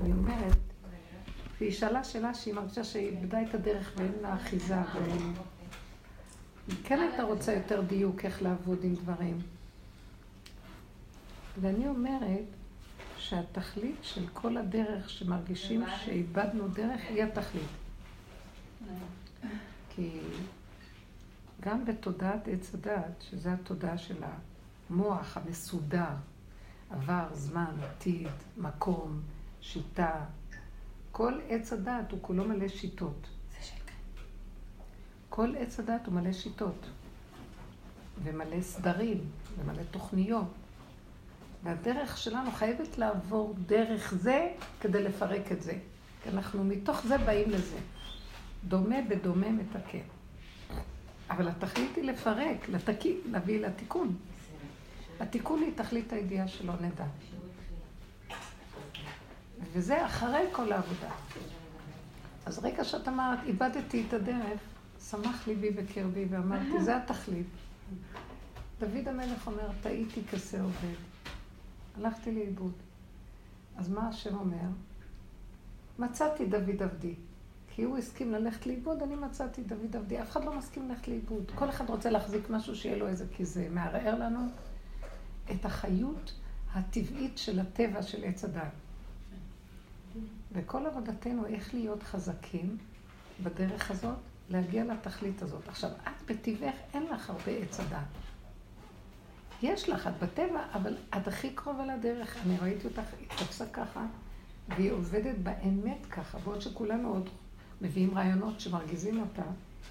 אני אומרת, והיא שאלה שאלה שהיא מרגישה שהיא איבדה את הדרך ואין לה אחיזה, והיא כן הייתה רוצה יותר דיוק איך לעבוד עם דברים. ואני אומרת שהתכלית של כל הדרך שמרגישים שאיבדנו דרך היא התכלית. כי גם בתודעת עץ הדת, שזה התודעה של המוח המסודר, עבר, זמן, עתיד, מקום, שיטה, כל עץ הדת הוא כולו מלא שיטות. כל עץ הדת הוא מלא שיטות, ומלא סדרים, ומלא תוכניות. והדרך שלנו חייבת לעבור דרך זה כדי לפרק את זה. כי אנחנו מתוך זה באים לזה. דומה בדומה מתקן. אבל התכלית היא לפרק, לתקי, להביא לתיקון. התיקון היא תכלית הידיעה שלא נדע. וזה אחרי כל העבודה. אז רגע שאת אמרת, איבדתי את הדרך, שמח ליבי בקרבי ואמרתי, זה התכלית. דוד המלך אומר, טעיתי כשה עובד. הלכתי לאיבוד. אז מה השם אומר? מצאתי דוד עבדי. כי הוא הסכים ללכת לאיבוד, אני מצאתי דוד עבדי. אף אחד לא מסכים ללכת לאיבוד. כל אחד רוצה להחזיק משהו שיהיה לו איזה, כי זה מערער לנו את החיות הטבעית של הטבע של עץ הדת. וכל עבודתנו איך להיות חזקים בדרך הזאת, להגיע לתכלית הזאת. עכשיו, את בטבעך אין לך הרבה עץ הדת. יש לך, את בטבע, אבל את הכי קרובה לדרך. אני ראיתי אותך, היא תפסה ככה, והיא עובדת באמת ככה, בעוד שכולנו עוד מביאים רעיונות שמרגיזים אותה,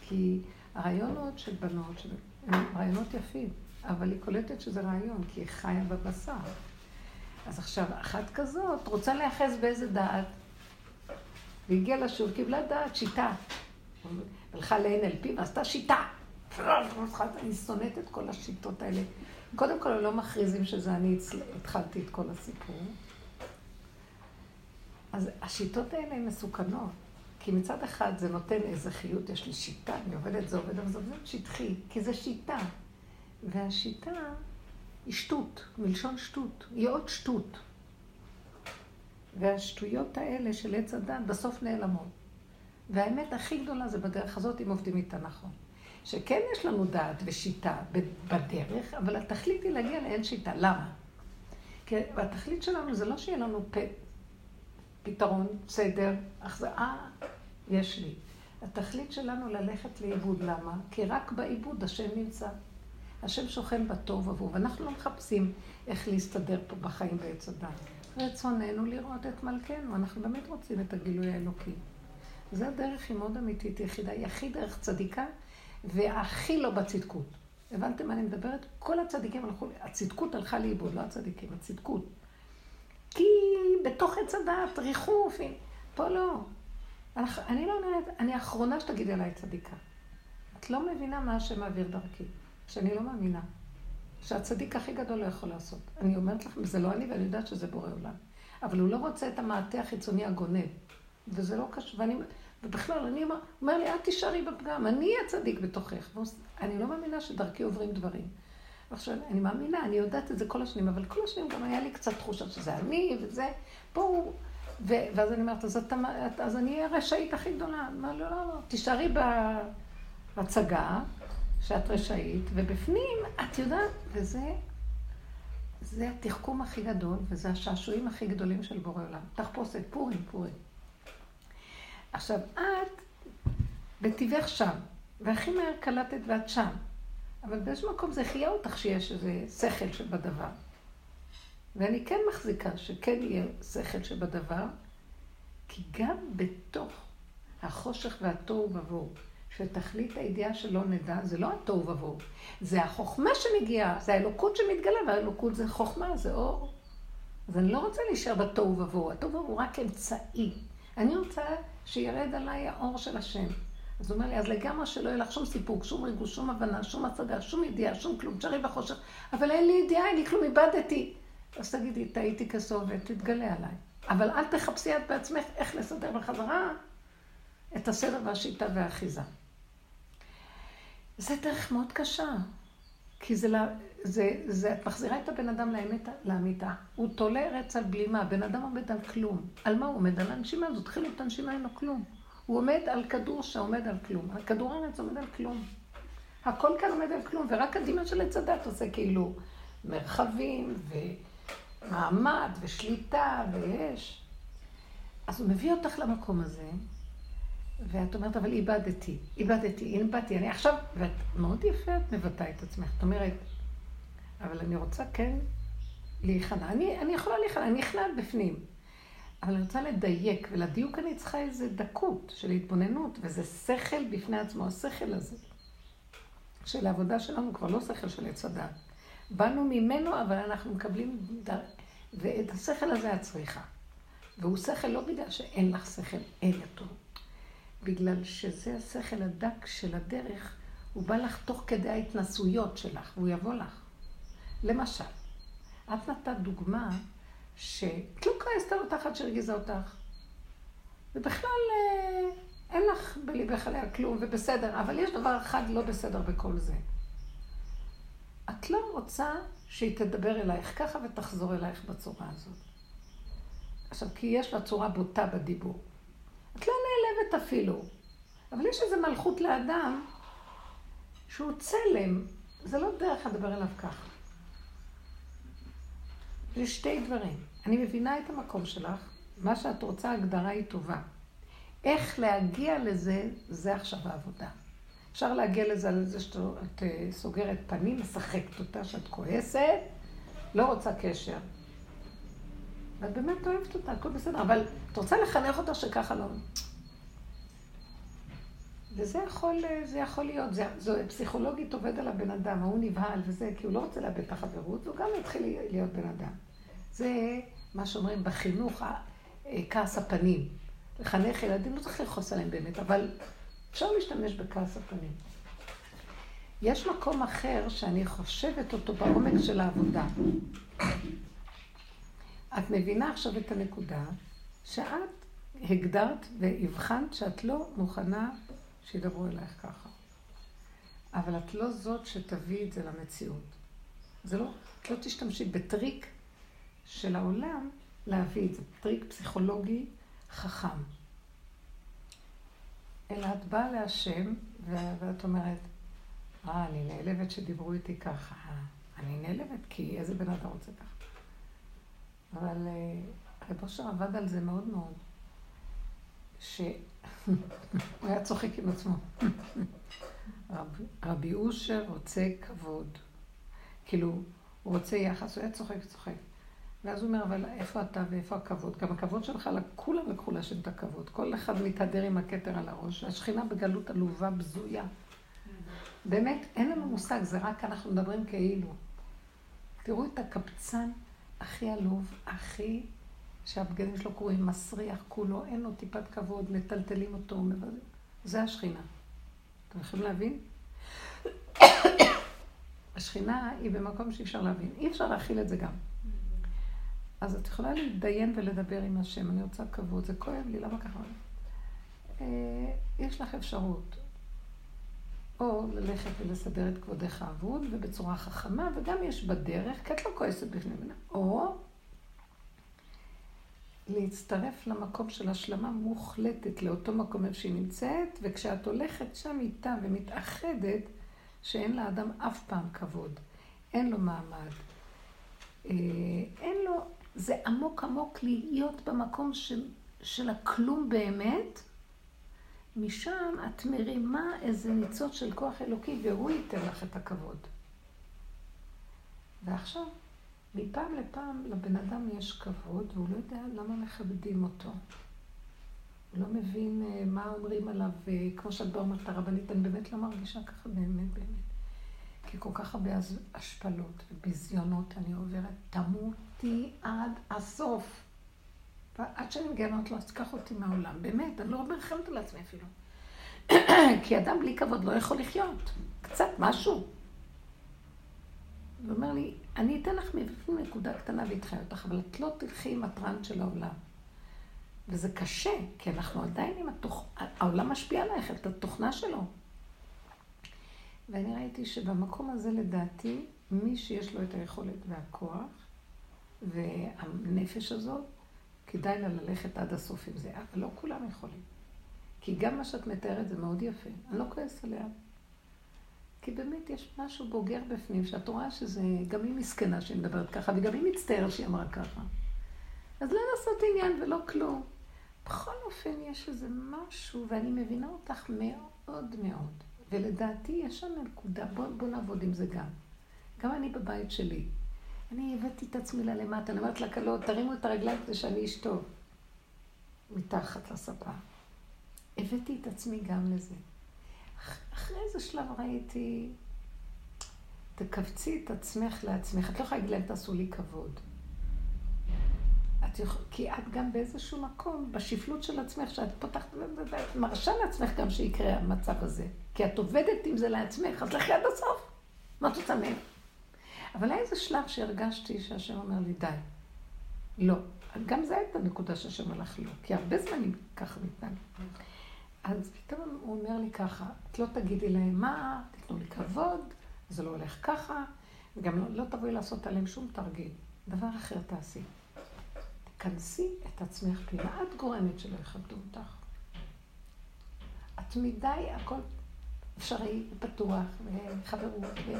כי הרעיונות של בנות הם רעיונות יפים, אבל היא קולטת שזה רעיון, כי היא חיה בבשר. אז עכשיו, אחת כזאת רוצה להיאחז באיזה דעת, והגיעה לשור, קיבלה דעת, שיטה. הלכה ל-NLP ועשתה שיטה. אני שונאת את כל השיטות האלה. קודם כל, לא מכריזים שזה אני התחלתי את כל הסיפור. אז השיטות האלה הן מסוכנות. כי מצד אחד זה נותן איזה חיות, יש לי שיטה, אני עובדת, זה עובד, אבל זה עובד שטחי, כי זה שיטה. והשיטה היא שטות, מלשון שטות, היא עוד שטות. והשטויות האלה של עץ הדת בסוף נעלמות. והאמת הכי גדולה זה בדרך הזאת, אם עובדים איתה נכון. שכן יש לנו דעת ושיטה בדרך, אבל התכלית היא להגיע לאין שיטה. למה? כי התכלית שלנו זה לא שיהיה לנו פ... פתרון, סדר, החזאה, יש לי. התכלית שלנו ללכת לאיבוד. למה? כי רק בעיבוד השם נמצא. השם שוכן בטוב ובוב. אנחנו לא מחפשים איך להסתדר פה בחיים בעץ הדת. רצוננו לראות את מלכנו. אנחנו באמת רוצים את הגילוי האלוקי. זה הדרך היא מאוד אמיתית, יחידה. היא הכי דרך צדיקה והכי לא בצדקות. הבנתם מה אני מדברת? כל הצדיקים הלכו, הצדקות הלכה לאיבוד, לא הצדיקים, הצדקות. כי בתוך עץ הדעת, ריחוף, פה לא. אני לא נראית, אני האחרונה שתגידי עליי צדיקה. את לא מבינה מה השם מעביר דרכי, שאני לא מאמינה. שהצדיק הכי גדול לא יכול לעשות. אני אומרת לכם, זה לא אני ואני יודעת שזה בורא עולם. אבל הוא לא רוצה את המעטה החיצוני הגונב. וזה לא קשור, ואני, ובכלל, אני אומר, אומר לי, את תישארי בפגם, אני הצדיק בתוכך. אני לא מאמינה שדרכי עוברים דברים. עכשיו, אני מאמינה, אני יודעת את זה כל השנים, אבל כל השנים גם היה לי קצת תחושה שזה אני וזה. פה הוא... ו... ואז אני אומרת, אז, אתה, אז אני אהיה הרשעית הכי גדולה. מה, לא, לא, לא, תישארי בהצגה שאת רשעית, ובפנים, את יודעת, וזה זה התחכום הכי גדול, וזה השעשועים הכי גדולים של בורא עולם. תחפושת, פורים, פורים. עכשיו, את בטבעך שם, והכי מהר קלטת ואת שם. אבל באיזשהו מקום זה חייה אותך שיש איזה שכל שבדבר. ואני כן מחזיקה שכן יהיה שכל שבדבר, כי גם בתוך החושך והתוהו ובוהו, שתכלית הידיעה שלא נדע, זה לא התוהו ובוהו, זה החוכמה שמגיעה, זה האלוקות שמתגלה, והאלוקות זה חוכמה, זה אור. אז אני לא רוצה להישאר בתוהו ובוהו, התוהו ובוהו הוא רק אמצעי. אני רוצה שירד עליי האור של השם. אז הוא אומר לי, אז לגמרי שלא יהיה לך שום סיפוק, שום ריגוש, שום הבנה, שום הצגה, שום ידיעה, שום כלום, תשארי בחושך, אבל אין לי ידיעה, אין לי כלום, איבדתי. אז תגידי, טעיתי כסובת, תתגלה עליי. אבל אל תחפשי את בעצמך איך לסדר בחזרה את הסדר והשיטה והאחיזה. זה דרך מאוד קשה. כי זה, זה, זה, את מחזירה את הבן אדם לאמת, לאמיתה. הוא תולה ארץ על בלימה, הבן אדם עומד על כלום. על מה הוא עומד? על הנשימה הזאת. התחילו את הנשימה, אין לו כלום. הוא עומד על כדור שעומד על כלום. הכדור הארץ עומד על כלום. הכל כאן עומד על כלום, ורק הדמיון של עץ הדת עושה כאילו מרחבים, ומעמד, ושליטה, ויש. אז הוא מביא אותך למקום הזה, ואת אומרת, אבל איבדתי, איבדתי, איבדתי, אני עכשיו, ואת מאוד יפה, את מבטאה את עצמך. את אומרת, אבל אני רוצה כן להיכנע. אני, אני יכולה להיכנע, אני נכנעת בפנים. אבל אני רוצה לדייק, ולדיוק אני צריכה איזו דקות של התבוננות, וזה שכל בפני עצמו, השכל הזה. של העבודה שלנו כבר לא שכל של עץ הדת. באנו ממנו, אבל אנחנו מקבלים, ואת השכל הזה את צריכה. והוא שכל לא בגלל שאין לך שכל, אין אותו. בגלל שזה השכל הדק של הדרך, הוא בא לך תוך כדי ההתנסויות שלך, והוא יבוא לך. למשל, את נתת דוגמה שאת לא כועסת על אותך עד שהרגיזה אותך. ובכלל אה, אין לך בליבך עליה כלום, ובסדר, אבל יש דבר אחד לא בסדר בכל זה. את לא רוצה שהיא תדבר אלייך ככה ותחזור אלייך בצורה הזאת. עכשיו, כי יש לה צורה בוטה בדיבור. את לא נעלבת אפילו, אבל יש איזו מלכות לאדם שהוא צלם, זה לא דרך לדבר אליו ככה. זה שתי דברים. אני מבינה את המקום שלך, מה שאת רוצה, ההגדרה היא טובה. איך להגיע לזה, זה עכשיו העבודה. אפשר להגיע לזה על זה שאת אה, סוגרת פנים, משחקת אותה, שאת כועסת, לא רוצה קשר. ואת באמת אוהבת אותה, הכל בסדר, אבל את רוצה לחנך אותה שככה לא... וזה יכול, זה יכול להיות, זה, זה פסיכולוגית עובד על הבן אדם, ההוא נבהל וזה, כי הוא לא רוצה לאבד את החברות, והוא גם יתחיל להיות בן אדם. זה מה שאומרים בחינוך, אה, כעס הפנים. לחנך ילדים, לא צריך לכעוס עליהם באמת, אבל אפשר להשתמש בכעס הפנים. יש מקום אחר שאני חושבת אותו בעומק של העבודה. את מבינה עכשיו את הנקודה שאת הגדרת והבחנת שאת לא מוכנה שידברו אלייך ככה. אבל את לא זאת שתביא את זה למציאות. זה לא, את לא תשתמשי בטריק של העולם להביא את זה, טריק פסיכולוגי חכם. אלא את באה להשם, ואת אומרת, אה, אני נעלבת שדיברו איתי ככה. אני נעלבת כי איזה בן אדם רוצה ככה. אבל אה, רב אושר עבד על זה מאוד מאוד, שהוא היה צוחק עם עצמו. רב, רבי אושר רוצה כבוד. כאילו, הוא רוצה יחס, הוא היה צוחק וצוחק. ואז הוא אומר, אבל איפה אתה ואיפה הכבוד? גם הכבוד שלך, כולם לקחו להשם את הכבוד. כל אחד מתהדר עם הכתר על הראש. השכינה בגלות עלובה, בזויה. באמת, אין לנו מושג, זה רק אנחנו מדברים כאילו. תראו את הקבצן הכי עלוב, הכי, שהבגדים שלו קרויים, מסריח כולו, אין לו טיפת כבוד, מטלטלים אותו, זה השכינה. אתם יכולים להבין? השכינה היא במקום שאי אפשר להבין. אי אפשר להכיל את זה גם. אז את יכולה להתדיין ולדבר עם השם, אני רוצה כבוד, זה כואב לי, למה ככה? אה, יש לך אפשרות או ללכת ולסדר את כבודך אבוד, ובצורה חכמה, וגם יש בדרך, כי את לא כועסת בפני מנה, או להצטרף למקום של השלמה מוחלטת לאותו מקום איפה שהיא נמצאת, וכשאת הולכת שם איתה ומתאחדת, שאין לאדם אף פעם כבוד, אין לו מעמד, אה, אין לו, זה עמוק עמוק להיות במקום של, של הכלום באמת, משם את מרימה איזה ניצוץ של כוח אלוקי, והוא ייתן לך את הכבוד. ועכשיו, מפעם לפעם לבן אדם יש כבוד, והוא לא יודע למה מכבדים אותו. הוא לא מבין אה, מה אומרים עליו, אה, כמו שאת אומרת הרבנית, אני באמת לא מרגישה ככה באמת, באמת. כי כל כך הרבה השפלות וביזיונות אני עוברת, תמותי עד הסוף. עד שאני אמרת לו, אז תיקח אותי מהעולם. באמת, אני לא מרחמת על עצמי אפילו. כי אדם בלי כבוד לא יכול לחיות. קצת, משהו. הוא אומר לי, אני אתן לך מבפנים נקודה קטנה ואתחי אותך, אבל את לא תלכי עם הטראנט של העולם. וזה קשה, כי אנחנו עדיין עם התוכ... העולם משפיע עלייך, את התוכנה שלו. ואני ראיתי שבמקום הזה, לדעתי, מי שיש לו את היכולת והכוח והנפש הזאת, כדאי לה ללכת עד הסוף עם זה, אבל לא כולם יכולים. כי גם מה שאת מתארת זה מאוד יפה, אני לא כועס עליה. כי באמת יש משהו בוגר בפנים, שאת רואה שזה, גם היא מסכנה שהיא מדברת ככה, וגם היא מצטערת שהיא אמרה ככה. אז לא לעשות עניין ולא כלום. בכל אופן, יש איזה משהו, ואני מבינה אותך מאוד מאוד. ולדעתי, יש שם נקודה, בואו בוא נעבוד עם זה גם. גם אני בבית שלי. אני הבאתי את עצמי ללמטה, אני אומרת לכלות, תרימו את הרגליים כדי שאני אשתו. מתחת לספה. הבאתי את עצמי גם לזה. אחרי איזה שלב ראיתי, תכווצי את עצמך לעצמך. את לא יכולה להגיד להם, תעשו לי כבוד. את יכול, כי את גם באיזשהו מקום, בשפלות של עצמך, שאת פותחת, ואת מרשה לעצמך גם שיקרה המצב הזה. כי את עובדת עם זה לעצמך, אז לכי עד הסוף. מה את רוצה מהם? אבל היה איזה שלב שהרגשתי שהשם אומר לי, די. לא. גם זה הייתה נקודה שהשם הלך לו, כי הרבה זמנים ככה מתנהל. אז פתאום הוא אומר לי ככה, את לא תגידי להם מה, תתנו לי כבוד, זה לא הולך ככה, וגם לא, לא תבואי לעשות עליהם שום תרגיל. דבר אחר תעשי. תכנסי את עצמך פנימה. את גורמת שלא יכבדו אותך. את מדי, הכל אפשרי, פתוח, וחברות, ו...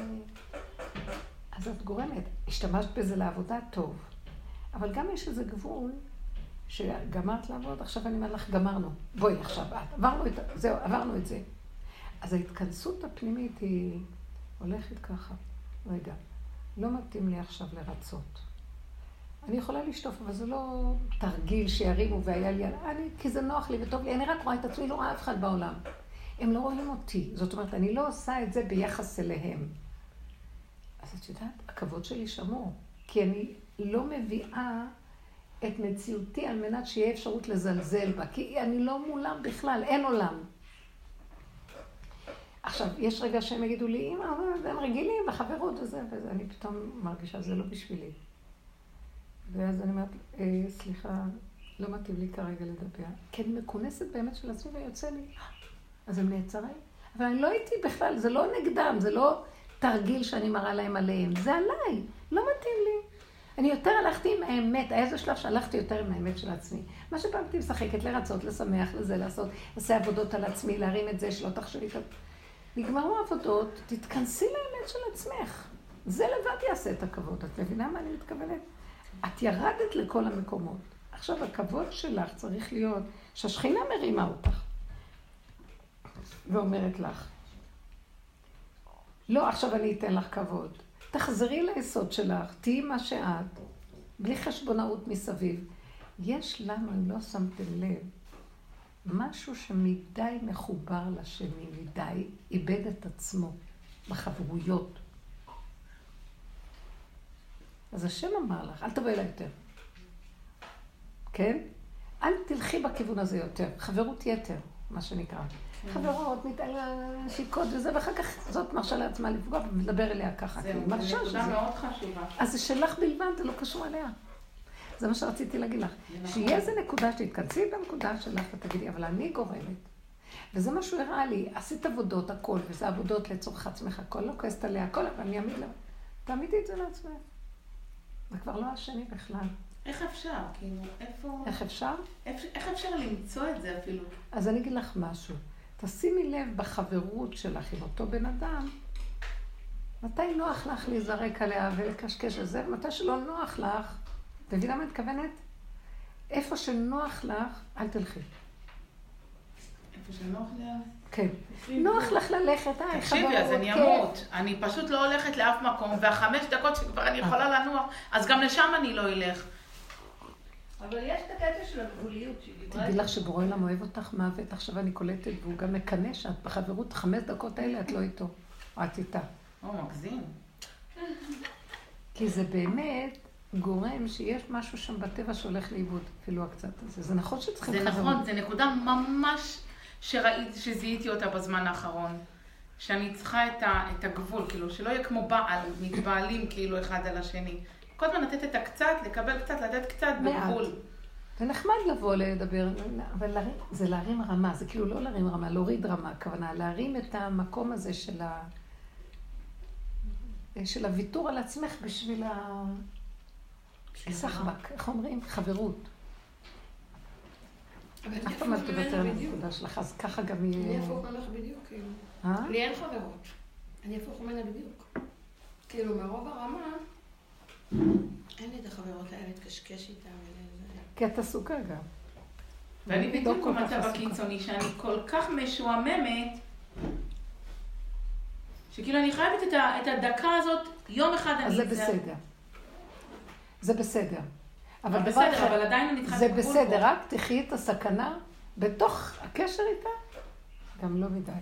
אז את גורמת. השתמשת בזה לעבודה, טוב. אבל גם יש איזה גבול שגמרת לעבוד, עכשיו אני אומר לך, גמרנו. בואי עכשיו, את. עברנו את, זהו, עברנו את זה. אז ההתכנסות הפנימית היא הולכת ככה. רגע, לא מתאים לי עכשיו לרצות. אני יכולה לשטוף, אבל זה לא תרגיל שירימו והיה לי, אני, כי זה נוח לי וטוב לי, אני רק רואה את עצמי, לא רואה אף אחד בעולם. הם לא רואים אותי. זאת אומרת, אני לא עושה את זה ביחס אליהם. אז את יודעת, הכבוד שלי שמור. כי אני לא מביאה את מציאותי על מנת שיהיה אפשרות לזלזל בה. כי אני לא מולם בכלל, אין עולם. עכשיו, יש רגע שהם יגידו לי, אמא, הם רגילים בחברות וזה, וזה, אני פתאום מרגישה, זה לא בשבילי. ואז אני אומרת, אה, סליחה, לא מתאים לי כרגע לדבר. כי אני מכונסת באמת של עצמי ויוצא לי, אז הם נעצרים. אבל אני לא הייתי בכלל, זה לא נגדם, זה לא תרגיל שאני מראה להם עליהם, זה עליי, לא מתאים לי. אני יותר הלכתי עם האמת, היה איזה שלב שהלכתי יותר עם האמת של עצמי. מה שפעם הייתי משחקת, לרצות, לשמח, לזה, לעשות, לעשה עבודות על עצמי, להרים את זה, שלא תחשבי את... נגמרו העבודות, תתכנסי לאמת של עצמך. זה לבד יעשה את הכבוד. את מבינה מה אני מתכוונת? את ירדת לכל המקומות. עכשיו, הכבוד שלך צריך להיות שהשכינה מרימה אותך ואומרת לך, לא, עכשיו אני אתן לך כבוד. תחזרי ליסוד שלך, תהיי מה שאת, בלי חשבונאות מסביב. יש לנו, אם לא שמתם לב, משהו שמדי מחובר לשני, מדי איבד את עצמו בחברויות. אז השם אמר לך, אל תבואי אליי יותר. כן? אל תלכי בכיוון הזה יותר. חברות יתר, מה שנקרא. חברות, נשיקות וזה, ואחר כך זאת מרשה לעצמה לפגוע ולדבר אליה ככה. זהו, זו נקודה מאוד חשובה. אז זה שלך בלבד, זה לא קשור אליה. זה מה שרציתי להגיד לך. נכון. שיהיה איזה נקודה שתתכנסי בנקודה שלך ותגידי, אבל אני גורמת. וזה מה שהוא הראה לי, עשית עבודות, הכל, וזה עבודות לצורך עצמך, הכל לא כועסת עליה, הכל, אבל אני אעמיד לה. תעמידי את זה לעצמך. זה כבר לא השני בכלל. איך אפשר? כאילו, איפה... איך אפשר? איך אפשר למצוא את זה אפילו? אז אני אגיד לך משהו. תשימי לב בחברות שלך עם אותו בן אדם, מתי נוח לך להיזרק עליה ולקשקש על זה, ומתי שלא נוח לך, אתה מבינה מה את מתכוונת? איפה שנוח לך, אל תלכי. איפה שנוח לי? כן. נוח לך ללכת, אה, חברות, תקשיבי, אז אני אמות. אני פשוט לא הולכת לאף מקום, והחמש דקות שכבר אני יכולה. לנוח, אז גם לשם אני לא אלך. אבל יש את הקטע של הגבוליות תדעי לך שבורא עולם אוהב אותך מוות, עכשיו אני קולטת, והוא גם מקנא שאת בחברות, חמש דקות האלה את לא איתו, את איתה. או, מגזים. כי זה באמת גורם שיש משהו שם בטבע שהולך לאיבוד, אפילו הקצת הזה. זה נכון שצריכים חברות. זה נכון, זה נקודה ממש שראיתי, שזיהיתי אותה בזמן האחרון. שאני צריכה את, ה, את הגבול, כאילו, שלא יהיה כמו בעל, מתבעלים כאילו אחד על השני. כל הזמן לתת את הקצת, לקבל קצת, לתת קצת בגבול. זה נחמד לבוא לדבר, אבל להרים, זה להרים רמה, זה כאילו לא להרים רמה, להוריד רמה, הכוונה, להרים את המקום הזה של ה... של הוויתור על עצמך בשביל ה... סחבק, איך אומרים? חברות. אף פעם אל תוותר על הנקודה שלך, אז ככה גם יהיה... אני הפוך ממך בדיוק, כאילו. אה? לי אין חברות. אני הפוך ממנה בדיוק. כאילו, מרוב הרמה, אין לי את החברות האלה להתקשקש איתן. כי את עסוקה גם. ואני לא בדיוק במצב. הקיצוני, שאני כל כך משועממת, שכאילו אני חייבת את ה- את הדקה הזאת, יום אחד אני... אז זה בסדר. זה בסדר. אבל אבל דבר בסדר, אבל אחר, עדיין אני צריכה זה בסדר, פה. רק תחי את הסכנה בתוך הקשר איתה, גם לא מדי.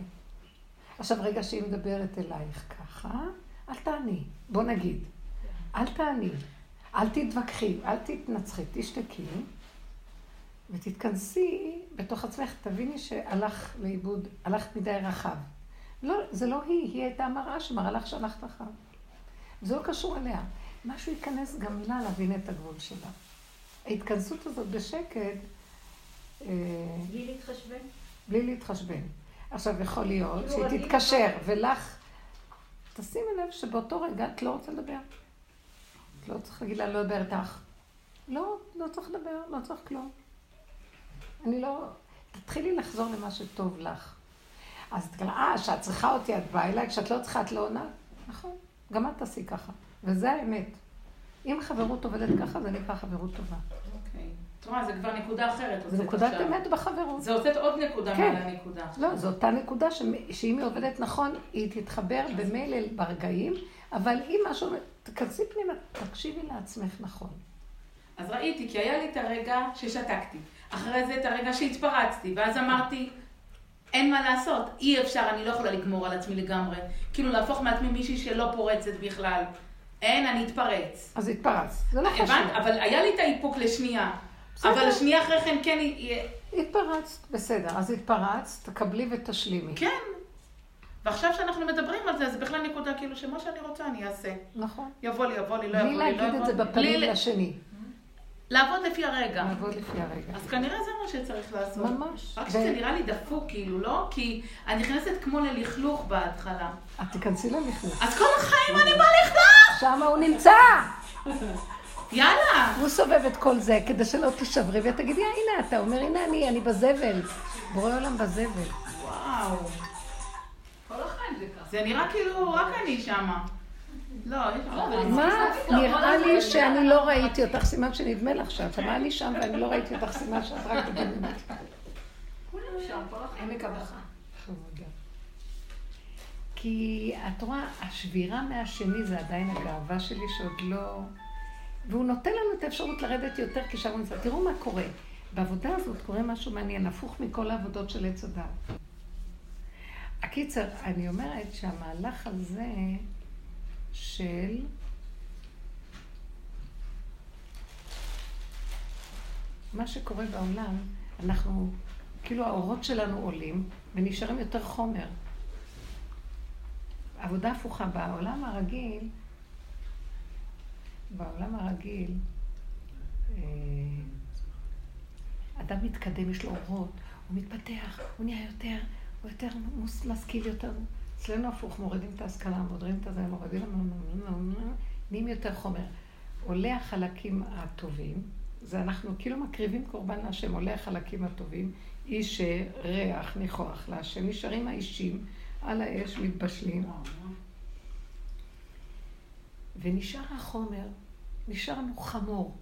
עכשיו רגע שהיא מדברת אלייך ככה, אל תעני. בוא נגיד, אל תעני, אל תתווכחי, אל תתנצחי, תשתקי, ותתכנסי בתוך עצמך, תביני שהלך לאיבוד, הלכת מדי רחב. לא, זה לא היא, היא הייתה המראה שמראה לך שהלכת רחב. זה לא קשור אליה. משהו ייכנס גם לה להבין את הגבול שלה. ההתכנסות הזאת בשקט, אה, בלי להתחשבן. בלי להתחשבן. עכשיו, יכול להיות כאילו, שהיא תתקשר, ולך, תשימי לב שבאותו רגע את לא רוצה לדבר. את לא צריך להגיד לה, לא אדבר איתך. לא, לא צריך לדבר, לא צריך כלום. אני לא... תתחילי לחזור למה שטוב לך. אז תגיד, אה, כשאת צריכה אותי, את באה אליי, כשאת לא צריכה, את לא עונה? נכון, גם את תעשי ככה. וזה האמת. אם חברות עובדת ככה, זה נקרא חברות טובה. אוקיי. את רואה, זה כבר נקודה אחרת. הוצאת נקודת. אמת בחברות. זה הוצאת עוד נקודה כן. מעל הנקודה. לא, זו אותה נקודה שאם היא עובדת נכון, היא תתחבר במילא ברגעים, אבל אם משהו, תכנסי פנימה, תקשיבי לעצמך נכון. אז ראיתי, כי היה לי את הרגע ששתקתי. אחרי זה את הרגע שהתפרצתי, ואז אמרתי, אין מה לעשות, אי אפשר, אני לא יכולה לגמור על עצמי לגמרי. כאילו להפוך מעצמי מישהי שלא פורצת בכלל. אין, אני אתפרץ. אז התפרצת, זה לא חשוב. הבנת? אבל היה לי את האיפוק לשנייה. בסדר. אבל שנייה אחרי כן כן, התפרצת, בסדר. אז התפרצת, תקבלי ותשלימי. כן. ועכשיו שאנחנו מדברים על זה, זה בכלל נקודה כאילו שמה שאני רוצה אני אעשה. נכון. יבוא לי, יבוא לי, לא בלי יבוא לי, לא להגיד יבוא את זה לי. בפנים בלי לשני. לעבוד לפי הרגע. לעבוד לפי הרגע. אז כנראה זה מה שצריך לעשות. ממש. רק שזה נראה לי דפוק, כאילו, לא? כי אני נכנסת כמו ללכלוך בהתחלה. את תיכנסי למכנס. אז כל החיים אני בלכלוך! שם הוא נמצא! יאללה! הוא סובב את כל זה כדי שלא תישברי ותגידי, "אה, הנה אתה אומר, הנה אני, אני בזבל. בורא עולם בזבל. וואו. כל החיים זה ככה. זה נראה כאילו רק אני שמה. לא, עוד. מה? נראה לי שאני לא ראיתי אותך, סימן שנדמה לך שאת. מה אני שם ואני לא ראיתי אותך, סימן שאת רק בדמיון. כולם שם, כל החיים. עמק הבכה. כי את רואה, השבירה מהשני זה עדיין הגאווה שלי שעוד לא... והוא נותן לנו את האפשרות לרדת יותר כי שם הוא נמצא. תראו מה קורה. בעבודה הזאת קורה משהו מעניין, הפוך מכל העבודות של עץ הדת. הקיצר, אני אומרת שהמהלך הזה של... מה שקורה בעולם, אנחנו, כאילו האורות שלנו עולים ונשארים יותר חומר. עבודה הפוכה. בעולם הרגיל, בעולם הרגיל, אה, אדם מתקדם, יש לו אורות, הוא מתפתח, הוא נהיה יותר, הוא יותר משכיל יותר. אצלנו הפוך, מורידים את ההשכלה, מורידים את הזה, מורידים, נהיים יותר חומר. עולה החלקים הטובים, זה אנחנו כאילו מקריבים קורבן להשם, עולה החלקים הטובים, איש ריח ניחוח להשם, נשארים האישים על האש, מתבשלים. ונשאר החומר, נשאר לנו חמור.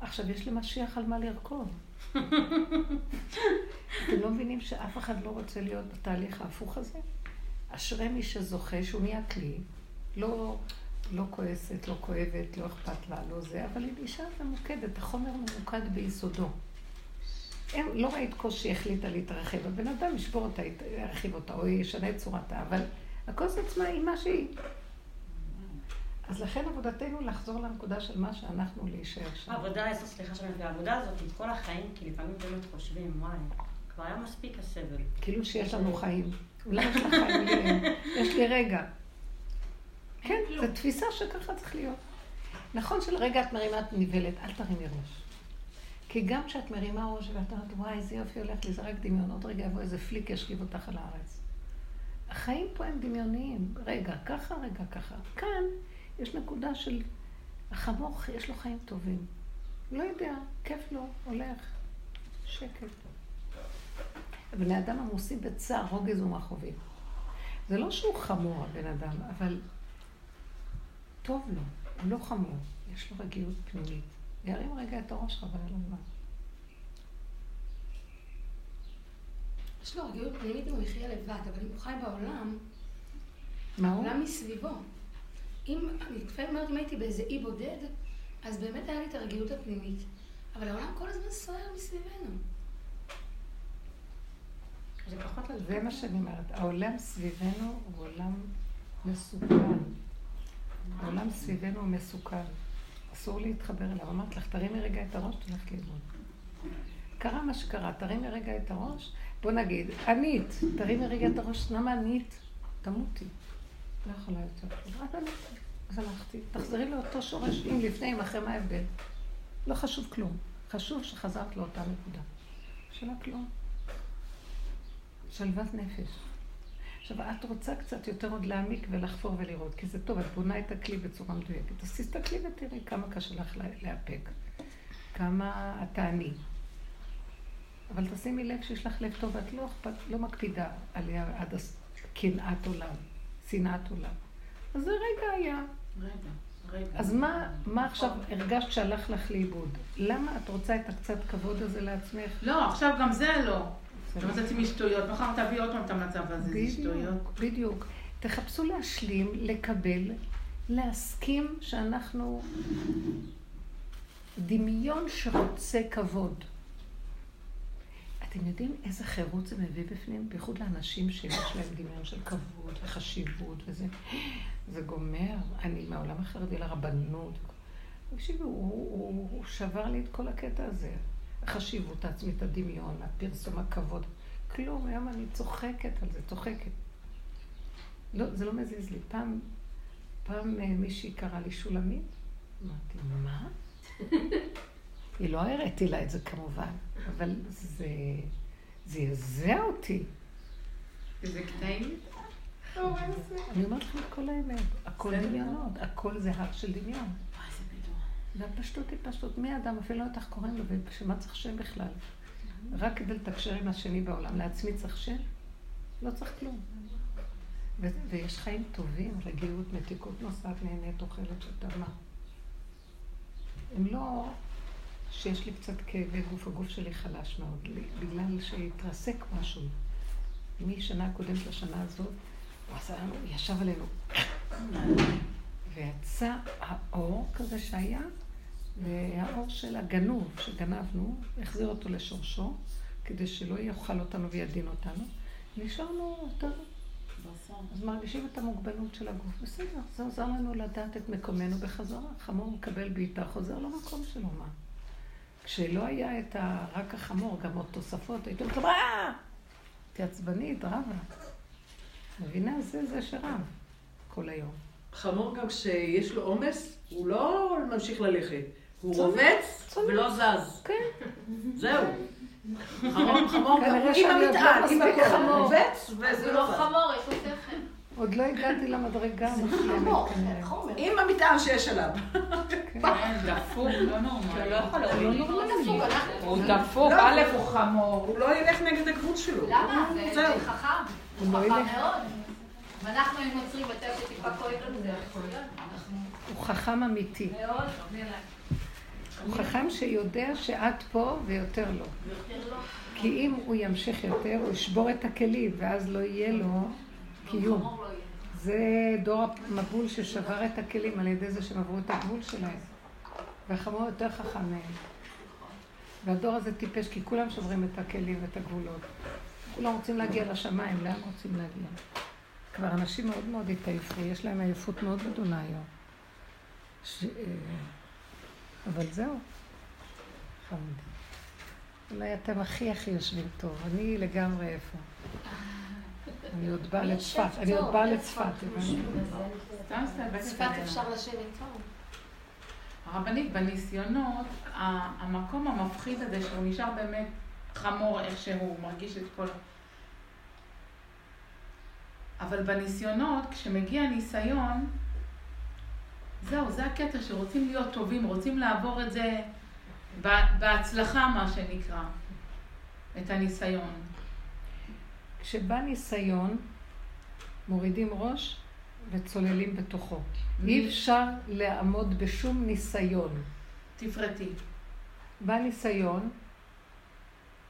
עכשיו, יש למשיח על מה לרכוב. אתם לא מבינים שאף אחד לא רוצה להיות בתהליך ההפוך הזה? אשרי מי שזוכה שהוא נהיה כלי, לא, לא כועסת, לא כואבת, לא אכפת לה, לא זה, אבל היא אישה ממוקדת, החומר ממוקד ביסודו. אין, לא ראית קושי החליטה להתרחב, הבן אדם ישבור אותה, ירחיב אותה, או ישנה את צורתה, אבל הכוס עצמה היא מה שהיא. אז לכן עבודתנו לחזור לנקודה של מה שאנחנו להישאר שם. העבודה הזאת, סליחה שאני אומרת, העבודה הזאת, את כל החיים, כי לפעמים באמת חושבים, וואי, כבר היה מספיק הסבל. כאילו שיש לנו חיים. אולי יש לך חיים יש לי רגע. כן, זו תפיסה שככה צריך להיות. נכון שלרגע את מרימה, את נבהלת, אל תרימי ראש. כי גם כשאת מרימה ראש ואת אומרת, וואי, איזה יופי הולך לי, זה רק דמיון, עוד רגע יבוא איזה פליק ישכיב אותך על הארץ. החיים פה הם דמיוניים. רגע ככה, רגע ככה. כאן יש נקודה של החמור, יש לו חיים טובים. לא יודע, כיף לו, הולך, שקט. בני אדם עמוסים בצער, רוגז ומכאובים. זה לא שהוא חמור, הבן אדם, אבל טוב לו, הוא לא חמור, יש לו רגיעות פנימית. ירים רגע את הראש חבל על הזמן. יש לו רגיעות פנימית הוא יחיה לבד, אבל אם הוא חי בעולם, מה הוא? העולם מסביבו. אם, אני לפעמים אומרת, אם הייתי באיזה אי בודד, אז באמת היה לי את הרגיעות הפנימית. אבל העולם כל הזמן סוער מסביבנו. זה פחות לזה. זה מה שאני אומרת. העולם סביבנו הוא עולם מסוכן. העולם סביבנו הוא מסוכן. אסור להתחבר אליו. אמרתי לך, תרימי רגע את הראש, תלך לאיבוד. קרה מה שקרה, תרימי רגע את הראש. בוא נגיד, ענית, תרימי רגע את הראש, למה ענית? תמותי. לא יכולה יותר. אז הלכתי. תחזרי לאותו שורש, אם לפני, אם אחרי, מה ההבדל? לא חשוב כלום. חשוב שחזרת לאותה נקודה. שאלה כלום. שלוות נפש. עכשיו, את רוצה קצת יותר עוד להעמיק ולחפור ולראות, כי זה טוב, את בונה את הכלי בצורה מדויקת. אז תסתכלי ותראי כמה קשה לך לאפק, כמה את תעני. אבל תשימי לב שיש לך לב טוב, ואת לא, אכפת, לא מקפידה עליה עד קנאת עולם, שנאת עולם. אז זה רגע היה. אז מה, מה עכשיו הרגשת שהלך לך לאיבוד? למה את רוצה את הקצת כבוד הזה לעצמך? לא, עכשיו גם זה לא. זה לא מצאתי משטויות, מחר תביא עוד פעם את המצב הזה, זה שטויות. בדיוק, בדיוק. תחפשו להשלים, לקבל, להסכים שאנחנו דמיון שרוצה כבוד. אתם יודעים איזה חירות זה מביא בפנים? בייחוד לאנשים שיש להם דמיון של כבוד וחשיבות וזה. זה גומר. אני מהעולם החרדי לרבנות. תקשיבו, הוא, הוא, הוא שבר לי את כל הקטע הזה. החשיבות העצמית, הדמיון, הפרסום, הכבוד. כלום, היום אני צוחקת על זה, צוחקת. לא, זה לא מזיז לי. פעם, פעם אה, מישהי קראה לי שולמית, אמרתי, מה? היא לא הראיתי לה את זה כמובן, אבל זה זעזע אותי. זה קטעים? אני אומרת לכם את כל האמת, הכל דמיונות, הכל זה הר של דמיון. והפשטות היא פשטות. מי האדם? אפילו לא יודעת איך קוראים לו, ובשביל מה צריך שם בכלל? רק כדי לתקשר עם השני בעולם. לעצמי צריך שם? לא צריך כלום. ויש חיים טובים, רגיעות, מתיקות נוסעת, נהנית, אוכלת, שותה, מה? הם לא שיש לי קצת כאבי גוף, הגוף שלי חלש מאוד, בגלל שהתרסק משהו. משנה הקודמת לשנה הזאת, הוא עשה לנו, ישב עלינו. ויצא האור כזה שהיה, והאור של הגנוב שגנבנו, החזיר אותו לשורשו, כדי שלא יאכל אותנו וידין אותנו. נשארנו יותר, אז מרגישים את המוגבלות של הגוף. בסדר, זה עוזר לנו לדעת את מקומנו בחזרה. חמור מקבל בעיטה, חוזר למקום שלו, מה? כשלא היה את ה... רק החמור, גם עוד תוספות, הייתי אומרת, אה! הייתי עצבנית, רבה. מבינה? זה זה שרב כל היום. חמור גם כשיש לו עומס, הוא לא ממשיך ללכת. הוא רובץ. ולא זז. כן. זהו. חמור, חמור עם לא המטען, עם הכל. חמור. וזה הוא לא לא. חמור, יש לו שכל. עוד לא הגעתי למדרגה המסוימת חמור. עם המטען שיש עליו. דפוק, לא נורמלי. לא לא. הוא דפוק, לא. א', הוא חמור. הוא לא ילך נגד הגבול שלו. למה? זה. זה חכם. הוא הוא לא חכם. מאוד. אם אנחנו היינו עוצרים בטבע שטיפה כואב לנו, זה יכול להיות. הוא חכם אמיתי. מאוד. הוא חכם שיודע שאת פה ויותר לא. כי אם הוא ימשיך יותר, הוא ישבור את הכלים, ואז לא יהיה לו קיום. לא. זה דור המבול ששבר את הכלים על ידי זה שהם עברו את הגבול שלהם. והחמור יותר חכם מהם. והדור הזה טיפש, כי כולם שוברים את הכלים ואת הגבולות. כולם רוצים להגיע לשמיים, לאן רוצים להגיע? כבר אנשים מאוד מאוד התעייפו, יש להם עייפות מאוד גדולה היום. ש... אה, אבל זהו. אולי אתם הכי הכי יושבים טוב, אני לגמרי איפה. אני עוד באה לצפת, אני עוד באה לצפת, צפת? אפשר לשבת טוב. הרבנית, בניסיונות, המקום המפחיד הזה שהוא נשאר באמת חמור איך שהוא, מרגיש את כל... אבל בניסיונות, כשמגיע ניסיון, זהו, זה הקטע שרוצים להיות טובים, רוצים לעבור את זה בהצלחה, מה שנקרא, את הניסיון. כשבא ניסיון, מורידים ראש וצוללים בתוכו. אי אפשר לעמוד בשום ניסיון. תפרטי. בא ניסיון,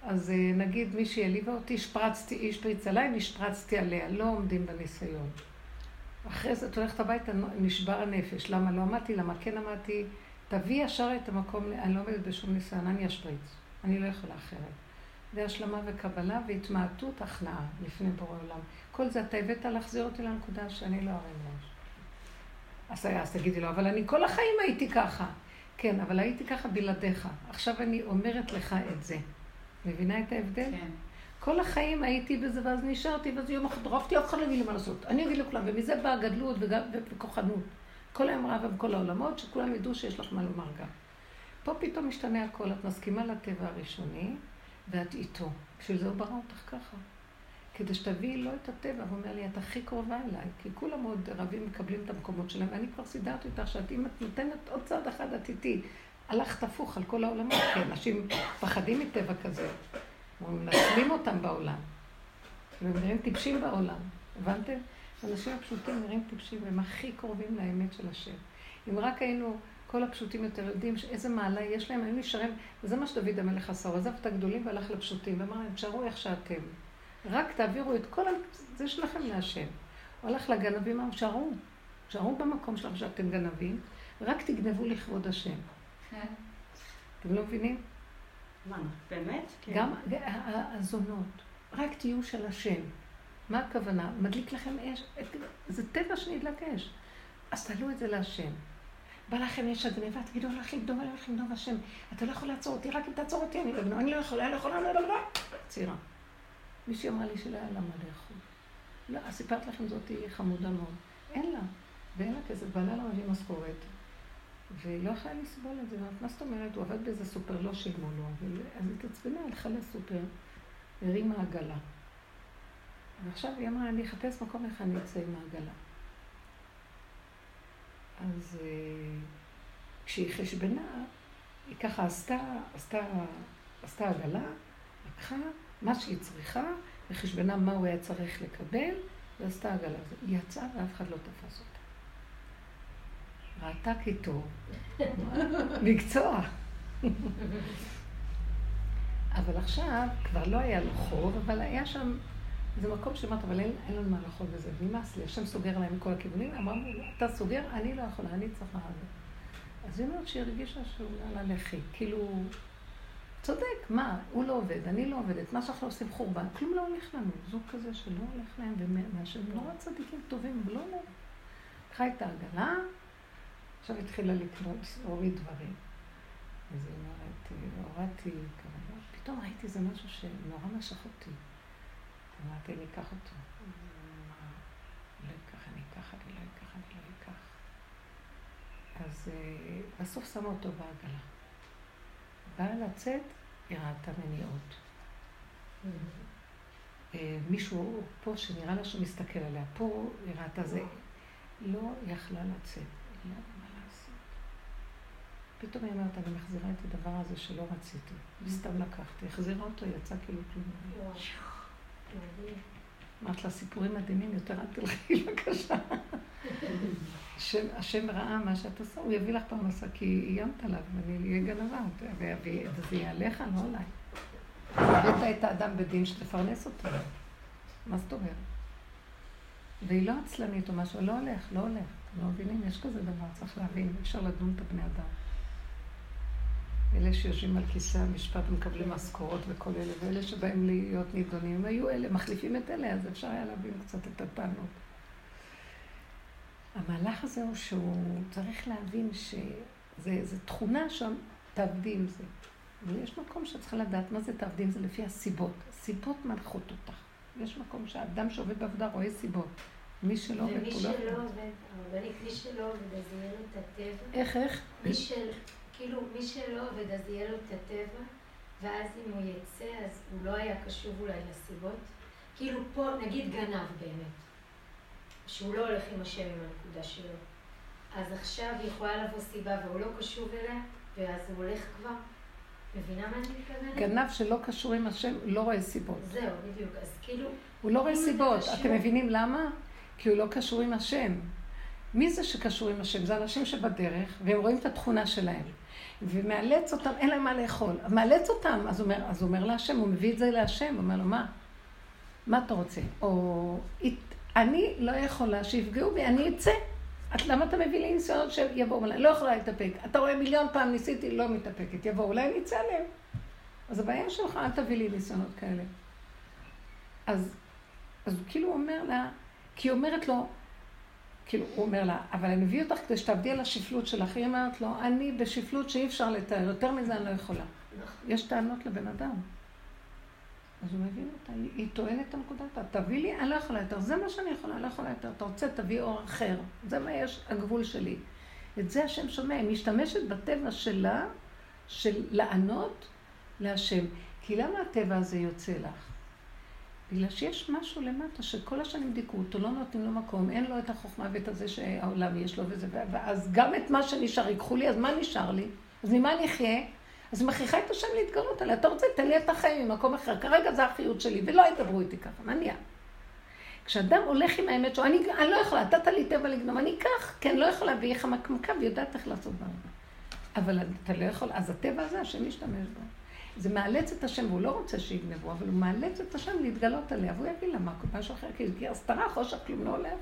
אז אה, נגיד מישהי העליבה אותי, השפרצתי, היא השפריצה עליי, נשפרצתי עליה, לא עומדים בניסיון. אחרי זה את הולכת הביתה, נשבר הנפש. למה לא עמדתי? למה כן עמדתי? תביא ישר את המקום, אני לא עומדת בשום ניסיון, אני אשפריץ. אני לא יכולה אחרת. זה השלמה וקבלה והתמעטות, הכנעה לפני בורא עולם. כל זה אתה הבאת להחזיר אותי לנקודה שאני לא ארים ראש. אז, אז תגידי לו, אבל אני כל החיים הייתי ככה. כן, אבל הייתי ככה בלעדיך. עכשיו אני אומרת לך את זה. מבינה את ההבדל? כן. כל החיים הייתי בזה, ואז נשארתי, ואז יום אחד רבתי, אף אחד לא יגיד לי מה לעשות. אני אגיד לכולם, ומזה באה גדלות וכוחנות. כל היום רבה בכל העולמות, שכולם ידעו שיש לך מה לומר גם. פה פתאום משתנה הכל, את מסכימה לטבע הראשוני, ואת איתו. בשביל זה הוא ברא אותך ככה. כדי שתביאי לו את הטבע, הוא אומר לי, את הכי קרובה אליי, כי כולם עוד רבים מקבלים את המקומות שלהם, ואני כבר סידרתי אותך שאת, אם את נותנת עוד צעד אחד, את איתי. הלכת הפוך על כל העולמות, כי אנשים פחדים מטבע כזה. מנצלים אותם בעולם. והם נראים טיפשים בעולם, הבנתם? האנשים הפשוטים נראים טיפשים, והם הכי קרובים לאמת של השם. אם רק היינו, כל הפשוטים יותר יודעים איזה מעלה יש להם, היו נשארים, וזה מה שדוד המלך עשה, הוא עזב את הגדולים והלך לפשוטים, ואמר להם, תשארו איך שאתם. רק תעבירו את כל. זה שלכם להשם. הוא הלך לגנבים, אמר, תשארו, תשארו במקום שלכם שאתם גנבים, רק תגנבו לכבוד השם. כן. אתם לא מבינים? מה, באמת? כן. גם הזונות, רק תהיו של השם. מה הכוונה? מדליק לכם אש, זה טבע שנדלק אש. אז תעלו את זה להשם. בא לכם אש הגניבה, תגידו, הולך לגדום, אני הולך לגנוב השם. אתה לא יכול לעצור אותי, רק אם תעצור אותי, אני לא אגנוב, אני לא יכולה, אני לא יכולה, אני לא יכולה. צעירה. מישהי אמרה לי שלא היה לה מה לאכול. לא, סיפרת לכם זאתי חמודה מאוד. אין לה, ואין לה כסף, בעלה לא מביא משכורת. והיא לא יכולה לסבול את זה, מה זאת אומרת? הוא עבד באיזה סופר, לא שילמו לו. אז היא התעצבנה, הלכה לסופר, הרימה עגלה. ועכשיו היא אמרה, אני אחפש מקום איך אני אצא עם העגלה. אז אה, כשהיא חשבנה, היא ככה עשתה, עשתה, עשתה עגלה, לקחה מה שהיא צריכה, וחשבנה מה הוא היה צריך לקבל, ועשתה עגלה. היא יצאה ואף אחד לא תפס אותה. ראתה כי טוב. מקצוע. אבל עכשיו כבר לא היה לו חוב, אבל היה שם איזה מקום שאמרת, אבל אין, אין לנו מה לאכול בזה, נמאס לי, השם סוגר להם מכל הכיוונים, אמרנו, אתה סוגר, אני לא יכולה, אני צריכה את זה. אז היא אומרת שהיא הרגישה שהוא לה ללחי, כאילו, צודק, מה, הוא לא עובד, אני לא עובדת, מה שאנחנו עושים חורבן, כלום לא הולך לנו, זוג כזה שלא הולך להם, ומהשם נורא צדיקים טובים, ולא הולך. לקחה את העגלה, עכשיו התחילה לקנות, להוריד דברים. אז היא אומרת, הורדתי פתאום ראיתי איזה משהו שנורא משך אותי. אמרתי, אני אקח אותו. לא אקח, אני אקח, אני לא אקח, אני לא אקח. אז אה, בסוף שמה אותו בעגלה. באה לצאת, היא ראתה מניעות. אה, מישהו פה שנראה לה שהוא מסתכל עליה, פה היא ראתה זה, לא יכלה לצאת, לא. פתאום היא אומרת, אני מחזירה את הדבר הזה שלא רציתי, וסתם לקחתי, החזירה אותו, יצא כאילו כלום. אמרת לה סיפורים מדהימים, יותר אל תלכי, בבקשה. השם, ראה מה שאת עושה, הוא יביא לך פרנסה, כי איימת עליו, ואני אהיה גנבה, וזה יהיה עליך, לא עליי. הבאת את האדם בדין שתפרנס אותו. מה זאת אומרת? והיא לא עצלנית או משהו, לא הולך, לא הולך. אתם לא מבינים? יש כזה דבר, צריך להבין, אי אפשר לדון את הבני אדם. אלה שיושבים על כיסא המשפט ומקבלים משכורות וכל אלה, ואלה שבאים להיות נידונים, היו אלה, מחליפים את אלה, אז אפשר היה להבין קצת את הטענות. המהלך הזה הוא שהוא צריך להבין שזו תכונה שם, תעבדי עם זה. ויש מקום שאת צריכה לדעת מה זה תעבדי עם זה לפי הסיבות. סיבות מנחות אותך. יש מקום שהאדם שעובד בעבודה רואה סיבות. מי שלא עובד, ומי הוא לא שלא יכול. עובד, מי שלא עובד, אז יהיה לו את הטבע. איך, איך? מי של, כאילו, מי שלא עובד, אז יהיה לו את הטבע, ואז אם הוא יצא, אז הוא לא היה קשוב אולי לסיבות. כאילו פה, נגיד גנב באמת. שהוא לא הולך עם השם עם הנקודה שלו. אז עכשיו יכולה לבוא סיבה והוא לא קשוב אליה, ואז הוא הולך כבר. מבינה מה אני מתכוונת? גנב שלא קשור עם השם, לא רואה סיבות. זהו, בדיוק. אז כאילו, הוא לא רואה סיבות. קשור- אתם מבינים למה? כי הוא לא קשור עם השם. מי זה שקשור עם השם? זה אנשים שבדרך, והם רואים את התכונה שלהם. ומאלץ אותם, אין להם מה לאכול. מאלץ אותם, אז הוא אומר, אומר להשם, הוא מביא את זה להשם, הוא אומר לו, מה? מה אתה רוצה? או, "אית- אני לא יכולה שיפגעו בי, אני אצא. את, למה אתה מביא לי ניסיונות שיבואו אליי? לא יכולה להתאפק. אתה רואה מיליון פעם ניסיתי, לא מתאפקת. יבואו, אולי אצא עליהם. אז הבעיה שלך, אל תביא לי ניסיונות כאלה. אז, אז הוא כאילו אומר לה, כי היא אומרת לו, כאילו, הוא אומר לה, אבל אני מביא אותך כדי שתעבדי על השפלות שלך. היא אומרת לו, אני בשפלות שאי אפשר לתאר, יותר מזה אני לא יכולה. יש טענות לבן אדם. אז הוא מבין אותה, היא, טוענת את הנקודה אותה, תביא לי, אני לא יכולה יותר, זה מה שאני יכולה, אני לא יכולה יותר, אתה רוצה, תביא אור אחר, זה מה יש, הגבול שלי. את זה השם שומע, היא משתמשת בטבע שלה, של לענות להשם. כי למה הטבע הזה יוצא לך? בגלל שיש משהו למטה שכל השנים דיכאו אותו, לא נותנים לו מקום, אין לו את החוכמה ואת הזה שהעולם יש לו וזה, ואז גם את מה שנשאר ייקחו לי, אז מה נשאר לי? אז ממה אני אחיה? אז מכריחה את השם להתגלות עליה. אתה רוצה, תן לי את החיים ממקום אחר. כרגע זה החיות שלי, ולא ידברו איתי ככה, מה נהיה? כשאדם הולך עם האמת שלו, אני, אני לא יכולה, נתת לי טבע לגנוב, אני אקח, כן, לא יכולה, והיא חמקמקה ויודעת איך לעשות דברים. אבל אתה לא יכול, אז הטבע הזה, השם משתמש בו. זה מאלץ את השם, והוא לא רוצה שיגנבו, אבל הוא מאלץ את השם להתגלות עליה, והוא יגיד לה מה, משהו אחר, כי הסתרה, חושך, כלום לא הולך.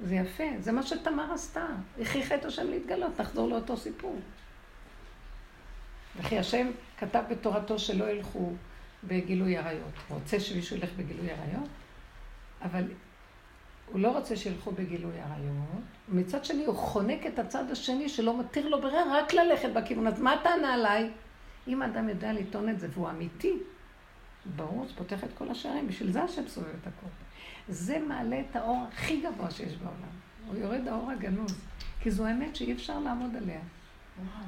זה יפה, זה מה שתמר עשתה. הכריחה את השם להתגלות, נחזור לאותו סיפור. וכי השם כתב בתורתו שלא ילכו בגילוי עריות. רוצה שמישהו ילך בגילוי עריות, אבל הוא לא רוצה שילכו בגילוי עריות. מצד שני, הוא חונק את הצד השני שלא מתיר לו ברירה רק ללכת בכיוון. אז מה הטענה עליי? אם אדם יודע לטעון את זה והוא אמיתי, ברור, זה פותח את כל השערים, בשביל זה השם סובב את הכל. זה מעלה את האור הכי גבוה שיש בעולם. הוא יורד האור הגנוז, כי זו האמת שאי אפשר לעמוד עליה.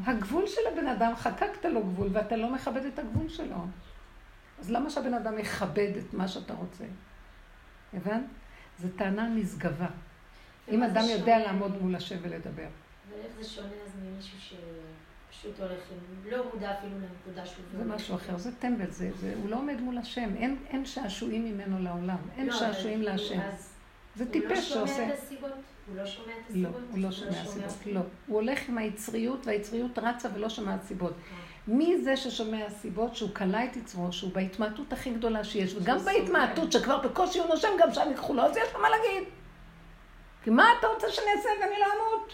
הגבול של הבן אדם, חקקת לו גבול ואתה לא מכבד את הגבול שלו. אז למה שהבן אדם יכבד את מה שאתה רוצה? הבנת? זו טענה נשגבה. אם אדם יודע? לעמוד מול השם ולדבר. ואיך זה שונה אז ממישהו שפשוט הולך לא מודע אפילו לנקודה שהוא... זה משהו אחר, זה טמבל, זה, זה, הוא לא עומד מול השם, אין, אין שעשועים ממנו לעולם, אין לא, שעשועים כאילו, להשם. אז זה הוא טיפש לא שומע שעושה. את הסיבות? הוא לא שומע את לא, הסיבות? הוא לא שומע סיבות, אותם? לא. הוא הולך עם היצריות, והיצריות רצה ולא שומעת סיבות. אה. מי זה ששומע סיבות שהוא כלה את יצרו, שהוא בהתמעטות הכי גדולה שיש, וגם בהתמעטות שכבר בקושי הוא נושם, גם שם ייקחו לו, אז יש לו מה להגיד. כי מה אתה רוצה שאני אעשה ואני לא אמות?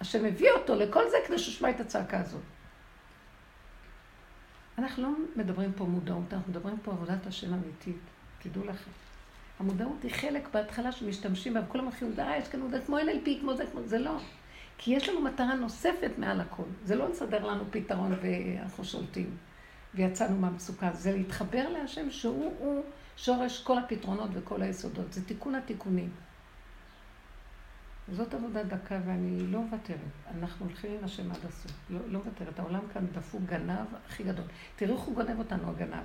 השם הביא אותו לכל זה כדי שישמע את הצעקה הזאת. אנחנו לא מדברים פה מודעות, אנחנו מדברים פה עבודת השם אמיתית, תדעו לכם. המודעות היא חלק בהתחלה שמשתמשים בה, וכולם הולכים, די, יש כאן מודעות כמו NLP, כמו זה, כמו זה, לא. כי יש לנו מטרה נוספת מעל הכל. זה לא לסדר לנו פתרון ואנחנו שולטים, ויצאנו מהמצוקה. זה להתחבר להשם שהוא הוא שורש כל הפתרונות וכל היסודות. זה תיקון התיקונים. זאת עבודה דקה ואני לא מוותרת. אנחנו הולכים עם השם עד הסוף. לא, לא מוותרת. העולם כאן דפוק גנב הכי גדול. תראו איך הוא גונב אותנו, הגנב.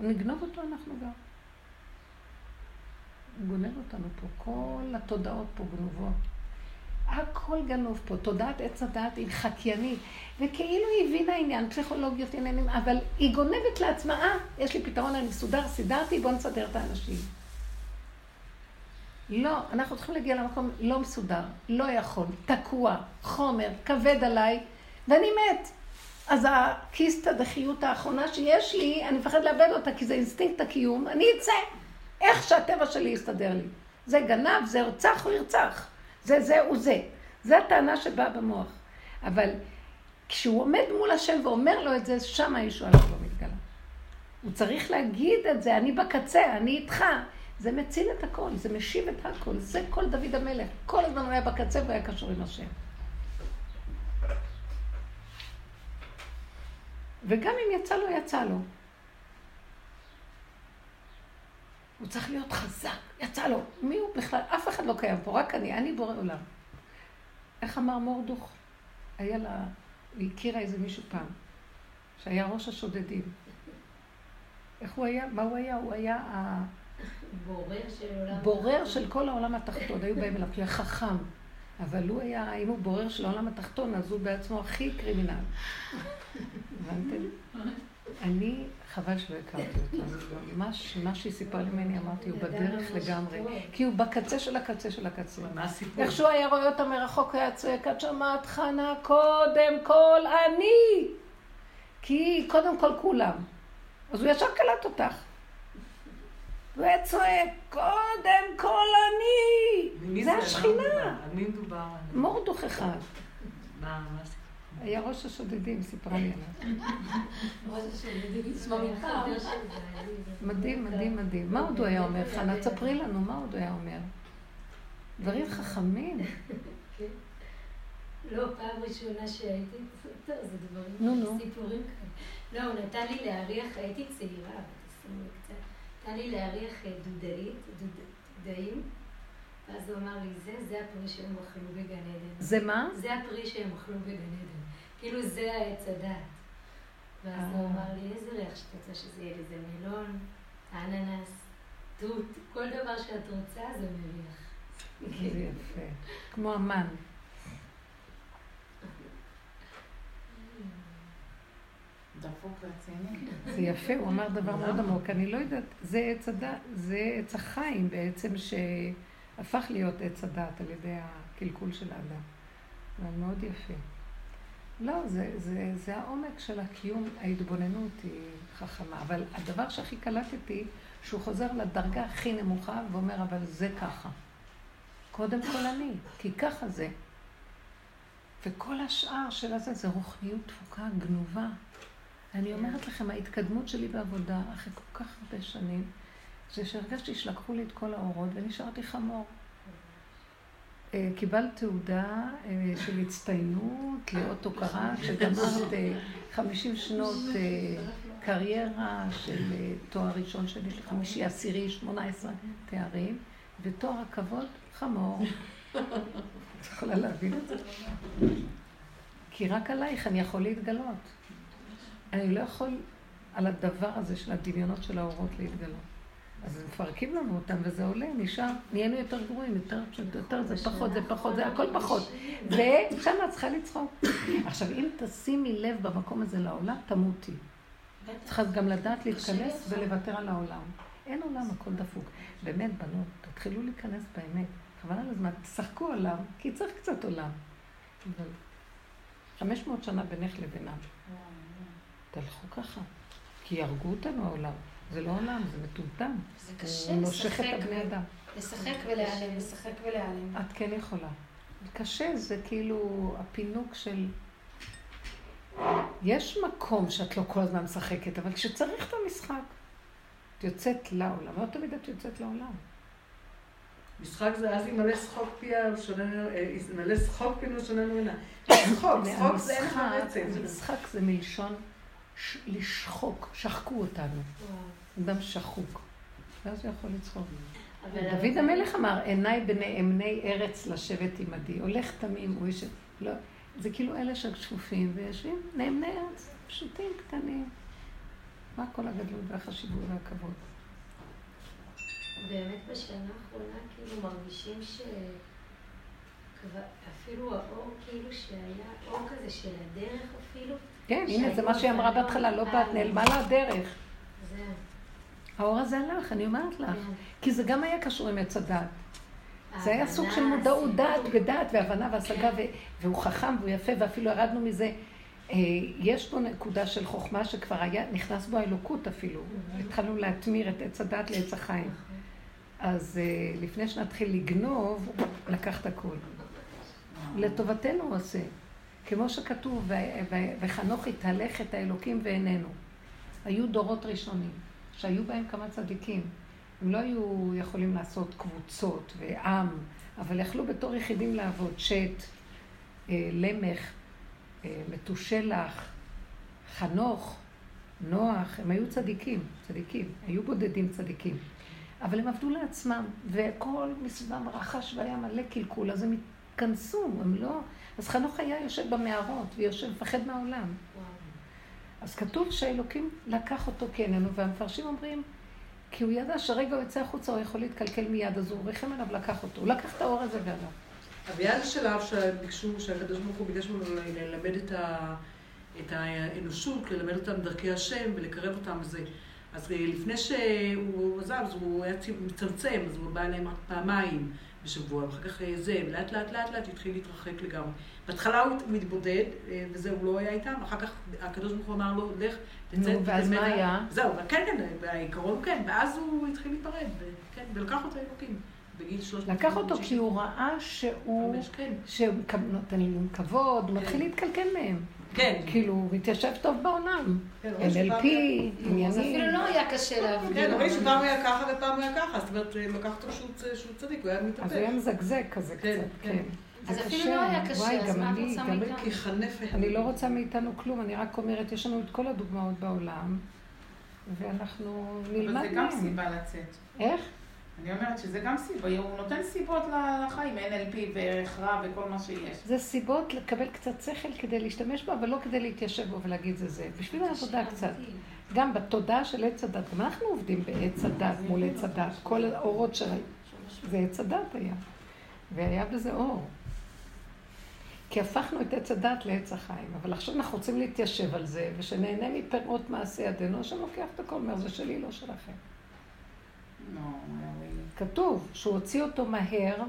נגנוב אותו אנחנו גם. הוא גונב אותנו פה. כל התודעות פה גנובות. הכל גנוב פה. תודעת עץ הדעת היא חקיינית. וכאילו היא הבינה עניין, פסיכולוגיות עניינים, אבל היא גונבת לעצמה, אה, יש לי פתרון, אני מסודר, סידרתי, בואו נסדר את האנשים. לא, אנחנו צריכים להגיע למקום לא מסודר, לא יכול, תקוע, חומר, כבד עליי, ואני מת. אז הקיסטה דחיות האחרונה שיש לי, אני מפחד לאבד אותה, כי זה אינסטינקט הקיום, אני אצא. איך שהטבע שלי יסתדר לי. זה גנב, זה ירצח, הוא ירצח. זה זה הוא זה. זה הטענה שבאה במוח. אבל כשהוא עומד מול השם ואומר לו את זה, שם הישועה שלו מתגלה. הוא צריך להגיד את זה, אני בקצה, אני איתך. זה מציל את הכל, זה משיב את הכל. זה כל דוד המלך. כל הזמן הוא היה בקצה והיה קשור עם השם. וגם אם יצא לו, יצא לו. הוא צריך להיות חזק, יצא לו. מי הוא בכלל? אף אחד לא קיים פה, רק אני, אני בורא עולם. איך אמר מורדוך? היה לה, היא הכירה איזה מישהו פעם, שהיה ראש השודדים. איך הוא היה? מה הוא היה? הוא היה ה... בורר של עולם. בורר של כל העולם התחתון, היו באים אליו, כי הוא היה חכם. אבל הוא היה, אם הוא בורר של העולם התחתון, אז הוא בעצמו הכי קרימינל. הבנתם? אני, חבל שלא הכרתי אותו. מה, מה שהיא סיפרה לי ממני, אמרתי, הוא בדרך לגמרי. כי הוא בקצה של הקצה של הקצה. מה הסיפור? איך שהוא היה רואה אותה מרחוק, היה צועק, את שמעת חנה, קודם כל אני! כי קודם כל כולם. אז הוא ישר קלט אותך. הוא היה צועק, קודם כל אני! זה השכינה. על מי מדובר? מורדוך אחד. היה ראש השודדים, סיפרה לי עליו. מדהים, מדהים, מדהים. מה עוד הוא היה אומר? חנה, תספרי לנו, מה עוד הוא היה אומר? דברים חכמים. לא, פעם ראשונה שהייתי, טוב, זה דברים. סיפורים כאלה. לא, הוא נתן לי להריח, הייתי צעירה, בת נתן לי להריח אה, דודאית, דוד- דודאים, ואז הוא אמר לי, זה, זה הפרי שהם אכלו בגן עדן. זה מה? זה הפרי שהם אכלו בגן עדן. כאילו זה העץ הדת. ואז הוא אה. אמר לי, איזה ריח שאת רוצה שזה יהיה לזה מלון, אננס, תות, כל דבר שאת רוצה זה מריח. זה יפה. כמו המן. דפוק רציני. זה יפה, הוא אמר דבר מאוד עמוק. אני לא יודעת, זה עץ הדת, זה עץ החיים בעצם שהפך להיות עץ הדת על ידי הקלקול של האדם. זה מאוד יפה. לא, זה, זה, זה העומק של הקיום, ההתבוננות היא חכמה. אבל הדבר שהכי קלטתי, שהוא חוזר לדרגה הכי נמוכה ואומר, אבל זה ככה. קודם כל אני, כי ככה זה. וכל השאר של הזה זה רוחניות תפוקה גנובה. אני אומרת לכם, ההתקדמות שלי בעבודה, אחרי כל כך הרבה שנים, זה שהרגשתי שלקחו לי את כל האורות ונשארתי חמור. אה, קיבלת תעודה אה, של הצטיינות, לאות הוקרה, שגמרת אה, 50 שנות אה, קריירה של תואר ראשון של חמישי, עשירי, 18 תארים, ותואר הכבוד, חמור. את יכולה להבין את זה? כי רק עלייך אני יכול להתגלות. אני לא יכול על הדבר הזה של הדמיונות של האורות להתגלות. אז מפרקים לנו אותם וזה עולה, נשאר, נהיינו יותר גרועים, יותר, יותר זה פחות, זה פחות, זה הכל פחות. ושם את צריכה לצחוק. עכשיו, אם תשימי לב במקום הזה לעולם, תמותי. צריכה גם לדעת להתכנס ולוותר על העולם. אין עולם, הכל דפוק. באמת, בנות, תתחילו להיכנס באמת. חבל על הזמן, תשחקו עולם, כי צריך קצת עולם. אבל 500 שנה בינך לבינם. תלכו ככה. כי יהרגו אותנו העולם. זה לא עולם, זה מטומטם. זה קשה הוא נושך לשחק, את הבני אדם. לשחק ולהיעלם, לשחק ולהיעלם. את כן יכולה. קשה, זה כאילו הפינוק של... יש מקום שאת לא כל הזמן משחקת, אבל כשצריך את המשחק, את יוצאת לעולם. לא תמיד את יוצאת לעולם. משחק זה אז ימלא שחוק פיה ושוננו, אה, ימלא שחוק פיה ושוננו עינה. צחוק, צחוק זה אין לך רצף. משחק זה מלשון ש- לשחוק, שחקו אותנו. אדם שחוק. ואז הוא יכול לצחוק. דוד המלך אמר, עיניי בני אמני ארץ לשבת עמדי. הולך תמים, הוא יושב... לא, זה כאילו אלה ששפופים ויושבים נאמני ארץ, פשוטים, קטנים. מה כל הגדלות והחשיבות והכבוד? באמת בשנה האחרונה כאילו מרגישים ש... כבר- אפילו האור כאילו שהיה אור כזה של הדרך אפילו. כן, הנה, זה מה שהיא אמרה בהתחלה, לא באת, נעלמה לה הדרך. האור הזה הלך, אני אומרת לך. כן. כי זה גם היה קשור עם עץ הדת. זה היה סוג של מודעות דעת. ודעת והבנה והשגה, ו- והוא חכם והוא יפה, ואפילו ירדנו מזה. אה, יש פה נקודה של חוכמה שכבר היה, נכנס בו האלוקות אפילו. התחלנו להטמיר את עץ הדת לעץ החיים. אז אה, לפני שנתחיל לגנוב, לקח את הכול. לטובתנו הוא עושה. כמו שכתוב, "ו- ו- וחנוך יתהלך את האלוקים ואיננו. היו דורות ראשונים, שהיו בהם כמה צדיקים. הם לא היו יכולים לעשות קבוצות ועם, אבל יכלו בתור יחידים לעבוד. שת, אה, למך, אה, מתושלח, חנוך, נוח, הם היו צדיקים, צדיקים, היו בודדים צדיקים. אבל הם עבדו לעצמם, וכל מסביבם רחש והיה מלא קלקול, אז הם התכנסו, הם לא... אז חנוך היה יושב במערות ויושב, מפחד מהעולם. אז כתוב שהאלוקים לקח אותו כאיננו, והמפרשים אומרים, כי הוא ידע שרגע הוא יוצא החוצה, הוא יכול להתקלקל מיד, אז הוא ריחם עליו לקח אותו. הוא לקח את האור הזה והלך. אבל היה איזה שלב שביקשו, שהקדוש ברוך הוא ביקש ממנו ללמד את, ה, את האנושות, ללמד אותם דרכי השם ולקרב אותם לזה. אז לפני שהוא עזב, אז הוא היה מצמצם, אז הוא בא אליהם פעמיים בשבוע, ואחר כך זה, ולאט לאט לאט לאט התחיל להתרחק לגמרי. בהתחלה הוא מתבודד, אה, וזה, הוא לא היה איתם, אחר כך הקדוש ברוך הוא אמר לו, לך, תצא, נו, ואז מה היה? זהו, כן, כן, בעיקרון כן, ואז הוא התחיל להיפרד, כן, ולקח אותו אלוקים. בגיל 300. לקח אותו כי הוא ראה שהוא, כן. שהוא נותן להם כבוד, הוא מתחיל להתקלקל מהם. כן. כאילו, הוא מתיישב טוב בעולם. כן, NLP, אז עניינים. אפילו לא היה קשה להבדיל. כן, רואים שפעם הוא היה ככה ופעם הוא היה ככה, זאת אומרת, לקח אותו שהוא צדיק, הוא היה אז הוא היה מתאפק. מזגזג כזה כן, קצת, כן. כן. אז זה אפילו לא היה קשה, אז מה את אני, רוצה מאיתנו? כי חנף אני לא רוצה מאיתנו כלום, אני רק אומרת, יש לנו את כל הדוגמאות בעולם, ואנחנו נלמד אבל זה גם מהם. סיבה לצאת. איך? אני אומרת שזה גם סיבה, הוא נותן סיבות לחיים, NLP וערך רע וכל מה שיש. זה סיבות לקבל קצת שכל כדי להשתמש בו, אבל לא כדי להתיישב בו ולהגיד זה זה. בשביל העבודה קצת. גם בתודעה של עץ הדת, גם אנחנו עובדים בעץ הדת מול עץ הדת, כל האורות שראינו. זה עץ הדת היה. והיה בזה אור. כי הפכנו את עץ הדת לעץ החיים, אבל עכשיו אנחנו רוצים להתיישב על זה, ושנהנה מפירות מעשה ידינו, השם לוקח את הכל, אומר, זה שלי, לא שלכם. לא. כתוב שהוא הוציא אותו מהר אה,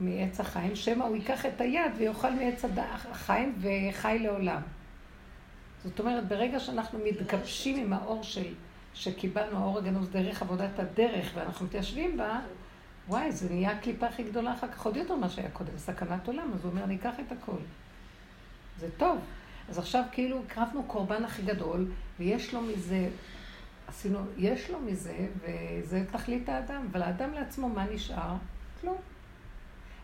מעץ החיים, שמא הוא ייקח את היד ויאכל מעץ החיים וחי לעולם. זאת אומרת, ברגע שאנחנו מתגבשים עם האור של, שקיבלנו, האור הגנוז דרך עבודת הדרך, ואנחנו מתיישבים בה, וואי, זה נהיה הקליפה הכי גדולה אחר כך, עוד יותר ממה שהיה קודם, סכנת עולם, אז הוא אומר, אני אקח את הכל. זה טוב. אז עכשיו כאילו הקרבנו קורבן הכי גדול, ויש לו מזה, עשינו, יש לו מזה, וזה תכלית האדם, אבל האדם לעצמו, מה נשאר? כלום.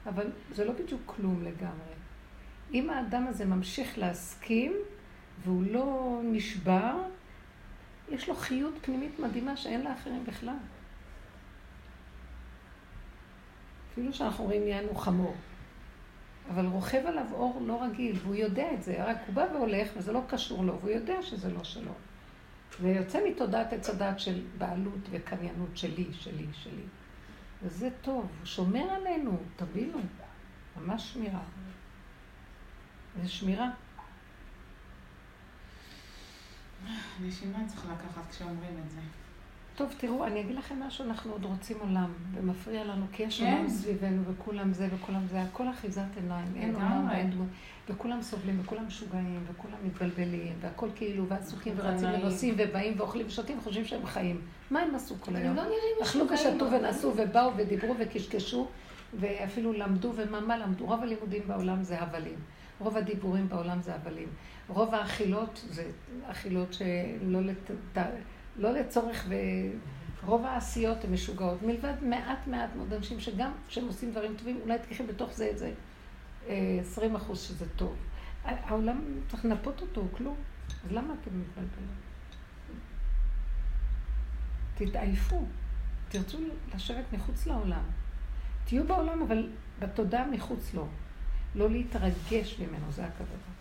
אבל זה לא בדיוק כלום לגמרי. אם האדם הזה ממשיך להסכים, והוא לא נשבר, יש לו חיות פנימית מדהימה שאין לאחרים בכלל. אפילו שאנחנו רואים נהיינו חמור. אבל רוכב עליו אור לא רגיל, והוא יודע את זה, רק הוא בא והולך וזה לא קשור לו, והוא יודע שזה לא שלו. ויוצא מתודעת עץ הדת של בעלות וקניינות שלי, שלי, שלי. וזה טוב, הוא שומר עלינו, תבינו, ממש שמירה. זה שמירה. נשימה צריך לקחת כשאומרים את זה. טוב, תראו, אני אגיד לכם משהו, אנחנו עוד רוצים עולם, ומפריע לנו, כי יש כן. עולם סביבנו, וכולם זה וכולם זה, הכל אחיזת עיניים, אין. עולם ואין דמות, וכולם סובלים, וכולם משוגעים, וכולם מתבלבלים, והכל כאילו, ועסוקים ורצים נעים. ונוסעים, ובאים ואוכלים ושותים, וחושבים שהם חיים. מה הם עשו כל היום? לא אכלו ושתו ונסעו ובאו ודיברו וקשקשו, ואפילו למדו, ומה מה למדו? רוב הלימודים בעולם זה הבלים. רוב הדיבורים בעולם זה הבלים. רוב האכילות זה אכילות שלא לת... לא לצורך, ורוב העשיות הן משוגעות. מלבד מעט מעט מאוד אנשים שגם כשהם עושים דברים טובים, אולי תקחי בתוך זה איזה אה, 20 אחוז שזה טוב. העולם, צריך לנפות אותו, כלום. אז למה אתם מתבלבלים? תתעייפו, תרצו לשבת מחוץ לעולם. תהיו בעולם, אבל בתודעה מחוץ לו. לא להתרגש ממנו, זה הכוונה.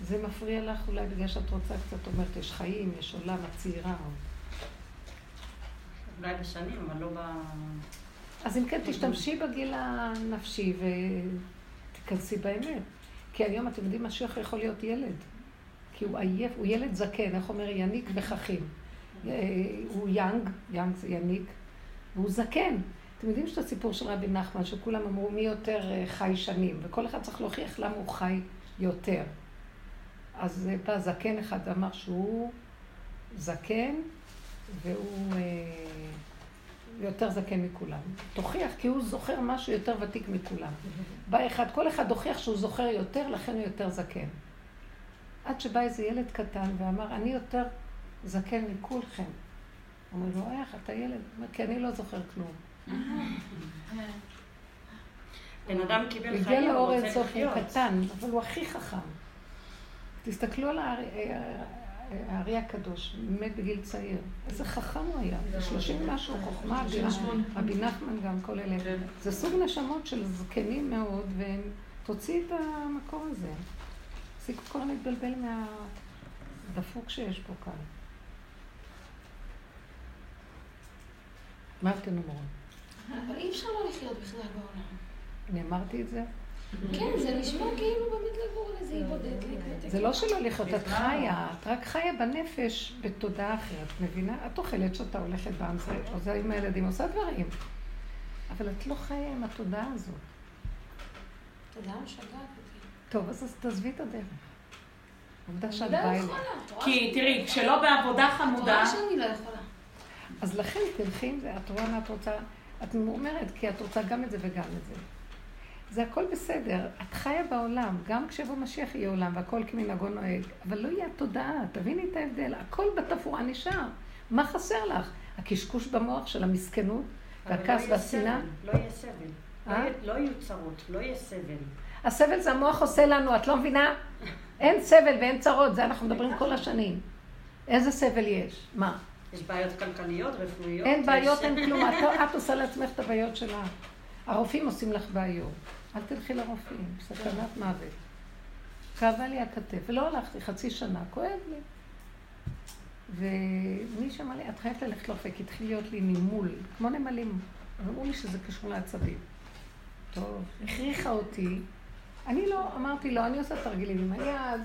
זה מפריע לך אולי בגלל שאת רוצה קצת, אומרת, יש חיים, יש עולם, את צעירה. או- אולי בשנים, אבל לא ב... אז אם כן, תשתמשי בגיל הנפשי ותיכנסי באמת. כי היום, אתם יודעים, משיח יכול להיות ילד. כי הוא עייף, הוא ילד זקן, איך אומר? יניק וחכים. אה, הוא יאנג, יאנג זה יניק, והוא זקן. אתם יודעים שאת הסיפור של רבי נחמן, שכולם אמרו מי יותר אה, חי שנים, וכל אחד צריך להוכיח למה הוא חי יותר. אז בא זקן אחד ואמר שהוא זקן, והוא אה, יותר זקן מכולם. תוכיח, כי הוא זוכר משהו יותר ותיק מכולם. בא אחד, כל אחד הוכיח שהוא זוכר יותר, לכן הוא יותר זקן. עד שבא איזה ילד קטן ואמר, אני יותר זקן מכולכם. אומר לו, איך, אתה ילד? הוא אומר, כי אני לא זוכר כלום. בן אדם קיבל הוא הגיע חיים, הוא לאור רוצה אינסוף, הוא לחיות. קטן, אבל הוא הכי חכם. תסתכלו על הארי- אה, הארי הקדוש, מת בגיל צעיר. איזה חכם הוא היה, שלושים משהו, חוכמה אדירה. רבי נחמן גם, כל אלה. כן. זה סוג נשמות של זקנים מאוד, והם... תוציאי את המקום הזה. תפסיקו כל הזמן להתבלבל מהדפוק שיש פה כאן. מה אתן אומרות? אבל אי אפשר לא לחיות בכלל בעולם. אני אמרתי את זה? כן, זה נשמע כאילו באמת לגור על איזה אי בודד. להתנתק. זה לא שלא לחיות, את חיה, את רק חיה בנפש בתודעה אחרת, מבינה? את אוכלת שאתה הולכת בעם, זה עוזר עם הילדים, עושה דברים. אבל את לא חיה עם התודעה הזאת. תודה, משגעת אותי. טוב, אז תעזבי את הדרך. עובדה שאת לא באה. את רואה כי תראי, כשלא בעבודה את חמודה, רואה שאני לא יכולה. אז לכן תלכי עם זה, את רואה מה את רוצה, את אומרת, כי את רוצה גם את זה וגם את זה. זה הכל בסדר, את חיה בעולם, גם כשיבוא משיח יהיה עולם והכל כמנהגו נוהג, אבל לא יהיה התודעה, תביני את ההבדל, הכל בתפאורה נשאר. מה חסר לך? הקשקוש במוח של המסכנות והכעס לא יהיה והשנאה? לא יהיה סבל. לא אה? יהיה- לא יהיו צרות, לא יהיה סבל. הסבל זה המוח עושה לנו, את לא מבינה? אין סבל ואין צרות, זה אנחנו מדברים כל השנים. איזה סבל יש? מה? יש בעיות כלכליות, רפואיות. אין בעיות, אין כלום. את, לא- את עושה לעצמך את הבעיות שלך. הרופאים עושים לך בעיות. אל תלכי לרופאים, סכנת מוות. כאבה לי הכתף, ולא הלכתי חצי שנה, כואב לי. ומי שאמר לי, את חייבת ללכת לרופא, כי התחיל להיות לי נימול, כמו נמלים. אמרו לי שזה קשור לעצבים. טוב, הכריחה אותי. אני לא, אמרתי לו, אני עושה תרגילים עם היד,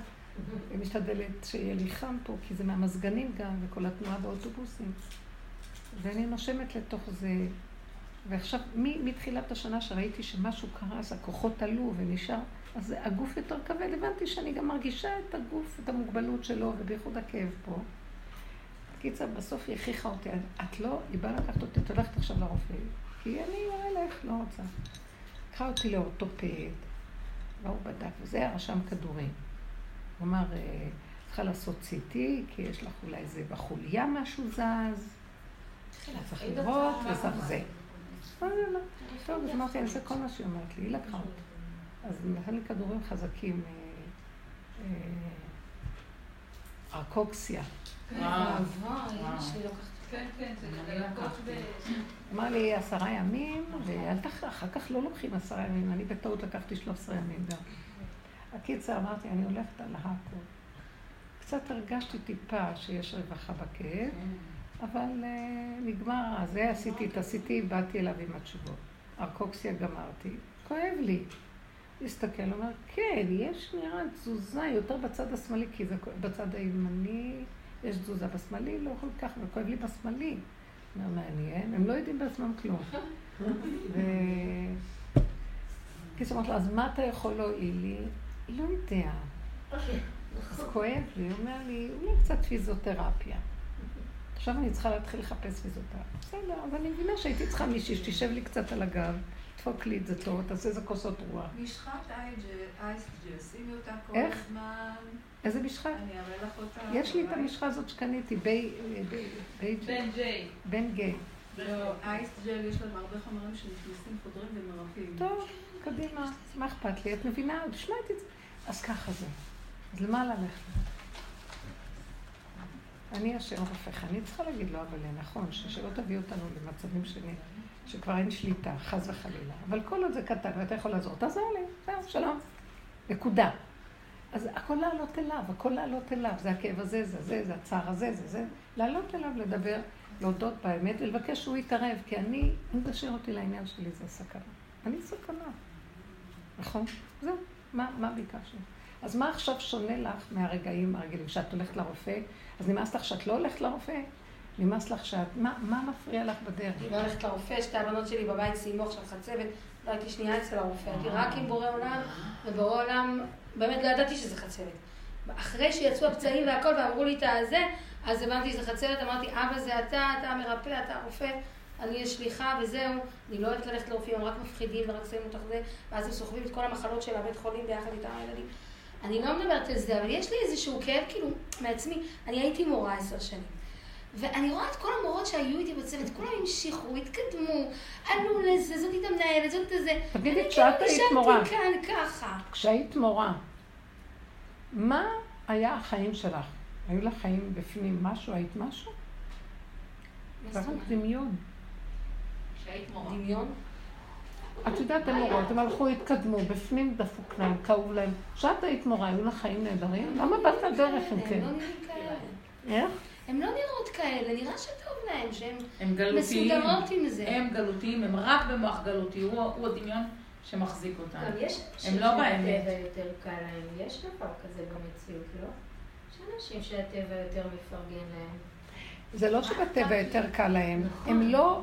ומשתדלת שיהיה לי חם פה, כי זה מהמזגנים גם, וכל התנועה באוטובוסים. ואני נושמת לתוך זה. ועכשיו, מתחילת השנה שראיתי שמשהו קרה, אז הכוחות עלו ונשאר, אז הגוף יותר כבד, הבנתי שאני גם מרגישה את הגוף, את המוגבלות שלו, ובייחוד הכאב פה. קיצר, בסוף היא הכריחה אותי, את לא, היא באה לקחת אותי, את הולכת עכשיו לרופא, כי אני אלך, לא רוצה. לקחה אותי לאורתופד, והוא בדק, וזה היה רשם כדורים. הוא אמר, אה, צריכה לעשות CT, כי יש לך אולי איזה בחוליה משהו זז, צריך לראות, וצריך זה. לא, לא, לא. טוב, אז אמרתי, זה כל מה שהיא אומרת לי, היא לקחה אותי. אז היא נתן לי כדורים חזקים, אה, אה, ארקוקסיה. שלי לוקחת. כן, כן, אני. אמר לי עשרה ימים, ואל תח... אחר כך לא לוקחים עשרה ימים, אני בטעות לקחתי 13 ימים גם. הקיצר, אמרתי, אני הולכת על הכל. קצת הרגשתי טיפה שיש רווחה בכאב, אבל uh, נגמר הזה, עשיתי את עשיתי, באתי אליו עם התשובות. ארקוקסיה גמרתי, כואב לי. הסתכל, אומר, כן, יש נראה תזוזה יותר בצד השמאלי, כי זה בצד הימני יש תזוזה, בשמאלי לא כל כך, וכואב לי בשמאלי. אומר, מעניין, הם לא יודעים בעצמם כלום. ו... קיצור, אמרתי לו, אז מה אתה יכול להועיל לי? לא יודע. אז כואב לי, הוא אומר לי, אולי קצת פיזיותרפיה. עכשיו אני צריכה להתחיל לחפש פיזיותרפיה. בסדר, אז אני מבינה שהייתי צריכה מישהי שתשב לי קצת על הגב, תדפוק לי את זה טוב, תעשה איזה כוסות רוח. משחת אייסג'ל, שימי אותה כל איך? הזמן. איזה משחק? אני אראה לך אותה. יש לי את. המשחה הזאת שקניתי, בי... בי- בי- בן ג'יי. בן גיי. לא, אייסג'ל יש להם הרבה חומרים שנכנסים, חודרים ומרפאים. טוב, קדימה, מה אכפת לי? את מבינה? שמעתי את זה. אז ככה זה. אז למה ללכת? אני השם רופאך. אני צריכה להגיד לו, אבל נכון, שלא תביא אותנו למצבים שני, שכבר אין שליטה, חס וחלילה. אבל כל עוד זה קטן ואתה יכול לעזור, תעזור לי, זהו, שלום. נקודה. אז הכל לעלות אליו, הכל לעלות אליו. זה הכאב הזה, זה זה, זה הצער הזה, זה זה. לעלות אליו, לדבר, להודות באמת ולבקש שהוא יתערב, כי אני, אם תשאיר אותי לעניין שלי, זה סכנה. אני סכנה. נכון? זהו. מה, מה ביקשנו? אז מה עכשיו שונה לך מהרגעים הרגילים? שאת הולכת לרופא, אז נמאס לך שאת לא הולכת לרופא? נמאס לך שאת... מה, מה מפריע לך בדרך? אני לא הולכת לרופא, שתי הבנות שלי בבית סיימו עכשיו חצבת, לא הייתי שנייה אצל הרופא, הייתי רק עם בורא עולם, ובורא עולם, באמת לא ידעתי שזה חצבת. אחרי שיצאו הפצעים והכל ואמרו לי את הזה, אז הבנתי שזה חצבת, אמרתי, אבא זה אתה, אתה המרפא, אתה הרופא, אני השליחה וזהו, אני לא אוהבת ללכת לרופאים, הם רק מפחידים ורק שמים אותך זה, ואז הם סוחבים את כל המחלות של הבית חולים ביחד איתם הילדים. אני לא מדברת על זה, אבל יש לי איזשהו כאב כאילו מעצמי. אני הייתי מורה עשר שנים. ואני רואה את כל המורות שהיו איתי בצוות, כולם המשיכו, התקדמו, עלו לזה, זאת את המנהלת, זאת את זה. תגידי, אני כשאת כאילו היית מורה. נשארתי כאן ככה. כשהיית מורה, מה היה החיים שלך? היו לך חיים בפנים משהו? היית משהו? מה זאת רק אומרת? דמיון. כשהיית מורה. דמיון? את יודעת, הם מורות, הם הלכו, התקדמו, בפנים דפוק להם, כאוב להם. כשאת היית מורה, היו לך חיים נהדרים? למה באת לדרך אם הם כן? לא. איך? הן לא נראות כאלה, נראה שטוב להן, שהן. מסודרות עם זה. הם גלותיים, הם רק במוח גלותי, הוא, הוא הדמיון שמחזיק אותם. גם יש אנשים הם לא באמת. שהטבע יותר קל להם, יש דבר כזה במציאות, לא? יש אנשים שהטבע יותר מפרגן להם. זה לא שבטבע יותר קל להם, הם לא,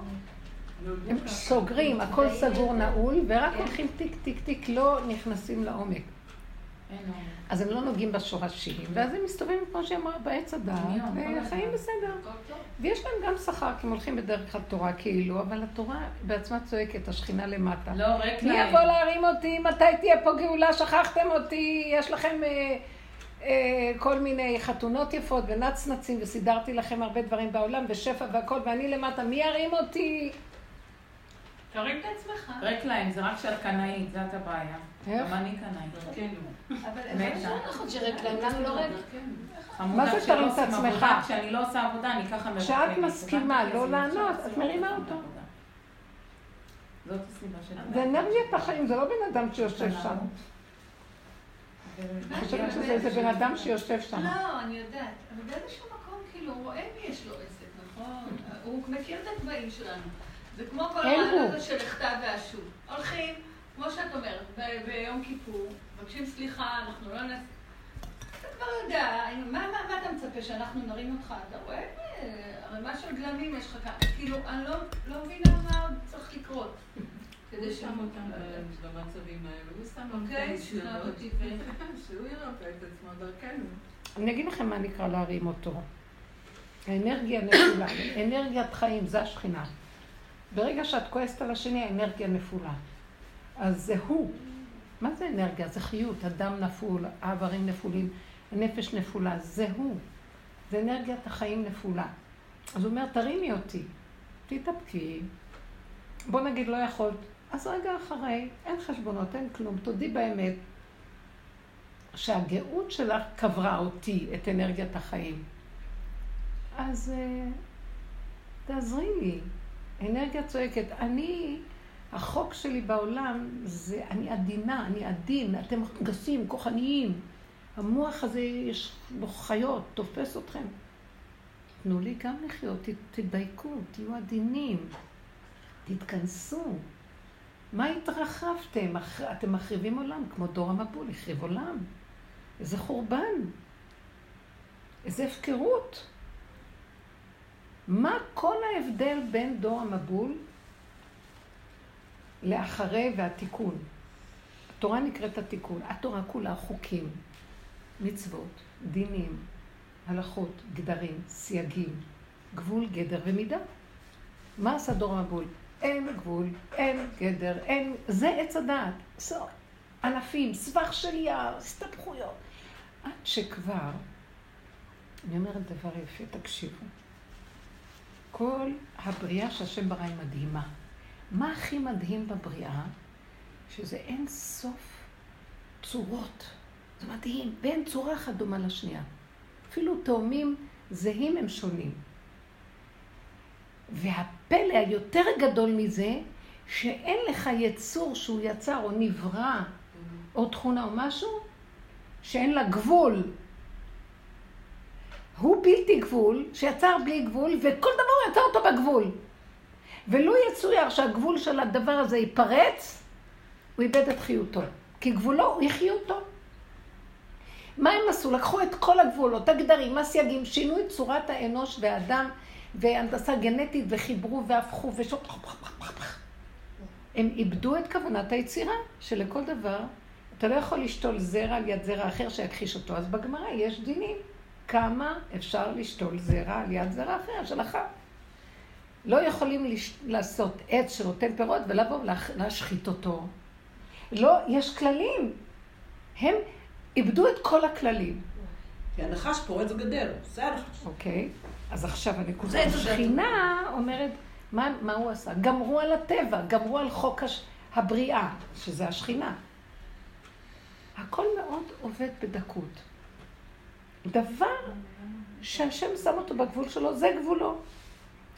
הם סוגרים, הכל סגור נעול, ורק הולכים טיק טיק טיק, לא נכנסים לעומק. אז הם לא נוגעים בשורשים, ואז הם מסתובבים, כמו שהיא אמרה, בעץ הדעת, וחיים. בסדר. ויש להם גם שכר, כי הם הולכים בדרך התורה כאילו, אבל התורה בעצמה צועקת, השכינה למטה. לא, ריק מי. יבוא להרים אותי? מתי תהיה פה גאולה? שכחתם אותי? יש לכם אה, אה, כל מיני חתונות יפות ונצנצים, וסידרתי לכם הרבה דברים בעולם, ושפע והכל, ואני למטה, מי ירים אותי? תרים את עצמך. ריק להם, זה רק של הקנאית, זאת הבעיה. איך? גם אני קנאית. אבל מתה. לא נכון שריק להם, לנו לא ריק. חמודה מה זה תרים את עצמך? כשאני לא עושה עבודה, אני ככה מרוקדת. כשאת מסכימה? לא אז לענות, את מרימה אותו. זאת הסיבה של זה אנרגיית החיים, זה לא בן אדם שיושב שלנו. שם. אני חושבת שזה איזה בן אדם שיושב שם. לא, אני יודעת. אבל באיזשהו מקום, כאילו, הוא רואה מי יש לו עסק, נכון? הוא מכיר את התוואים שלנו. זה כמו כל הוא. הזה של לכתב ואשוב. הולכים, כמו שאת אומרת, ב- ביום כיפור, מבקשים סליחה, אנחנו לא נעשה... אתה כבר יודע, מה, מה, מה אתה מצפה, שאנחנו נרים אותך? אתה רואה? אה, ערימה של גלמים יש לך כאן. כאילו, אני לא, לא מבינה מה עוד צריך לקרות. כדי ש... שם אותם במצבים האלו, הוא שם אותם אוקיי, שכנעת אותי. שהוא ירפא את עצמו דרכנו. אני אגיד לכם מה נקרא להרים אותו. האנרגיה נפולה, אנרגיית חיים, זה השכינה. ברגע שאת כועסת על השני, האנרגיה נפולה. אז זה הוא. מה זה אנרגיה? זה חיות, הדם נפול, האיברים נפולים, הנפש נפולה, זה הוא. זה אנרגיית החיים נפולה. אז הוא אומר, תרימי אותי, תתאפקי. בוא נגיד, לא יכולת. אז רגע אחרי, אין חשבונות, אין כלום, תודי באמת. שהגאות שלך קברה אותי, את אנרגיית החיים. אז uh, תעזרי לי. אנרגיה צועקת. אני, החוק שלי בעולם זה, אני עדינה, אני עדין, אתם גסים, כוחניים. המוח הזה, יש בו חיות, תופס אתכם. תנו לי גם לחיות, תדייקו, תהיו עדינים, תתכנסו. מה התרחבתם? אתם מחריבים עולם, כמו דור המבול, החריב עולם. איזה חורבן, איזה הפקרות. מה כל ההבדל בין דור המבול לאחרי והתיקון? התורה נקראת התיקון. התורה כולה חוקים, מצוות, דינים, הלכות, גדרים, סייגים, גבול, גדר ומידה. מה עשה דור המבול? אין גבול, אין גדר, אין... זה עץ הדעת. ענפים, סבך של יער, הסתבכויות. עד שכבר, אני אומרת דבר יפה, תקשיבו. כל הבריאה שהשם ברא היא מדהימה. מה הכי מדהים בבריאה? שזה אין סוף צורות. זה מדהים, ואין צורה אחת דומה לשנייה. אפילו תאומים זהים הם שונים. והפלא היותר גדול מזה, שאין לך יצור שהוא יצר או נברא, או תכונה או משהו, שאין לה גבול. הוא בלתי גבול, שיצר בלי גבול, וכל דבר הוא יצר אותו בגבול. ולו יצויר שהגבול של הדבר הזה ייפרץ, הוא איבד את חיותו. כי גבולו הוא חיותו. מה הם עשו? לקחו את כל הגבולות, הגדרים, הסייגים, שינו את צורת האנוש והאדם, והנדסה גנטית, וחיברו והפכו ושוק... הם איבדו את כוונת היצירה, שלכל דבר, אתה לא יכול לשתול זרע על יד זרע אחר שיכחיש אותו. אז בגמרא יש דינים. כמה אפשר לשתול זרע על יד זרע אחר של אחת. לא יכולים לש... לעשות עץ שנותן פירות ולבוא ולהש- להשחית אותו. לא, יש כללים. הם איבדו את כל הכללים. כי הנחש פורץ גדר, זה הנחש. אוקיי? אז עכשיו הנקודה. השכינה אומרת, מה, מה הוא עשה? גמרו על הטבע, גמרו על חוק הש... הבריאה, שזה השכינה. הכל מאוד עובד בדקות. דבר שהשם שם אותו בגבול שלו, זה גבולו.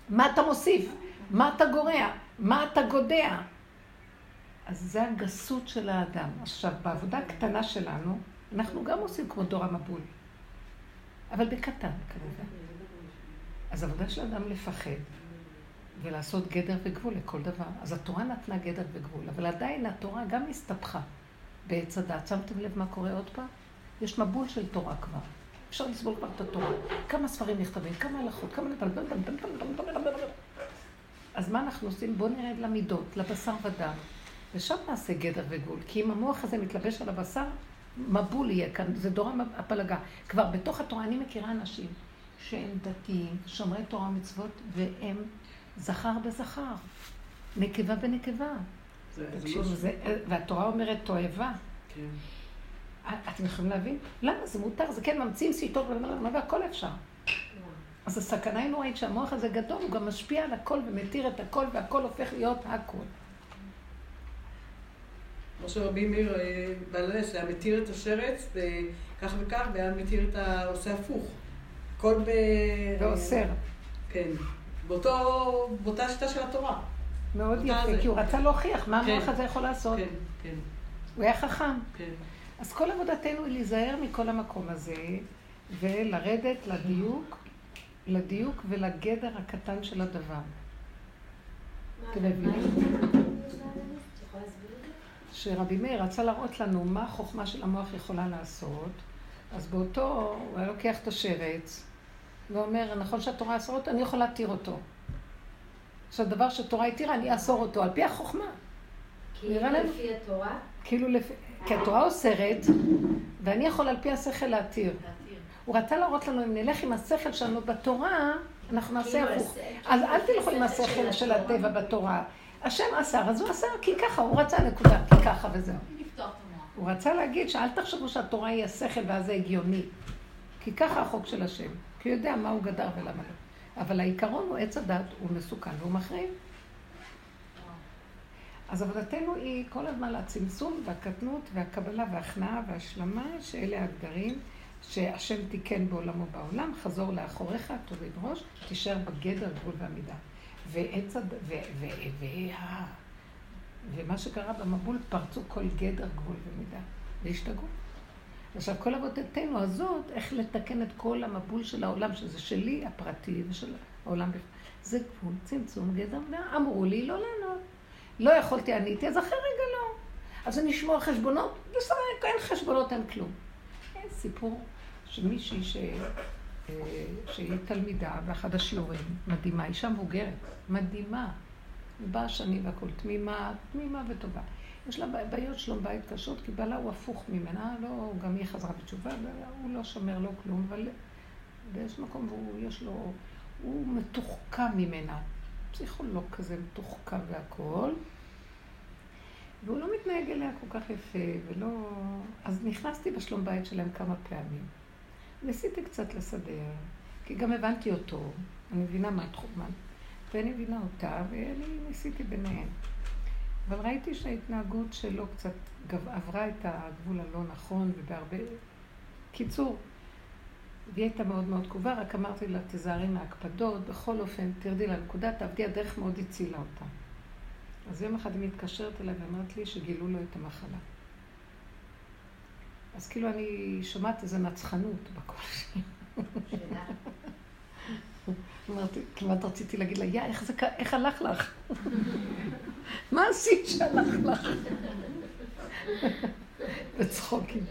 מה אתה מוסיף? מה אתה גורע? מה אתה גודע? אז זה הגסות של האדם. עכשיו, בעבודה הקטנה שלנו, אנחנו גם עושים כמו דור המבול. אבל בקטן, כמובן. אז עבודה של אדם לפחד ולעשות גדר וגבול לכל דבר. אז התורה נתנה גדר וגבול, אבל עדיין התורה גם הסתבכה בעץ הדת. שמתם לב מה קורה עוד פעם? יש מבול של תורה כבר. אפשר לסבול כבר את התורה. כמה ספרים נכתבים, כמה הלכות, כמה... אז מה אנחנו עושים? בואו נרד למידות, לבשר ודם, ושם נעשה גדר וגבול. כי אם המוח הזה מתלבש על הבשר, מבול יהיה כאן, זה דור הפלגה. כבר בתוך התורה אני מכירה אנשים שהם דתיים, שומרי תורה ומצוות, והם זכר בזכר, נקבה בנקבה. תקשיבו, זה, והתורה אומרת תועבה. כן. אתם יכולים להבין? למה זה מותר? זה כן, ממציאים סיטות והכל אפשר. אז הסכנה היא נוראית שהמוח הזה גדול, הוא גם משפיע על הכל ומתיר את הכל, והכל הופך להיות הכל. כמו שרבי מאיר אה, בעלס היה מתיר את השרץ, וכך וכך, והיה מתיר את ה... עושה הפוך. הכל ב... ואוסר. כן. באותו, באותה שיטה של התורה. מאוד יפה. כי הוא רצה להוכיח מה כן. המוח הזה יכול לעשות. כן, כן, הוא היה חכם. כן. אז כל עבודתנו היא להיזהר מכל המקום הזה, ולרדת לדיוק, לדיוק ולגדר הקטן של הדבר. אתם מבינים? שרבי מאיר רצה להראות לנו מה החוכמה של המוח יכולה לעשות, אז באותו, הוא היה לוקח את השרץ, ואומר, נכון שהתורה אסור אותו, אני יכול להתיר אותו. עכשיו, דבר שתורה התירה, אני אאסור אותו, על פי החוכמה. כאילו לפי התורה, כאילו, לפי... כי התורה אוסרת, ואני יכול על פי השכל להתיר. הוא רצה להראות לנו, אם נלך עם השכל שלנו בתורה, אנחנו נעשה כאילו הפוך. הש- אז כאילו אל תלכו עם השכל של. הטבע בתורה. השם אסר, אז הוא אסר כי ככה, הוא רצה נקודה, כי ככה וזהו. הוא רצה להגיד שאל תחשבו שהתורה היא השכל ואז זה הגיוני. כי ככה החוק של השם. כי הוא יודע מה הוא גדר ולמה לא. אבל העיקרון הוא עץ הדת, הוא מסוכן והוא מחריב. אז עבודתנו היא כל הזמן הצמצום והקטנות והקבלה וההכנעה וההשלמה, שאלה הגדרים שהשם תיקן בעולמו בעולם, חזור לאחוריך, תוריד ראש, תישאר בגדר, גבול ועמידה. ועץ הד... ו... ו... וה... ומה שקרה במבול, פרצו כל גדר, גבול ומידה, והשתגעו. עכשיו, כל עבודתנו הזאת, איך לתקן את כל המבול של העולם, שזה שלי הפרטי ושל העולם. זה גבול, צמצום, גדר. אמרו לי לא לענות. לא יכולתי, עניתי, אז אחרי רגע לא. אז אני אשמור חשבונות, בסדר, אין חשבונות, אין כלום. אין סיפור שמישהי ש... אה, שהיא תלמידה באחד השיעורים, מדהימה, אישה מבוגרת, מדהימה, באה שנים והכול, תמימה, תמימה וטובה. יש לה בעיות שלום בית קשות, כי בעלה הוא הפוך ממנה, לא, גם היא חזרה בתשובה, הוא לא שומר לו כלום, אבל באיזשהו מקום הוא, יש לו, הוא מתוחכם ממנה. פסיכולוג כזה מתוחכם והכול. והוא לא מתנהג אליה כל כך יפה, ולא... אז נכנסתי בשלום בית שלהם כמה פעמים. ניסיתי קצת לסדר, כי גם הבנתי אותו, אני מבינה מה התחום, ואני מבינה אותה, ואני ניסיתי ביניהם. אבל ראיתי שההתנהגות שלו קצת. עברה את הגבול הלא נכון, ובהרבה... קיצור, והיא הייתה מאוד מאוד קרובה, רק אמרתי לה, תיזהרי מההקפדות, בכל אופן, תרדי לנקודה, תעבדי, הדרך מאוד הצילה אותה. אז יום אחד היא מתקשרת אליי ואמרת לי שגילו לו את המחלה. אז כאילו אני שומעת איזו נצחנות בקול שלי. אמרתי, כמעט רציתי להגיד לה, יא, איך, זה, איך הלך לך? מה עשית שהלך לך? בצחוקים.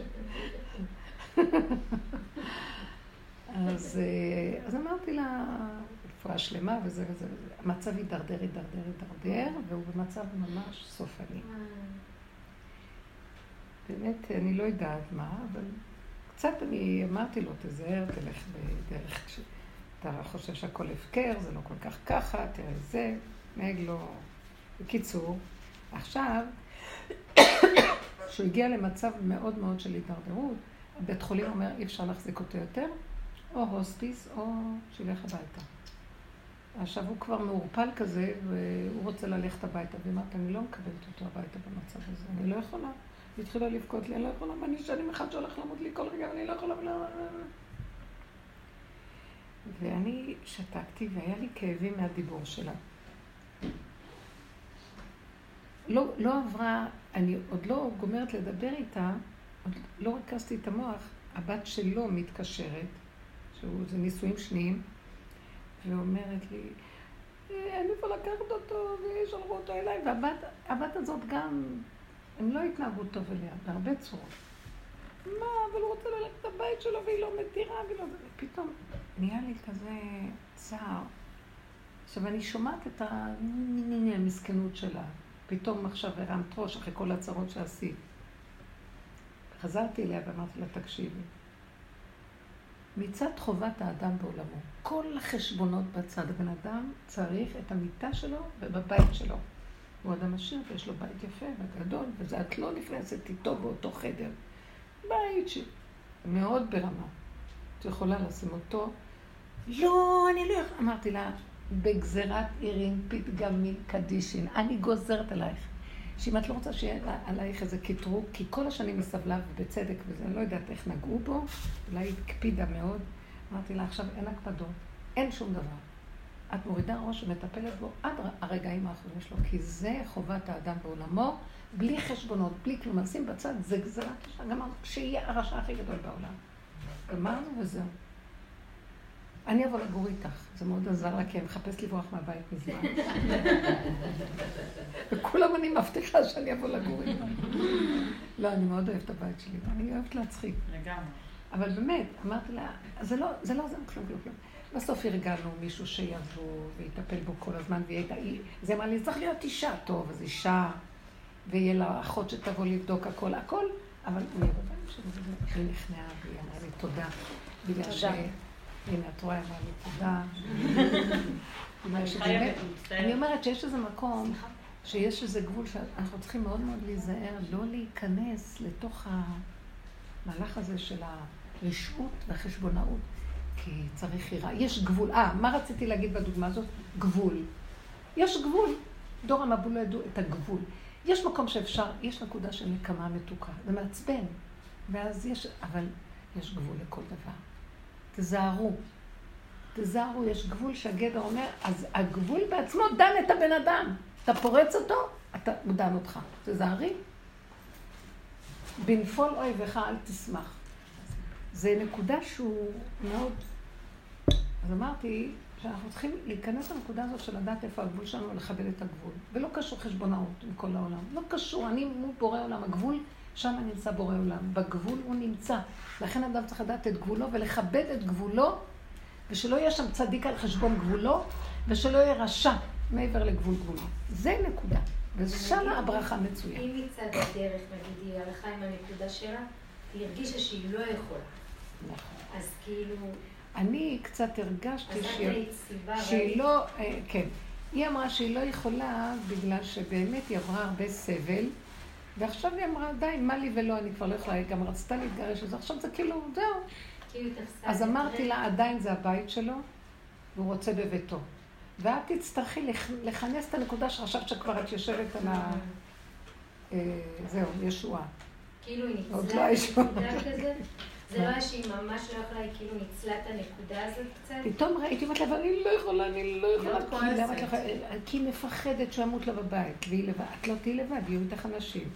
אז, אה, אז אמרתי לה, רפואה שלמה וזה וזה וזה. המצב הידרדר, הידרדר, הידרדר, והוא במצב ממש סופני. באמת, אני לא יודעת מה, אבל קצת אני אמרתי לו, תיזהר, תלך בדרך שאתה חושב שהכל הפקר, זה לא כל כך ככה, תראה זה, נהג לו. בקיצור, עכשיו, כשהוא הגיע למצב מאוד מאוד של הידרדרות, הבית חולים אומר, אי אפשר להחזיק אותו יותר, או הוספיס, או שילך הביתה. עכשיו הוא כבר מעורפל כזה, והוא רוצה ללכת הביתה, ואמרת, אני לא מקבלת אותו הביתה במצב הזה, אני לא יכולה. היא התחילה לבכות לי, אני לא יכולה, ואני שנים אחד שהולך למות לי כל רגע, ואני לא יכולה, ולא... ואני שתקתי, והיה לי כאבים מהדיבור שלה. לא, לא עברה, אני עוד לא גומרת לדבר איתה, עוד לא ריכזתי את המוח, הבת שלו מתקשרת, שזה נישואים שניים, ואומרת לי, "אה, אין איפה לקחת אותו, ושלחו אותו אליי, והבת הבת הזאת גם, הם לא התנהגו טוב אליה, בהרבה צורות. מה, אבל הוא רוצה ללכת לבית שלו והיא לא מתירה, והיא לא... פתאום נהיה לי כזה צער. עכשיו, אני שומעת את המסכנות שלה. פתאום עכשיו הרמת ראש אחרי כל הצרות שעשית. חזרתי אליה ואמרתי לה, תקשיבי, מצד חובת האדם בעולמו, כל החשבונות בצד, הבן אדם צריך את המיטה שלו ובבית שלו. הוא אדם עשיר ויש לו בית יפה וגדול, וזה את לא נכנסת איתו באותו חדר. בית שמאוד ברמה. את יכולה לשים אותו. לא, אני לא יכולה. אמרתי לה, בגזירת עירין פתגמין קדישין, אני גוזרת עלייך. שאם את לא רוצה שיהיה עלייך איזה קטרוג, כי כל השנים היא סבלה, ובצדק, וזה, אני לא יודעת איך נגעו בו, אולי היא הקפידה מאוד. אמרתי לה, עכשיו אין הקפדות, אין שום דבר. את מורידה ראש ומטפלת בו עד הרגעים האחרונים שלו, כי זה חובת האדם בעולמו, בלי חשבונות, בלי כלום. נשים בצד, זה גזירת אישה, גמרנו, שיהיה הרשע הכי גדול בעולם. גמרנו וזהו. אני אבוא לגור איתך, זה מאוד עזר לה, כי אני מחפשת לברוח מהבית מזמן. וכולם אני מבטיחה שאני אבוא לגור איתה. לא, אני מאוד אוהבת את הבית שלי, ואני אוהבת להצחיק. לגמרי. אבל באמת, אמרתי לה, זה לא, זה לא עוזר כלום, כלום, כלום. בסוף הרגלנו מישהו שיבוא ויטפל בו כל הזמן, והיא הייתה, זה אמרה לי, צריך להיות אישה, טוב, אז אישה, ויהיה לה אחות שתבוא לבדוק הכל, הכל, אבל אני יודעת שהיא נכנעה, והיא אמרה לי תודה, בגלל ש... הנה, את רואה, חייבת, מצטערת. אני אומרת שיש איזה מקום, שיש איזה גבול שאנחנו צריכים מאוד מאוד להיזהר, לא להיכנס לתוך המהלך הזה של הרשעות והחשבונאות, כי צריך יראה. יש גבול. אה, מה רציתי להגיד בדוגמה הזאת? גבול. יש גבול. דור המבול לא ידעו את הגבול. יש מקום שאפשר, יש נקודה של נקמה מתוקה. זה מעצבן. ואז יש, אבל יש גבול לכל דבר. תזהרו. תזהרו, יש גבול שהגדר אומר, אז הגבול בעצמו דן את הבן אדם. אתה פורץ אותו, אתה, הוא דן אותך. תזהרי. בנפול אויביך אל תשמח. זה נקודה שהוא מאוד... אז אמרתי שאנחנו צריכים להיכנס לנקודה הזאת של לדעת איפה הגבול שלנו ולכבד את הגבול. ולא קשור חשבונאות עם כל העולם. לא קשור, אני מול בורא עולם. הגבול, שם נמצא בורא עולם. בגבול הוא נמצא. לכן אדם צריך לדעת את גבולו ולכבד את גבולו, ושלא יהיה שם צדיק על חשבון גבולו, ושלא יהיה רשע מעבר לגבול גבולו. זה נקודה. ושם הברכה מצויה. אם מצד הדרך, נגיד, היא הלכה עם הנקודה שלה, היא הרגישה שהיא לא יכולה. נכון. אז כאילו, אני קצת הרגשתי שהיא? לא, אה, כן, היא אמרה שהיא לא יכולה בגלל שבאמת היא עברה הרבה סבל, ועכשיו היא אמרה, די, מה לי ולא, אני כבר לא יכולה, היא גם רצתה להתגרש, אז עכשיו זה כאילו, זהו. כאילו אז אמרתי. לה, עדיין זה הבית שלו, והוא רוצה בביתו. ואת תצטרכי לכ- לכנס את הנקודה שחשבת שכבר את יושבת על ה... אה, זהו, ישועה. כאילו היא ניצלה לא? זה לא היה שהיא ממש לא יכולה, היא כאילו ניצלה את הנקודה הזאת קצת? פתאום ראיתי, אמרתי לה, אני לא יכולה, אני לא יכולה, כי כועסת. לא יכולה? כי היא מפחדת שהוא ימות לה בבית, והיא לבד. את לא תהיי לבד, יהיו איתך אנשים.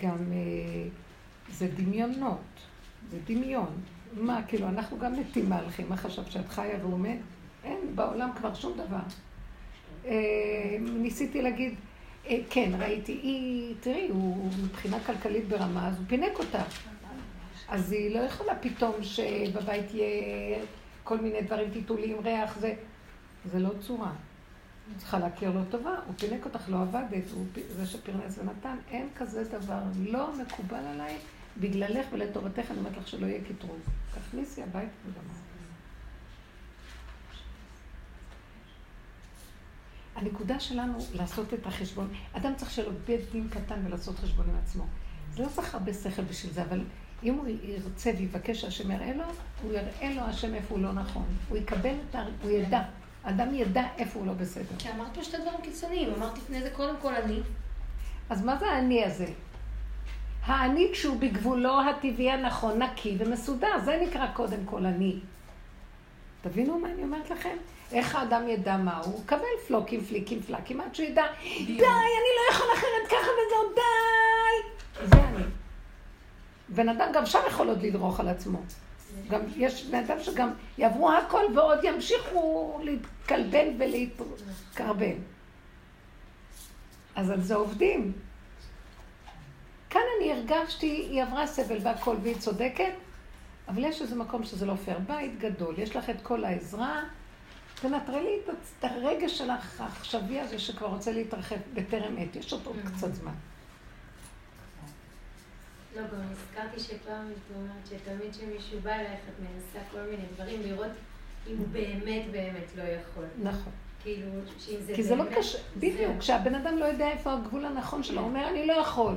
גם אה, זה דמיונות, זה דמיון. מה, כאילו, אנחנו גם מתים מהלכים, מה חשבת שאת חיה והוא מת? אין בעולם כבר שום דבר. אה, ניסיתי להגיד, אה, כן, ראיתי, היא, תראי, הוא מבחינה כלכלית ברמה, אז הוא פינק אותה. אז היא לא יכולה פתאום שבבית יהיה כל מיני דברים, טיטולים, ריח, זה, זה לא צורה. צריכה להכיר לו טובה, הוא פינק אותך, לא עבדת, הוא זה שפרנס ונתן, אין כזה דבר, לא מקובל עליי, בגללך ולטובתך, אני אומרת לך שלא יהיה קטרוג. תכניסי הביתה וגמר. הנקודה שלנו לעשות את החשבון, אדם צריך שיהיה לו בית דין קטן ולעשות חשבון עם עצמו. זה לא צריך הרבה שכל בשביל זה, אבל אם הוא ירצה ויבקש שהשם יראה לו, הוא יראה לו השם איפה הוא לא נכון. הוא יקבל את ה... הוא ידע. אדם ידע איפה הוא לא בסדר. כי אמרת פה שתי דברים קיצוניים. אמרת לפני זה קודם כל אני. אז מה זה האני הזה? האני כשהוא בגבולו הטבעי הנכון, נקי ומסודר, זה נקרא קודם כל אני. תבינו מה אני אומרת לכם? איך האדם ידע מה הוא? הוא קבל פלוקים, פליקים, פלקים, עד שהוא ידע, די, אני לא יכול אחרת ככה וזהו, די! זה אני. בן אדם גם שם יכול עוד לדרוך על עצמו. גם יש בני אדם שגם יעברו הכל ועוד ימשיכו להתקלבן ולהתקרבן. אז על זה עובדים. כאן אני הרגשתי, היא עברה סבל והכל והיא צודקת, אבל יש איזה מקום שזה לא פייר. בית גדול, יש לך את כל העזרה, תנטרלי את הרגש שלך העכשווי הזה שכבר רוצה להתרחב בטרם עת, יש עוד עוד קצת זמן. לא, גם נזכרתי שפעם את אומרת שתמיד כשמישהו בא אלייך את מנסה כל מיני דברים לראות אם הוא באמת באמת לא יכול. נכון. כאילו, שאם זה כי זה לא קשה, בדיוק, כשהבן אדם לא יודע איפה הגבול הנכון שלו, הוא אומר, אני לא יכול.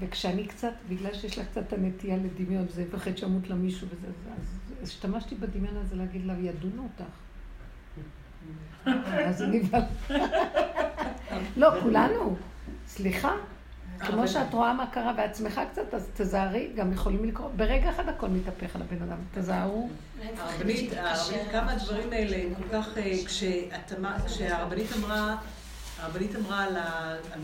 וכשאני קצת, בגלל שיש לה קצת הנטייה לדמיון, וזה יפחד שימות לה מישהו וזה, אז- אז השתמשתי בדמיון הזה להגיד לה, ידונו אותך. אז אני. לא, כולנו. סליחה. כמו שאת רואה מה קרה בעצמך קצת, אז תזהרי, גם יכולים לקרות, ברגע אחד הכל מתהפך על הבן אדם, תזהרו. הרבנית, כמה הדברים האלה כל כך, אה, כשהרבנית אמרה, הרבנית אמרה על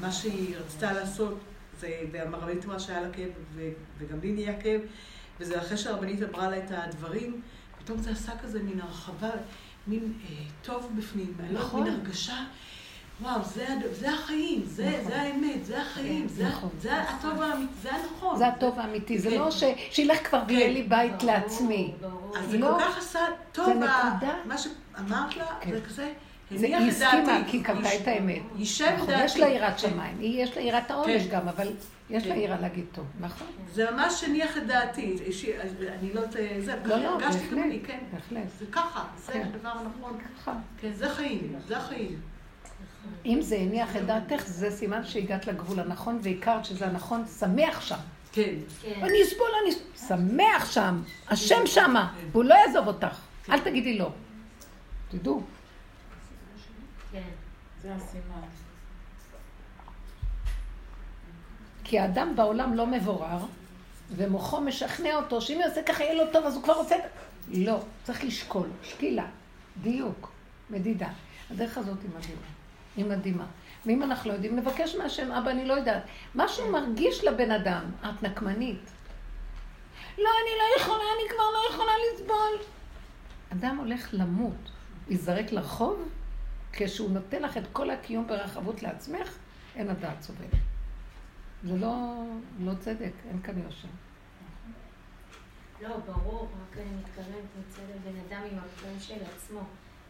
מה שהיא רצתה לעשות, זה- והרבנית אמרה שהיה לה כאב, ו- וגם לי נהיה כאב, וזה אחרי שהרבנית אמרה לה את הדברים, פתאום זה עשה כזה מין הרחבה, מין אה, טוב בפנים, לא יודעת, נכון. מין הרגשה. וואו, זה, זה החיים, זה, נכון. זה האמת, זה החיים, זה, נכון. זה הטוב האמיתי, זה הנכון. זה הטוב האמיתי, זה כן. לא ש- שילך כבר ויהיה לי בית לעצמי. אז זה לא. כל כך עשה טוב, זה. מה שאמרת לה, כן. זה כזה, זה- היא הסכימה. כי היא קלטה את האמת. נכון. יש לה יראת כן. שמיים, יש לה יראת העונש כן. גם, אבל יש לה כן. יראה להגיד טוב, נכון? זה ממש הניח את דעתי. אני לא... זה, לא, לא, בהחלט, כן. בהחלט. זה ככה, זה כן. הדבר הנכון. ככה. כן, זה חיים, זה החיים. אם זה הניח את דעתך, זה סימן שהגעת לגבול הנכון והכרת שזה הנכון, שמח שם. כן. כן. אני אסבול, אני שמח שם, השם שמה, והוא לא יעזוב אותך. אל תגידי לא. תדעו. כן. כי האדם בעולם לא מבורר, ומוחו משכנע אותו שאם יעשה ככה יהיה לו טוב, אז הוא כבר רוצה... לא, צריך לשקול, שקילה, דיוק, מדידה. הדרך הזאת היא מדהימה. היא מדהימה. ואם אנחנו לא יודעים, נבקש מהשם, אבא, אני לא יודעת. משהו מרגיש לבן אדם, את נקמנית. לא, אני לא יכולה, אני כבר לא יכולה לסבול. אדם הולך למות, ייזרק לרחוב, כשהוא נותן לך את כל הקיום ברחבות לעצמך, אין הדעת סובלת. זה לא, לא צדק, אין כאן יושר. לא, ברור, רק אני מתכוונת מצד הבן אדם עם המקום של עצמו.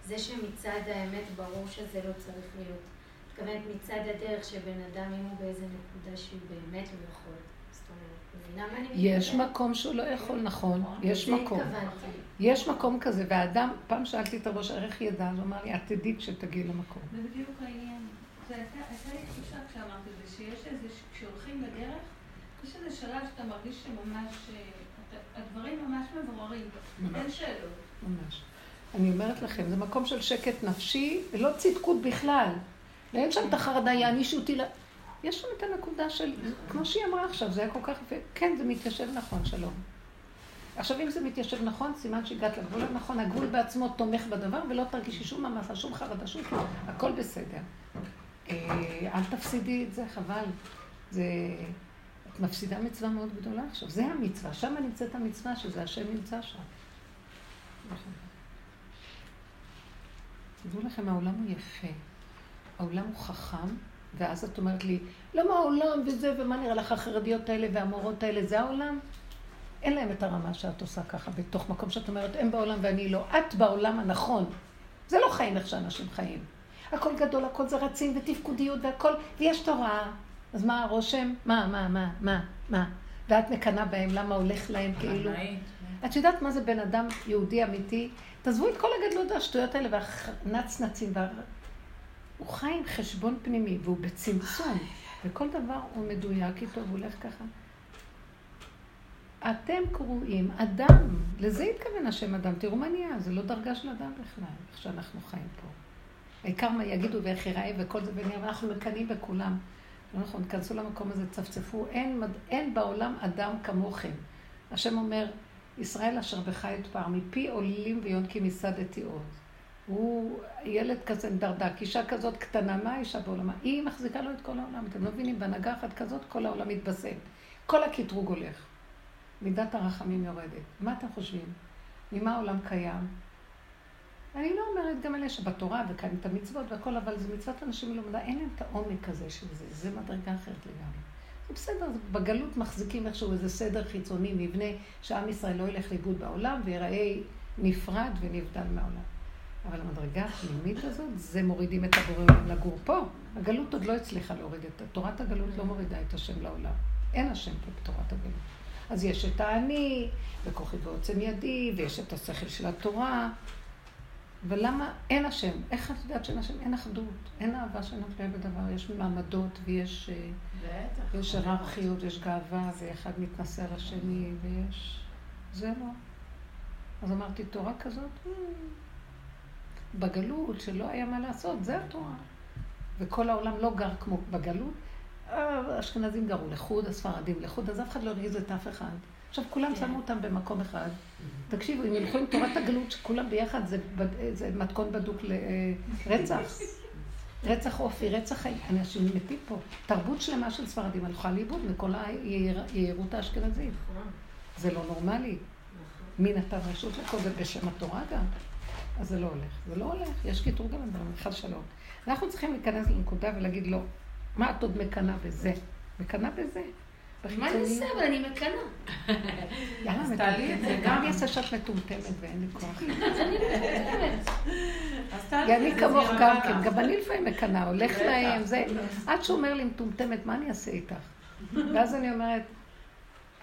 זה שמצד האמת ברור שזה לא צריך להיות. מתכוונת מצד הדרך שבן אדם, אם הוא באיזה נקודה שהוא באמת לא יכול. יש מקום שהוא לא יכול, נכון, יש לזה מקום. יש מקום כזה, והאדם, פעם שאלתי את הראש, איך ידע? אז הוא אמר לי, את תדעי כשתגיעי למקום. זה בדיוק העניין. הייתה לי תחושה כשאמרת את זה, שיש איזה, כשהולכים בדרך, יש איזה שלב שאתה מרגיש שממש, אה, הדברים ממש מבוררים. אין שאלות. ממש. אני אומרת לכם, זה מקום של שקט נפשי, ולא צדקות בכלל. ואין שם את החרדה, יענישו אותי ל... יש שם את הנקודה של, כמו שהיא אמרה עכשיו, זה היה כל כך יפה. כן, זה מתיישב נכון, שלום. עכשיו, אם זה מתיישב נכון, סימן שהגעת לגבול הנכון, הגבול בעצמו תומך בדבר, ולא תרגישי שום ממסה, שום חרדה, שום כלום. הכל בסדר. אה, אל תפסידי את זה, חבל. זה... את מפסידה מצווה מאוד גדולה עכשיו. זה המצווה, שם נמצאת המצווה, שזה השם נמצא שם. תדעו לכם, העולם הוא יפה. העולם הוא חכם, ואז את אומרת לי, למה העולם וזה, ומה נראה לך החרדיות האלה והמורות האלה, זה העולם? אין להם את הרמה שאת עושה ככה, בתוך מקום שאת אומרת, הם בעולם ואני לא. את בעולם הנכון. זה לא חיים איך שאנשים חיים. הכל גדול, הכל זה רצים ותפקודיות והכל, ויש תורה. אז מה הרושם? מה, מה, מה, מה, מה? ואת מקנאה בהם, למה הולך להם כאילו? את יודעת מה זה בן אדם יהודי אמיתי? תעזבו את כל הגדלות והשטויות האלה והנצנצים. וה... הוא חי עם חשבון פנימי והוא בצמצום, וכל דבר הוא מדויק איתו והוא הולך ככה. אתם קרואים אדם, לזה התכוון השם אדם. תראו מה נהיה, זה לא דרגה של אדם בכלל, איך שאנחנו חיים פה. העיקר מה יגידו ואיך ייראה וכל זה ונהיה, ואנחנו מקנאים בכולם. לא נכון, כנסו למקום הזה, צפצפו, אין, אין בעולם אדם כמוכם. השם אומר, ישראל אשר בך אתפר, מפי עולים ויונקים מסדתי עוז. הוא ילד כזה דרדק, אישה כזאת קטנה, מה האישה בעולמה? היא מחזיקה לו את כל העולם. אתם לא מבינים, בהנהגה אחת כזאת כל העולם מתבשם. כל הקטרוג הולך. מידת הרחמים יורדת. מה אתם חושבים? ממה העולם קיים? אני לא אומרת גם אלה שבתורה וקיים את המצוות והכל, אבל זה מצוות אנשים מלומדה, אין להם את העומק הזה של זה, זה מדרגה אחרת לגמרי. זה בסדר, בגלות מחזיקים איכשהו איזה סדר חיצוני, מבנה, שעם ישראל לא ילך לאיבוד בעולם ויראה נפרד ונבדל מהעולם. אבל המדרגה הפנימית הזאת, זה מורידים את הבורא לגור פה. הגלות עוד לא הצליחה להוריד את... תורת הגלות לא מורידה את השם לעולם. אין השם פה בתורת הגלות. אז יש את האני, וכוחי ועוצם ידי, ויש את השכל של התורה. ולמה אין השם? איך את יודעת שאין השם? אין אחדות, אין אהבה שנפלה בדבר, יש מעמדות ויש יש היררכיות, יש גאווה, ואחד מתנשא על השני, ויש... זה לא. אז אמרתי, תורה כזאת, אה, בגלות, שלא היה מה לעשות, זה התורה. וכל העולם לא גר כמו בגלות. האשכנזים גרו לחוד, הספרדים לחוד, אז אף אחד לא הרגיז את אף אחד. עכשיו כולם כן. שמו אותם במקום אחד. תקשיבו, אם ילכו עם תורת הגלות, שכולם ביחד, זה, זה מתכון בדוק לרצח. רצח אופי, רצח חיים. אנשים מתים פה. תרבות שלמה של ספרדים הלכה לאיבוד מכל היהירות האשכנזית. זה לא נורמלי. מי נתן רשות לכל זה בשם התורה גם? אז זה לא הולך. זה לא הולך, יש קיטור גם לדברים, חס שלום. אנחנו צריכים להיכנס לנקודה ולהגיד לו, מה את עוד מקנאה בזה? מקנאה בזה. מה אני אעשה? אבל אני מקנאה. יאללה, מטומטמת. גם אני אעשה שאת מטומטמת ואין לי כוח. אני מטומטמת. אני כמוך גם כן, גם אני לפעמים מקנאה, הולך להם, זה... עד שהוא אומר לי מטומטמת, מה אני אעשה איתך? ואז אני אומרת,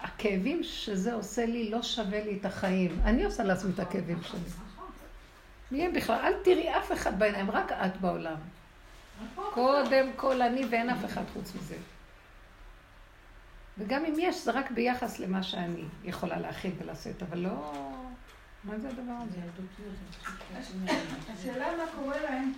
הכאבים שזה עושה לי לא שווה לי את החיים. אני עושה לעצמי את הכאבים שלי. מי בכלל? אל תראי אף אחד בעיניים, רק את בעולם. קודם כל אני ואין אף אחד חוץ מזה. וגם אם יש, זה רק ביחס למה שאני יכולה להכיל ולשאת, אבל לא... מה זה הדבר הזה? השאלה מה קורה להם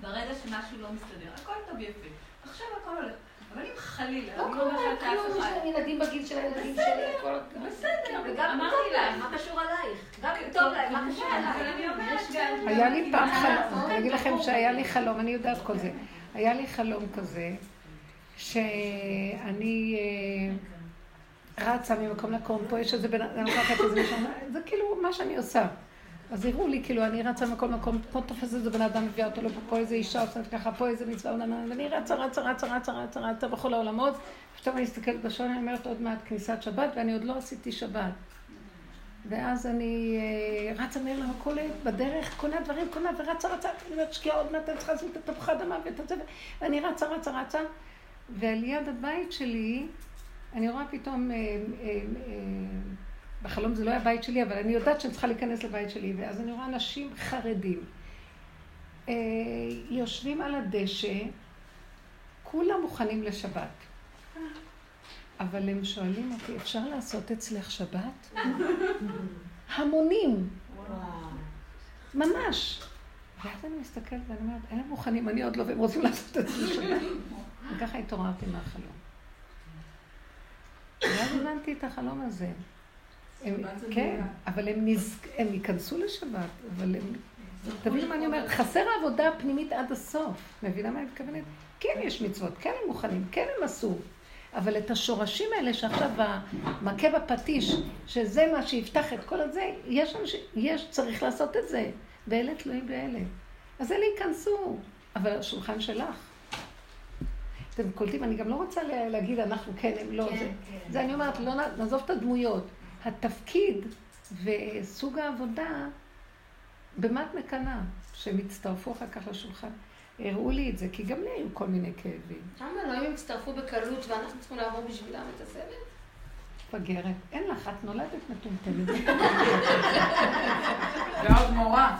ברגע שמשהו לא מסתדר. הכל טוב יפה. עכשיו הכל הולך. אבל אם חלילה, לא קורה להם כלום, יש להם ילדים בגיל של הילדים שלי. בסדר, וגם טוב להם, מה קשור עלייך? גם אם טוב להם, מה קשור עלייך? היה לי פעם חלום, אני אגיד לכם שהיה לי חלום, אני יודעת כל זה. היה לי חלום כזה, שאני אה, רצה ממקום למקום, פה יש איזה בן אדם, לקחת איזה מישהו, זה כאילו מה שאני עושה. אז הראו לי, כאילו, אני רצה מכל מקום, פה תופס איזה בן אדם, מביאה אותו לפה, פה איזה אישה עושה ככה, פה איזה מצווה, ואני רצה, רצה, רצה, רצה, רצה, רצה בכל העולמות. פתאום אני מסתכלת בשעון, אני אומרת עוד מעט כניסת שבת, ואני עוד לא עשיתי שבת. ואז אני אה, רצה מהר למכולת, בדרך, קונה דברים, קונה ורצה, רצה, אני אומרת, שקיעה עוד מעט, אני צריכה לשים את התפוחי אדמה ואת הזה, ואני רצה, רצה, רצה, ועל יד הבית שלי, אני רואה פתאום, אה, אה, בחלום זה לא היה בית שלי, אבל אני יודעת שאני צריכה להיכנס לבית שלי, ואז אני רואה אנשים חרדים. יושבים על הדשא, כולם מוכנים לשבת. אבל הם שואלים אותי, אפשר לעשות אצלך שבת? המונים. ממש. ואז אני מסתכלת ואני אומרת, הם מוכנים, אני עוד לא, והם רוצים לעשות זה שבת. וככה התעוררתי מהחלום. ואז הבנתי את החלום הזה. הם, כן, אבל הם, נזק, הם ייכנסו לשבת, אבל הם... תבינו מה אני אומרת, חסר העבודה הפנימית עד הסוף. מבינה מה אני מתכוונת? כן יש מצוות, כן הם מוכנים, כן הם עשו. אבל את השורשים האלה שעכשיו המכה בפטיש, שזה מה שיפתח את כל הזה, יש, יש, צריך לעשות את זה. ואלה תלויים באלה. אז אלה ייכנסו, אבל השולחן שלך. אתם קולטים, אני גם לא רוצה להגיד אנחנו כן, הם לא. כן, זה, כן. זה אני אומרת, לא נעזוב את הדמויות. התפקיד וסוג העבודה, במה את מקנאה? שהם יצטרפו אחר כך לשולחן. הראו לי את זה, כי גם לי היו כל מיני כאבים. למה לא? אם הם יצטרפו בקלות ואנחנו צריכים לעבור בשבילם את הסבל? מפגרת. אין לך, את נולדת מטומטמת. ועוד מורה.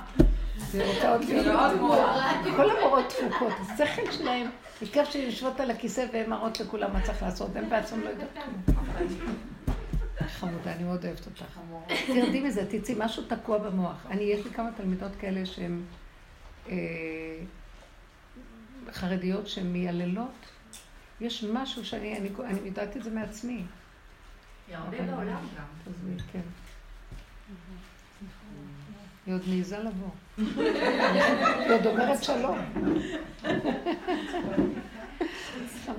ועוד מורה. כל המורות תפוקות. השכל שלהם, בעיקר שהן יושבות על הכיסא והן מראות לכולם מה צריך לעשות, הן בעצם לא יודעות כלום. חמודה, אני מאוד אוהבת אותך. תרדי מזה, תצאי, משהו תקוע במוח. אני, יש לי כמה תלמידות כאלה שהן... אה, חרדיות שהן מייללות, יש משהו שאני, אני, אני יודעת את זה מעצמי. הרבה בעולם גם. תעזבי, כן. היא עוד מעיזה לבוא. היא עוד אומרת שלום.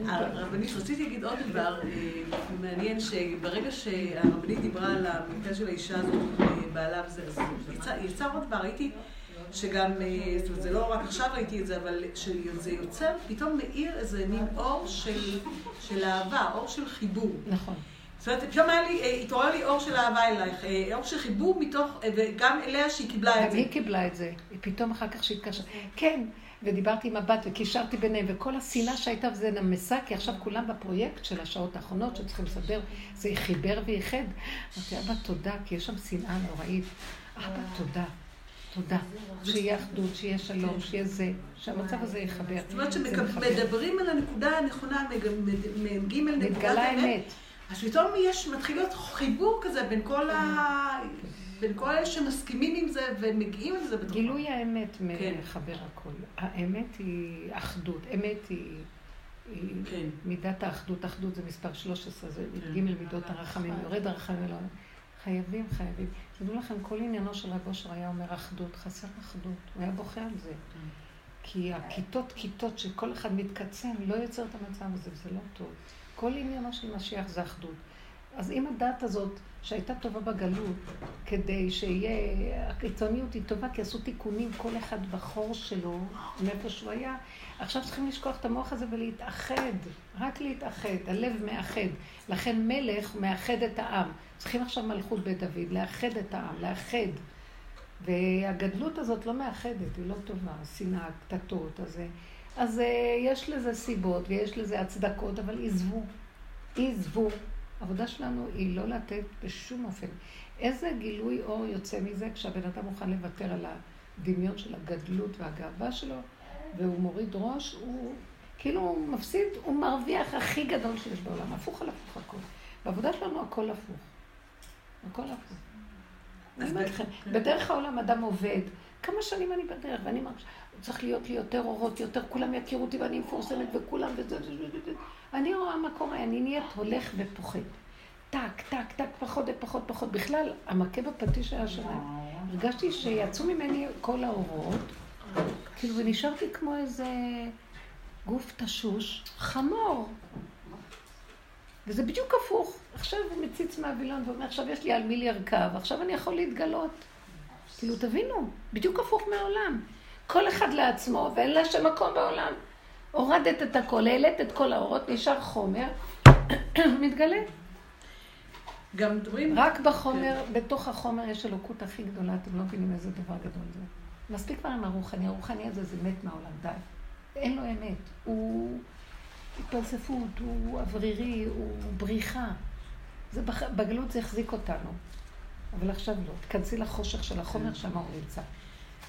הרבנית, רציתי להגיד עוד דבר אה, מעניין, שברגע שהרבנית דיברה על המקרה של האישה הזאת, אה, בעלה וזה, אז יצא- יצא עוד דבר, ראיתי שגם, אה, זאת אומרת, זה לא רק עכשיו ראיתי את זה, אבל שזה יוצר, פתאום מאיר איזה מין אור של, של אהבה, אור של חיבור. נכון. זאת אומרת, פתאום היה לי, אה, התעורר לי אור של אהבה אלייך, אה, אור של חיבור מתוך, אה, וגם אליה שהיא קיבלה את גם זה. היא קיבלה את זה. היא פתאום אחר כך שהתקשרה. כן, ודיברתי עם הבת וקישרתי ביניהם, וכל השנאה שהייתה וזה נמסה, כי עכשיו כולם בפרויקט של השעות האחרונות שצריכים לסדר, זה חיבר ואיחד. אמרתי, אבא, תודה, כי יש שם שנאה נוראית. אבא, תודה. תודה. שיהיה אחדות, שיהיה שלום, שיהיה זה, שהמצב הזה יחבר. זאת אומרת. שמדברים על הנקודה הנכונה, מ"ג נקודת האמת. אז פתאום יש, מתחיל להיות חיבור כזה בין כל ה... בין כל אלה שמסכימים עם זה ומגיעים עם זה בתוכם. גילוי האמת כן. מחבר הכל. האמת היא אחדות, אמת היא... היא כן. מידת האחדות, אחדות זה מספר 13, זה כן. ג' מידות הרחמים, יורד הרחמים אלוהים. חייבים, חייבים. תדעו לכם, כל עניינו של רב אושר היה אומר אחדות, חסר אחדות. הוא היה בוכה על זה. כי הכיתות כיתות שכל אחד מתקצן, לא יוצר את המצב הזה, וזה לא טוב. כל עניינו של משיח זה אחדות. אז אם הדת הזאת, שהייתה טובה בגלות, כדי שיהיה, הקיצוניות היא טובה, כי עשו תיקונים, כל אחד בחור שלו, מאיפה שהוא היה, עכשיו צריכים לשכוח את המוח הזה ולהתאחד, רק להתאחד, הלב מאחד. לכן מלך מאחד את העם. צריכים עכשיו מלכות בית דוד, לאחד את העם, לאחד. והגדלות הזאת לא מאחדת, היא לא טובה, השנאה, הקטטות, אז, אז אה, יש לזה סיבות ויש לזה הצדקות, אבל עזבו, עזבו. העבודה שלנו היא לא לתת בשום אופן. איזה גילוי אור יוצא מזה כשהבן אדם מוכן לוותר על הדמיון של הגדלות והגאווה שלו, והוא מוריד ראש, הוא כאילו הוא מפסיד, הוא מרוויח הכי גדול שיש בעולם, הפוך על הפוך הכל. בעבודה שלנו הכל הפוך. הכל הפוך. אני אומרת לכם, בדרך העולם אדם עובד, כמה שנים אני בדרך, ואני מרגישה, צריך להיות לי יותר אורות, יותר, כולם יכירו אותי ואני מפורסמת וכולם וזה וזה וזה. אני רואה מה קורה, אני נהיית הולך ופוחד. טק, טק, טק, פחות ופחות פחות. בכלל, המכה בפטיש היה שלהם. הרגשתי שיצאו ממני כל האורות, כאילו, ונשארתי כמו איזה גוף תשוש, חמור. וזה בדיוק הפוך. עכשיו הוא מציץ מהווילון ואומר, עכשיו יש לי על מי לרכב, עכשיו אני יכול להתגלות. כאילו, תבינו, בדיוק הפוך מהעולם. כל אחד לעצמו, ואין לה שם מקום בעולם. הורדת את הכל, העלית את כל האורות, נשאר חומר, מתגלה. גם מדברים... רק בחומר, בתוך החומר יש אלוקות הכי גדולה, אתם לא מבינים איזה דבר גדול זה. מספיק כבר עם הרוחני, הרוחני הזה זה מת מהעולם, די. אין לו אמת. הוא התפלספות, הוא אוורירי, הוא בריחה. זה בח... בגלות זה החזיק אותנו. אבל עכשיו לא. תכנסי לחושך של החומר, שם הוא נמצא.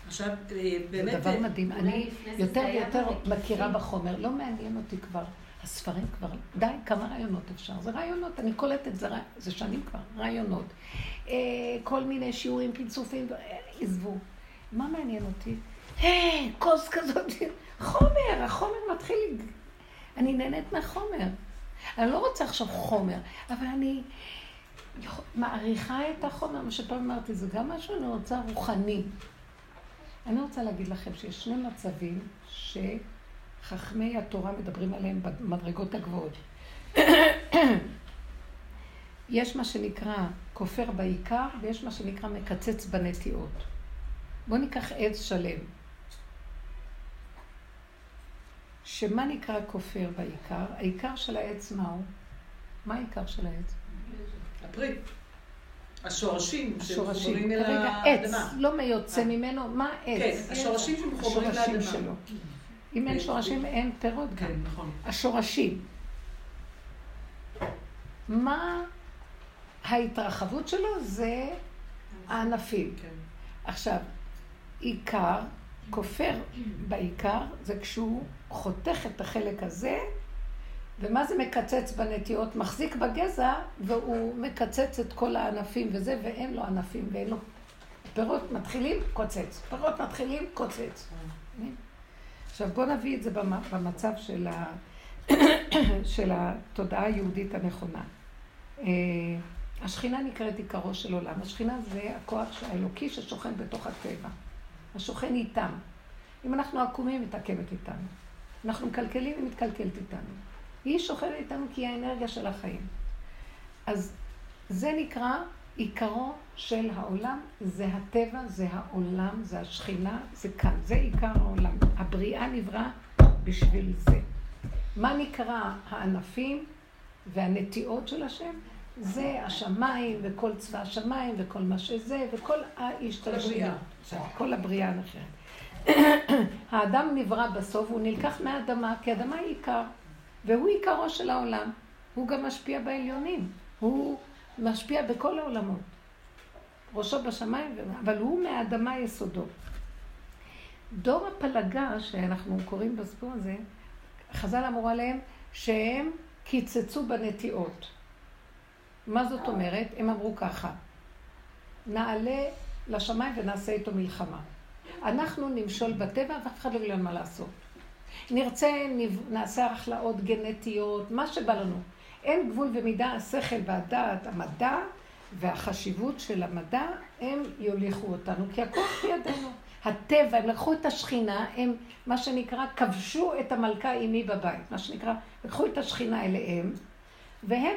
עכשיו, אה, זה באמת... דבר אה, מדהים. אולי אני לפני זה יותר זה ויותר. מכירה בחומר. לא מעניין אותי כבר. הספרים כבר, די, כמה רעיונות אפשר. זה רעיונות, אני קולטת, זה, זה שנים כבר, רעיונות. אה, כל מיני שיעורים, פרצופים, אה, עזבו. מה מעניין אותי? היי, כוס כזאת, חומר, החומר מתחיל... אני נהנית מהחומר. אני לא רוצה עכשיו חומר, אבל אני מעריכה את החומר, מה שפעם אמרתי, זה גם משהו, אני רוצה רוחני. אני רוצה להגיד לכם שיש שני מצבים שחכמי התורה מדברים עליהם במדרגות הגבוהות. יש מה שנקרא כופר בעיקר, ויש מה שנקרא מקצץ בנטיעות. בואו ניקח עץ שלם. שמה נקרא כופר בעיקר? העיקר של העץ מה הוא? מה העיקר של העץ? הפרי. השורשים. שמחוברים אל כרגע עץ, האדמה. לא מיוצא ממנו, מה כן, עץ? השורשים שמחוברים לאדמה. שלו. אם אין שורשים, אין פירות גם. כן, נכון. השורשים. מה ההתרחבות שלו? זה הענפים. כן. עכשיו, עיקר, כופר בעיקר, זה כשהוא חותך את החלק הזה, ומה זה מקצץ בנטיות? מחזיק בגזע, והוא מקצץ את כל הענפים וזה, ואין לו ענפים, ואין לו... פירות מתחילים, קוצץ. פירות מתחילים, קוצץ. עכשיו בואו נביא את זה במ- במצב של, ה... של התודעה היהודית הנכונה. אה, השכינה נקראת עיקרו של עולם. השכינה זה הכוח האלוקי ששוכן בתוך הטבע. השוכן איתם. אם אנחנו עקומים, היא מתעכבת איתנו. אנחנו מקלקלים, היא מתקלקלת איתנו. היא שוכנת איתנו כי היא האנרגיה של החיים. אז זה נקרא עיקרו של העולם, זה הטבע, זה העולם, זה השכינה, זה כאן, זה עיקר העולם. הבריאה נברא בשביל זה. מה נקרא הענפים והנטיעות של השם? זה השמיים וכל צבא השמיים וכל מה שזה וכל ההשתלשלות. כל הבריאה האחרת. האדם נברא בסוף, הוא נלקח מהאדמה, כי האדמה היא עיקר, והוא עיקרו של העולם. הוא גם משפיע בעליונים, הוא משפיע בכל העולמות. ראשו בשמיים, אבל הוא מהאדמה יסודו. דור הפלגה, שאנחנו קוראים בסיפור הזה, חז"ל אמרו עליהם שהם קיצצו בנטיעות. מה זאת אומרת? הם אמרו ככה, נעלה לשמיים ונעשה איתו מלחמה. אנחנו נמשול בטבע ואף אחד לא יגיד מה לעשות. נרצה, נעשה הכלאות גנטיות, מה שבא לנו. אין גבול ומידה, השכל והדעת, המדע והחשיבות של המדע, הם יוליכו אותנו, כי הכל בידינו. הטבע, הם לקחו את השכינה, הם מה שנקרא כבשו את המלכה אימי בבית, מה שנקרא, לקחו את השכינה אליהם, והם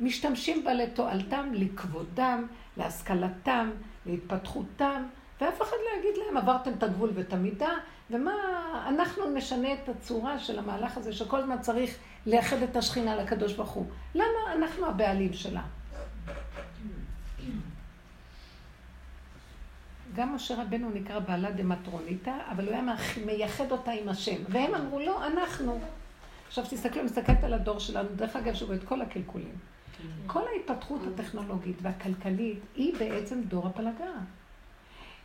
משתמשים בה לתועלתם, לכבודם, להשכלתם, להתפתחותם, ואף אחד לא יגיד להם, עברתם את הגבול ואת המידה, ומה, אנחנו נשנה את הצורה של המהלך הזה, שכל הזמן צריך לייחד את השכינה לקדוש ברוך הוא. למה אנחנו הבעלים שלה? גם משה רבנו נקרא בעלה דמטרוניתא, אבל הוא היה מייחד אותה עם השם. והם אמרו, לא, אנחנו. עכשיו תסתכלו, מסתכלת על הדור שלנו, דרך אגב, שהוא את כל הקלקולים. כל ההתפתחות הטכנולוגית והכלכלית היא בעצם דור הפלגה.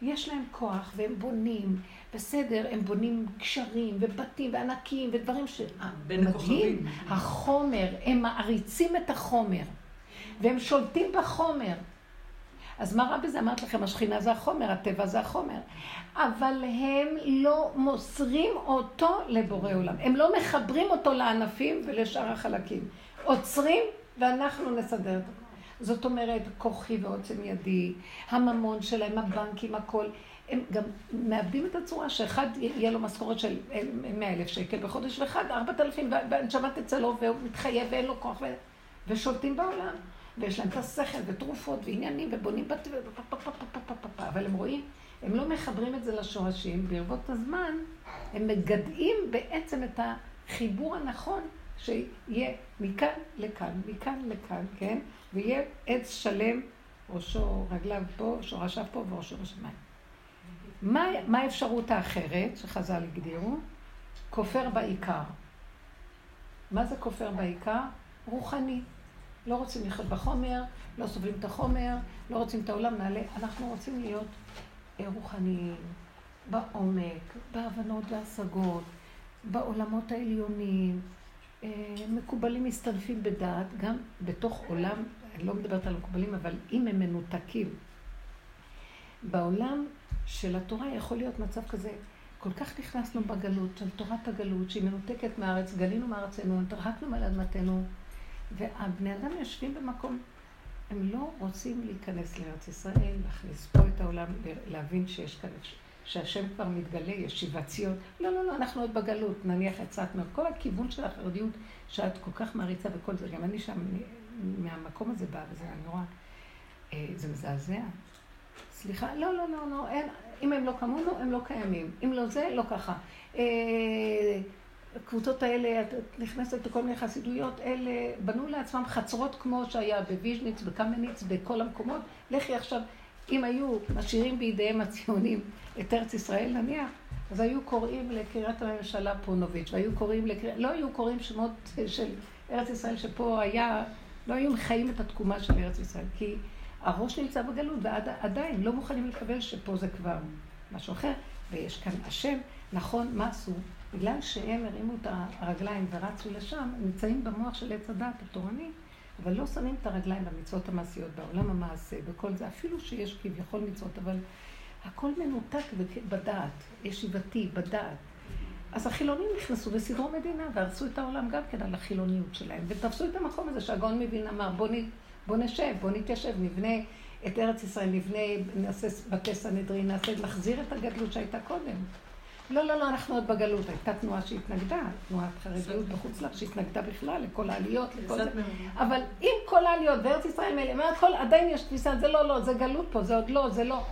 יש להם כוח והם בונים, בסדר, הם בונים קשרים ובתים וענקים ודברים ש... מדהים, החומר, הם מעריצים את החומר והם שולטים בחומר. אז מה רע בזה? אמרת לכם, השכינה זה החומר, הטבע זה החומר. אבל הם לא מוסרים אותו לבורא עולם. הם לא מחברים אותו לענפים ולשאר החלקים. עוצרים ואנחנו נסדר את. זאת אומרת, כוחי ועוצם ידי, הממון שלהם, הבנקים, הכל. הם גם מאבדים את הצורה שאחד יהיה לו משכורת של 100 אלף שקל בחודש, ואחד 4,000, והנשמה תצא לו, והוא מתחייב ואין לו כוח, ו... ושולטים בעולם. ויש להם את השכל ותרופות ועניינים ובונים בת... אבל הם רואים, הם לא מחברים את זה לשורשים, ברבות הזמן הם מגדעים בעצם את החיבור הנכון שיהיה מכאן לכאן, מכאן לכאן, כן? ויהיה עץ שלם, ראשו, רגליו פה, שורשיו פה וראשו בשמיים. מה, מה האפשרות האחרת שחז"ל הגדירו? כופר בעיקר. מה זה כופר בעיקר? רוחני. לא רוצים לחיות בחומר, לא סובלים את החומר, לא רוצים את העולם נעלה. אנחנו רוצים להיות אה, רוחניים, בעומק, בהבנות והשגות, בעולמות העליונים. אה, מקובלים מסתנפים בדעת, גם בתוך עולם, אני לא מדברת על מקובלים, אבל אם הם מנותקים. בעולם של התורה יכול להיות מצב כזה, כל כך נכנסנו בגלות, של תורת הגלות, שהיא מנותקת מהארץ, גלינו מארצנו, התרחקנו מעל אדמתנו, והבני אדם יושבים במקום, הם לא רוצים להיכנס לארץ ישראל, להכניס פה את העולם, להבין שיש כאן, שהשם כבר מתגלה, יש שיבת ציון. לא, לא, לא, אנחנו עוד בגלות, נניח יצאת כל הכיוון של החרדיות שאת כל כך מעריצה וכל זה, גם אני שם, מהמקום הזה באה, וזה נורא, אה, זה מזעזע. סליחה, לא, לא, לא, לא, אין, אם הם לא כמונו, הם לא קיימים. אם לא זה, לא ככה. אה, הקבוצות האלה, את נכנסת לכל מיני חסידויות, אלה בנו לעצמם חצרות כמו שהיה בוויז'ניץ, בקמניץ, בכל המקומות. לכי עכשיו, אם היו משאירים בידיהם הציונים את ארץ ישראל נניח, אז היו קוראים לקריית הממשלה פונוביץ', והיו קוראים לקריאת, לא היו קוראים שמות של ארץ ישראל שפה היה, לא היו מחיים את התקומה של ארץ ישראל, כי הראש נמצא בגלות ועדיין לא מוכנים לקבל שפה זה כבר משהו אחר, ויש כאן השם, נכון, מה עשו? בגלל שהם הרימו את הרגליים ורצו לשם, הם נמצאים במוח של עץ הדת התורני, אבל לא שמים את הרגליים במצוות המעשיות, בעולם המעשה, בכל זה, אפילו שיש כביכול מצוות, אבל הכל מנותק בדעת, ישיבתי, בדעת. אז החילונים נכנסו וסידרו מדינה והרסו את העולם גם כן על החילוניות שלהם, ותפסו את המקום הזה שהגאון מבין אמר, בוא, נ, בוא נשב, בוא נתיישב, נבנה את ארץ ישראל, נבנה, נעשה בתי סנהדרין, נעשה, נחזיר את הגדלות שהייתה קודם. לא, לא, לא, אנחנו עוד בגלות. הייתה תנועה שהתנגדה, תנועת חרדיות בחוץ לארץ, שהתנגדה בכלל לכל העליות, לכל זה. אבל עם כל העליות, בארץ ישראל מילא, אומרת, כל, עדיין יש תפיסה, זה לא, לא, זה גלות פה, זה עוד לא, זה לא.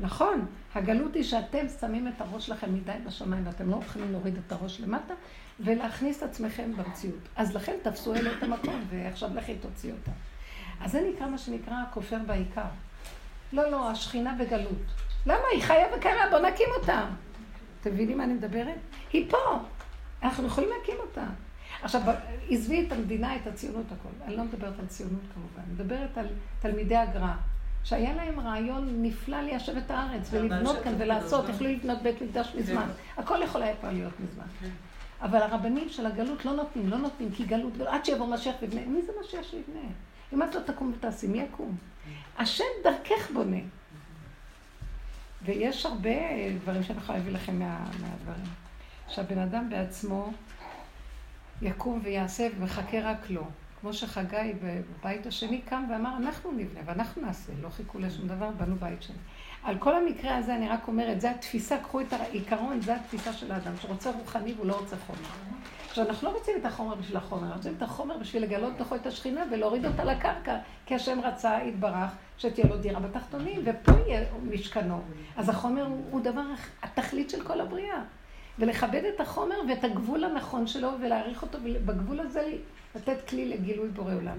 נכון, הגלות היא שאתם שמים את הראש שלכם מדי בשמיים ואתם לא יכולים להוריד את הראש למטה ולהכניס את עצמכם במציאות. אז לכן תפסו אלה את המקום ועכשיו לכי תוציא אותה. אז זה נקרא מה שנקרא כופר בעיקר. לא, לא, השכינה בגלות. למה? היא חיה וקרה, בוא נקים אותה. אתם מבינים מה אני מדברת? היא פה. אנחנו יכולים להקים אותה. עכשיו, עזבי את המדינה, את הציונות, הכל. אני לא מדברת על ציונות כמובן, אני מדברת על תלמידי הגר"א, שהיה להם רעיון נפלא ליישב את הארץ ולבנות כאן ולעשות, יכלו לבנות בית מקדש מזמן. הכל יכול היה כבר להיות מזמן. אבל הרבנים של הגלות לא נותנים, לא נותנים, כי גלות, עד שיבוא משיח ויבנה. מי זה משיח שיבנה? אם את לא תקום ותעשי, מי יקום? השם דרכך בונה. ויש הרבה דברים שאני יכולה להביא לכם מה, מהדברים. שהבן אדם בעצמו יקום ויעשה ומחכה רק לו. כמו שחגי בבית השני קם ואמר, אנחנו נבנה ואנחנו נעשה, לא חיכו לשום דבר, בנו בית שני. על כל המקרה הזה אני רק אומרת, זו התפיסה, קחו את העיקרון, זו התפיסה של האדם, שרוצה רוחני והוא לא רוצה חומר. עכשיו, אנחנו לא רוצים את החומר בשביל החומר, אנחנו רוצים את החומר בשביל לגלות בתוכו את השכינה ולהוריד אותה לקרקע, כי השם רצה, יתברך, שתהיה לו דירה בתחתונים, ופה יהיה משכנו. אז החומר הוא, הוא דבר, התכלית של כל הבריאה. ולכבד את החומר ואת הגבול הנכון שלו ולהעריך אותו, ובגבול הזה לתת כלי לגילוי בורא עולם.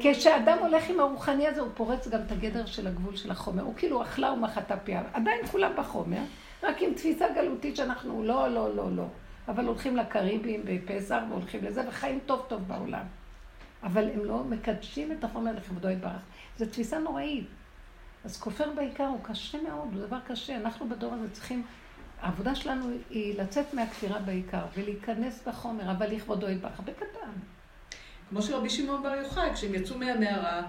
כשאדם הולך עם הרוחני הזה, הוא פורץ גם את הגדר של הגבול של החומר. הוא כאילו אכלה ומחתה פיה. עדיין כולם בחומר, רק עם תפיסה גלותית שאנחנו לא, לא, לא, לא. אבל הולכים לקריבים בפסח והולכים לזה, וחיים טוב טוב בעולם. אבל הם לא מקדשים את החומר לכבודו יתברך. זו תפיסה נוראית. אז כופר בעיקר הוא קשה מאוד, הוא דבר קשה. אנחנו בדור הזה צריכים... העבודה שלנו היא לצאת מהכפירה בעיקר ולהיכנס בחומר, אבל לכבודו יתברך, בקטן. כמו שרבי שמעון בר יוחאי, כשהם יצאו מהמערה,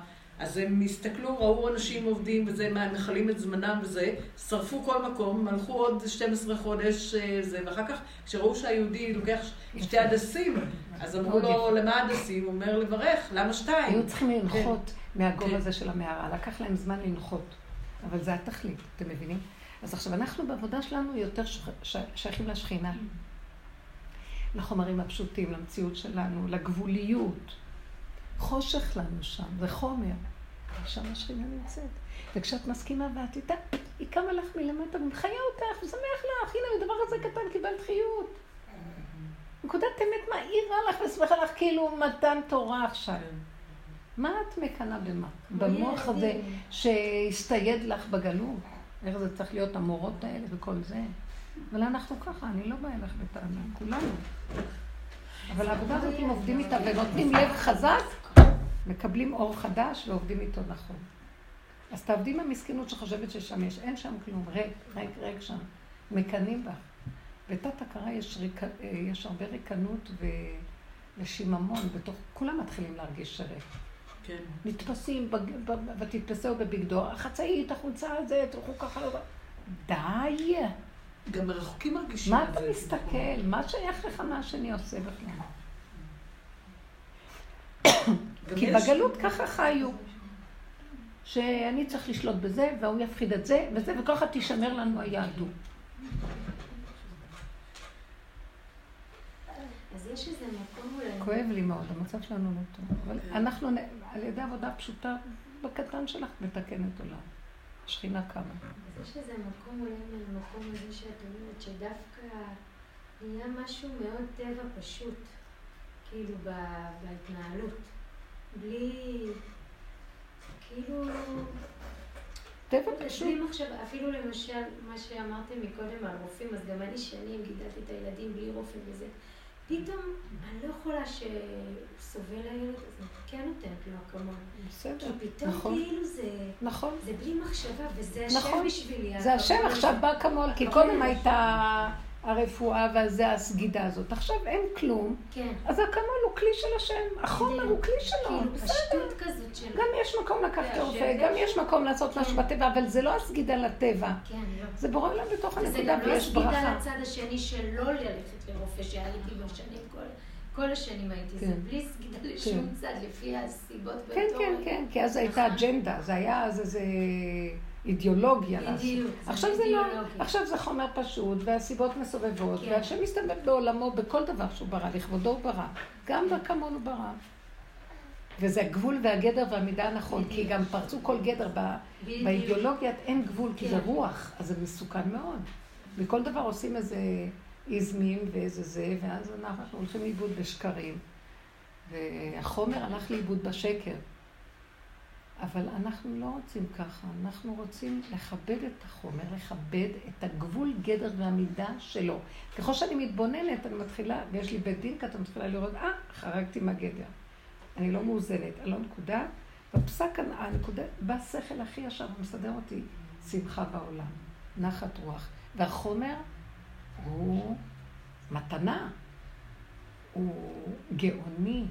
אז הם הסתכלו, ראו אנשים עובדים וזה, מכלים את זמנם וזה, שרפו כל מקום, הלכו עוד 12 חודש אה, זה, ואחר כך, כשראו שהיהודי לוקח שתי הדסים, אז אמרו לו, למה הדסים? הוא אומר לברך, למה שתיים? היו צריכים לנחות כן. מהגובה כן. הזה של המערה, לקח להם זמן לנחות, אבל זה התכלית, אתם מבינים? אז עכשיו, אנחנו בעבודה שלנו יותר שייכים לשכינה. לחומרים הפשוטים, למציאות שלנו, לגבוליות. חושך לנו שם, זה חומר. שם השכינה נמצאת. וכשאת מסכימה ואת איתה, היא קמה לך מלמטה ומחיה אותך, ושמח לך, הנה, הדבר הזה קטן, קיבלת חיות. נקודת אמת מאירה לך ושמחה לך כאילו מתן תורה עכשיו. מה את מקנאה במה? במוח הזה שהסתייד לך בגלות? איך זה צריך להיות המורות האלה וכל זה? אבל אנחנו ככה, אני לא באה אליך בטענה, כולנו. אבל העבודה הזאת, אם עובדים איתה ונותנים לב חזק, מקבלים אור חדש ועובדים איתו נכון. אז תעבדי עם המסכנות שחושבת ששם יש, אין שם כלום, ריק, ריק, ריק שם. מקנאים בך. בתת הכרה יש, ריק, יש הרבה ריקנות ושיממון בתוך, כולם מתחילים להרגיש שריק. כן. נתפסים, ותתפסהו בבגדו, החצאית, החולצה הזה, תלכו ככה, לא... די. גם מרחוקים מרגישים מה אתה מסתכל? מה שייך לך מה שאני עושה בכלל? כי בגלות ככה חיו. שאני צריך לשלוט בזה, והוא יפחיד את זה, וזה, וככה תישמר לנו היהדות. אז יש איזה מקום אולי... כואב לי מאוד, המצב שלנו לא טוב. אבל כן. אנחנו, על ידי עבודה פשוטה, בקטן שלך, מתקנת עולם. השכינה קמה. אז יש איזה מקום אולי מהמקום הזה שאת אומרת, שדווקא נהיה משהו מאוד טבע פשוט, כאילו בהתנהלות. בלי... כאילו... טבע פשוט. מחשב, אפילו למשל, מה שאמרתם מקודם על רופאים, אז גם אני שנים גידלתי את הילדים בלי רופאים וזה. פתאום אני לא יכולה שסובל הילד, אז אני כן נותנת לו אקמול. בסדר, כי פתאום נכון. כאילו זה... נכון. זה בלי מחשבה, וזה השם נכון. בשבילי. זה השם עכשיו באקמול, כי קודם הייתה... הרפואה והזה, הסגידה הזאת. עכשיו אין כלום, כן. אז האקמול הוא כלי של השם, החומר הוא כלי שלו, כאילו של... גם יש מקום לקחת כן, רופא, גם יש מקום לעשות משהו כן. בטבע, אבל זה לא הסגידה לטבע. כן, לא. זה בורא עולם בתוך הנקודה ויש ברכה. וזה גם לא הסגידה לצד השני של לא ללכת לרופא, שהייתי בו שנים כל... כל השנים הייתי, זה בלי סגידה לשום צד, לפי הסיבות כן, כן, כן, כי אז הייתה נכון. אג'נדה, זה היה אז איזה אידיאולוגיה לעשות. עכשיו זה לא. עכשיו זה חומר פשוט, והסיבות מסובבות, כן. והשם מסתובב בעולמו בכל דבר שהוא ברא, לכבודו הוא ברא, גם בכמון הוא ברא. וזה הגבול והגדר והמידה הנכון, כי גם פרצו כל גדר. באידיאולוגיית אין גבול, כי זה כן. רוח, אז זה מסוכן מאוד. מכל דבר עושים איזה איזמים ואיזה זה, ואז אנחנו הולכים לאיבוד בשקרים. והחומר הלך לאיבוד בשקר. אבל אנחנו לא רוצים ככה, אנחנו רוצים לכבד את החומר, לכבד את הגבול, גדר והמידה שלו. ככל שאני מתבוננת, אני מתחילה, ויש לי בית דין, אתה מתחילה לראות, אה, חרגתי מהגדר. אני לא מאוזנת, אני לא נקודה. בפסק הנקודה, בא שכל הכי ישר ומסדר אותי שמחה בעולם, נחת רוח. והחומר הוא מתנה, הוא גאוני,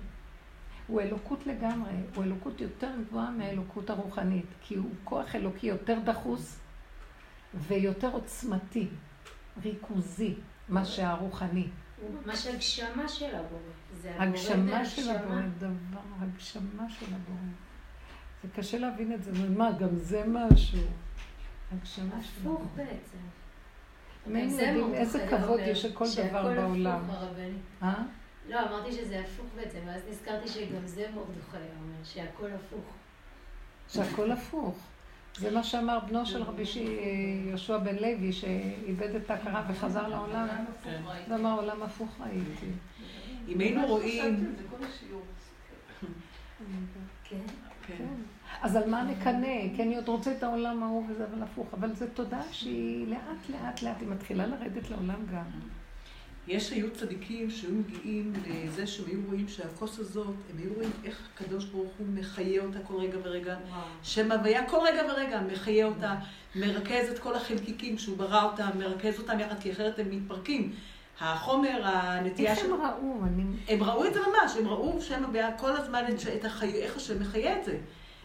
הוא אלוקות לגמרי, הוא אלוקות יותר גבוהה מהאלוקות הרוחנית, כי הוא כוח אלוקי יותר דחוס ויותר עוצמתי, ריכוזי, מה שהרוחני. הוא ממש הגשמה של הבורא. הגשמה של. הבורא, דבר, הגשמה של הבורא. זה קשה להבין את זה, מה, גם זה משהו. הגשמה של הפוך. בעצם. זה יודעים איזה כבוד יש לכל שהכל דבר בעולם. הפוך, הרבנית. לא, אמרתי שזה הפוך בעצם, ואז נזכרתי שגם זה מרדכי אומר, שהכל הפוך. שהכל הפוך. זה מה שאמר בנו של רבי ש- יהושע בן לוי, שאיבד את ההכרה וחזר לעולם. הוא אמר, עולם הפוך ראיתי. אם היינו רואים... כן? כן. אז על מה נקנא? כי אני עוד רוצה את העולם ההוא וזה, אבל הפוך. אבל זו תודעה שהיא לאט לאט לאט, היא מתחילה לרדת לעולם גם. יש היו צדיקים שהיו מגיעים לזה שהם היו רואים שהכוס הזאת, הם היו רואים איך הקדוש ברוך הוא מחיה אותה כל רגע ורגע. שם הוויה כל רגע ורגע מחיה אותה, מרכז את כל החלקיקים שהוא ברא אותם, מרכז אותם יחד, כי אחרת הם מתפרקים. החומר, הנטייה איך של... הם ראו? אני... הם ראו את זה ממש, הם ראו שם הוויה כל הזמן את, את החי... איך השם מחיה את זה,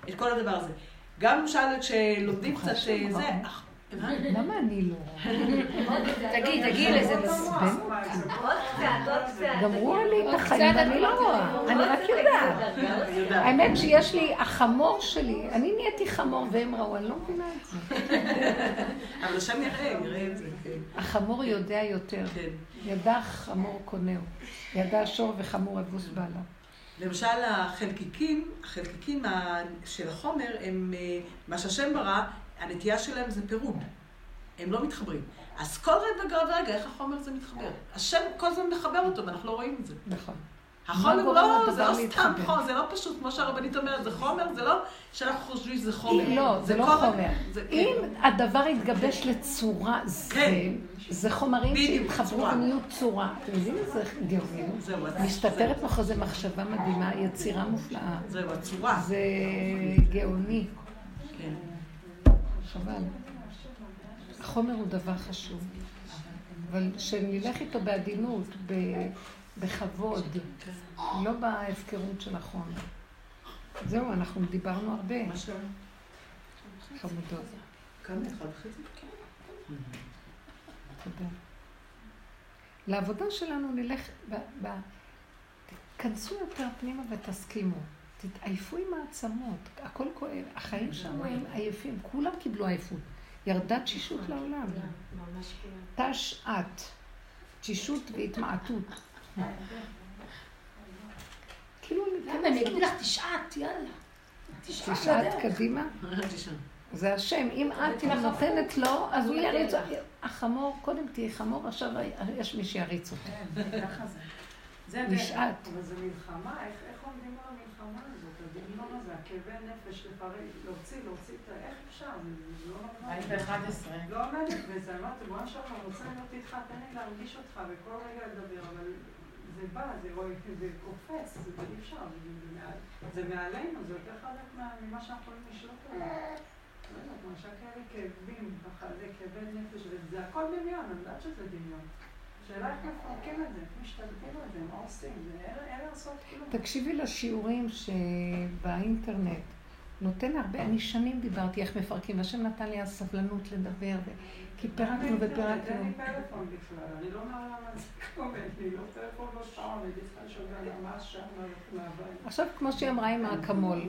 את כל הדבר הזה. גם למשל כשלומדים קצת אה, זה? למה אני לא? תגיד, תגיד לזה קצת. גמרו לי את החיים ואני לא רואה. אני רק יודעת. האמת שיש לי, החמור שלי, אני נהייתי חמור והם ראו, אני לא מבינה את זה. אבל השם יראה, יראה את זה, כן. החמור יודע יותר. כן. ידע חמור קונהו. ידע שור וחמור אבוס בעליו. למשל החלקיקים, החלקיקים של החומר הם, אה, מה שהשם ברא, הנטייה שלהם זה פירוד. הם לא מתחברים. אז כל רגע ורגע, איך החומר זה מתחבר? השם כל הזמן מחבר אותו, ואנחנו לא רואים את זה. נכון. החומר לא, זה לא סתם? חומר, זה לא פשוט, כמו שהרבנית אומרת, זה חומר, זה לא שאנחנו חושבים שזה חומר. לא, זה לא חומר. אם הדבר יתגבש לצורה, זה, כן. זה חומרים שהתחברו. ונהיו צורה. אתם יודעים איזה גאונים? מסתתרת מאחורי זה מחשבה מדהימה, יצירה מופלאה. זהו, הצורה. זה גאוני. כן. חבל. החומר הוא דבר חשוב, אבל שנלך איתו בעדינות, ב- בכבוד, לא בהפקרות של החומר. זהו, אנחנו דיברנו הרבה, מה שם? חמודות. כמה אחד וחצי? תודה. לעבודה שלנו נלך, ב, ב, תיכנסו יותר פנימה ותסכימו. תתעייפו עם העצמות, הכל כואב. החיים שלנו הם עייפים, כולם קיבלו עייפות. ירדה תשישות לעולם. ממש כולם. תשעת. תשישות והתמעטות. כאילו, למה, אני אגיד לך, תשעת, יאללה. תשעת. קדימה. זה השם. אם את נותנת לו, אז הוא יריץ. החמור, קודם תהיי חמור, עכשיו יש מי שיריץ אותך. זה. הדרך. נשעט. אבל זה מלחמה, איך איך עומדים על המלחמה הזאת? הדמיון הזה, הכאבי נפש, לפרק, להוציא, להוציא את ה... איך אפשר? זה זה לא היית נורמלי. ב-11. לא עומדת בזה, אמרתי, בוא נשאר, אני רוצה להיות איתך, תן לי להרגיש אותך וכל רגע לדבר, אבל זה בא, זה רואה, זה קופץ, זה אי אפשר, זה- זה מעל- זה מעלינו, זה יותר חלק מה- ממה שאנחנו יכולים לשלוט עליו. לא יודעת, מרשה כאלה כאבים, כאבי נפש, וזה הכל דמיון, אני יודעת שזה דמיון. השאלה איך מפרקים את זה, איך משתלטים על זה, מה עושים, זה אין אין לעשות כלום. תקשיבי לשיעורים שבאינטרנט נותן הרבה, אני שנים דיברתי איך מפרקים, והשם נתן לי הסבלנות לדבר, כי פירקנו אין לי ופירקנו. פלאפון בכלל, אני לא מראה למה זה קורה לי, לא טלפון, לא שעון, הייתי צריכה לשאול מה השעה מהבית. עכשיו, כמו שהיא אמרה עם האקמול,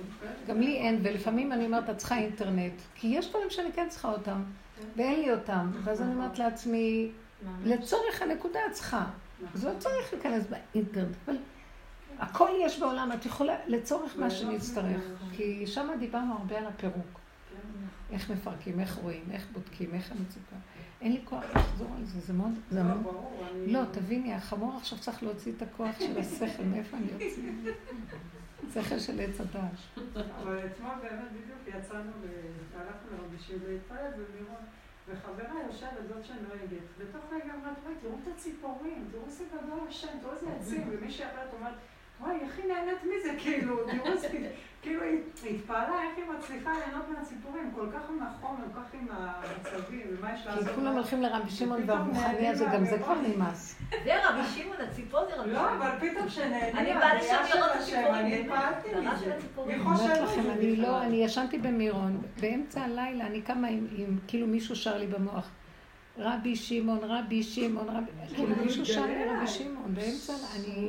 גם לי אין, ולפעמים אני אומרת, את צריכה אינטרנט, כי יש דברים שאני כן צריכה אותם, ואין לי אותם, ואז אני אומרת לעצמי, לצורך הנקודה את צריכה. אז לא צריך להיכנס באינטרנט, אבל הכל יש בעולם, את יכולה, לצורך מה שנצטרך, כי שם דיברנו הרבה על הפירוק. איך מפרקים, איך רואים, איך בודקים, איך המצוקה. אין לי כוח לחזור על זה, זה מאוד, זה לא, מאוד... לא, תביני, החמור עכשיו צריך להוציא את הכוח של השכל, מאיפה אני אוציא? שכל של עץ הדש. אבל אתמול באמת בדיוק יצאנו, והלכנו לרבי שיעור להתפלל במירון, וחברה יושבת, זאת שנוהגת, בתוך רגע אמרת, תראו את הציפורים, תראו איזה גדול השם, תראו איזה עצים, ומישהי אחרת אומרת, וואי, איך היא נהנית מזה, כאילו, תראו כאילו, היא התפעלה איך היא מצליחה ליהנות מהציפורים, כל כך עם החומר, כל כך עם המצבים, ומה יש כי לעשות. כולם הולכים לרבי שמעון והרוחני הזה, גם זה. כבר נמאס. זה רבי שמעון, הציפור זה רבי לא, שמעון. אבל פתאום שנהנים אני באה לשם לראות הציפורים. אני התפעלתי מזה. אני אומרת לכם, אני לא? אני ישנתי במירון, באמצע הלילה, אני קמה עם, עם, כאילו מישהו שר לי במוח, רבי שמעון, רבי שמעון, רבי, כאילו מישהו שר לי רבי שמעון, באמצע, אני,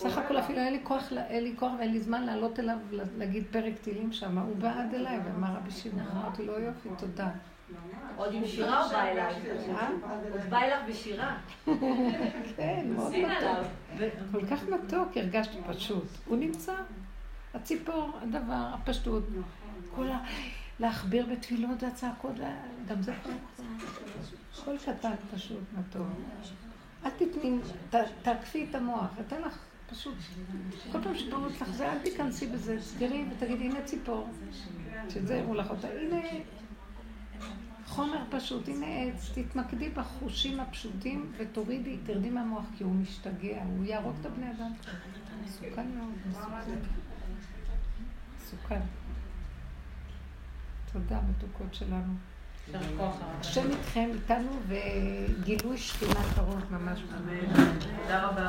בסך הכל אפילו אין לי כוח, אין לי כוח ואין לי זמן לעלות אליו, להגיד פרק תהילים שם, הוא בא עד אליי ואמר רבי שמעון, אמרתי לו יופי, תודה. עוד עם שירה הוא בא אליי. אה? עוד בא אליו בשירה. כן, מאוד מתוק. כל כך מתוק, הרגשתי פשוט. הוא נמצא. הציפור, הדבר, הפשטות. כל ה... להכביר בתפילות והצעקות, גם זה. הכל קטן, פשוט, מתוק. אל תתני, תעקפי את המוח, אתן לך פשוט. כל פעם שפרוץ לך זה, אל תיכנסי בזה, סגרי ותגידי, הנה ציפור. שזה יראו לך אותה. הנה חומר פשוט, הנה עץ, תתמקדי בחושים הפשוטים ותורידי, תרדי מהמוח, כי הוא משתגע, הוא יהרוג את הבני אדם. מסוכן מאוד, מסוכן. מסוכן. תודה, מתוקות שלנו. השם איתכם, איתנו, וגילוי שכינה קרוב ממש. תודה רבה.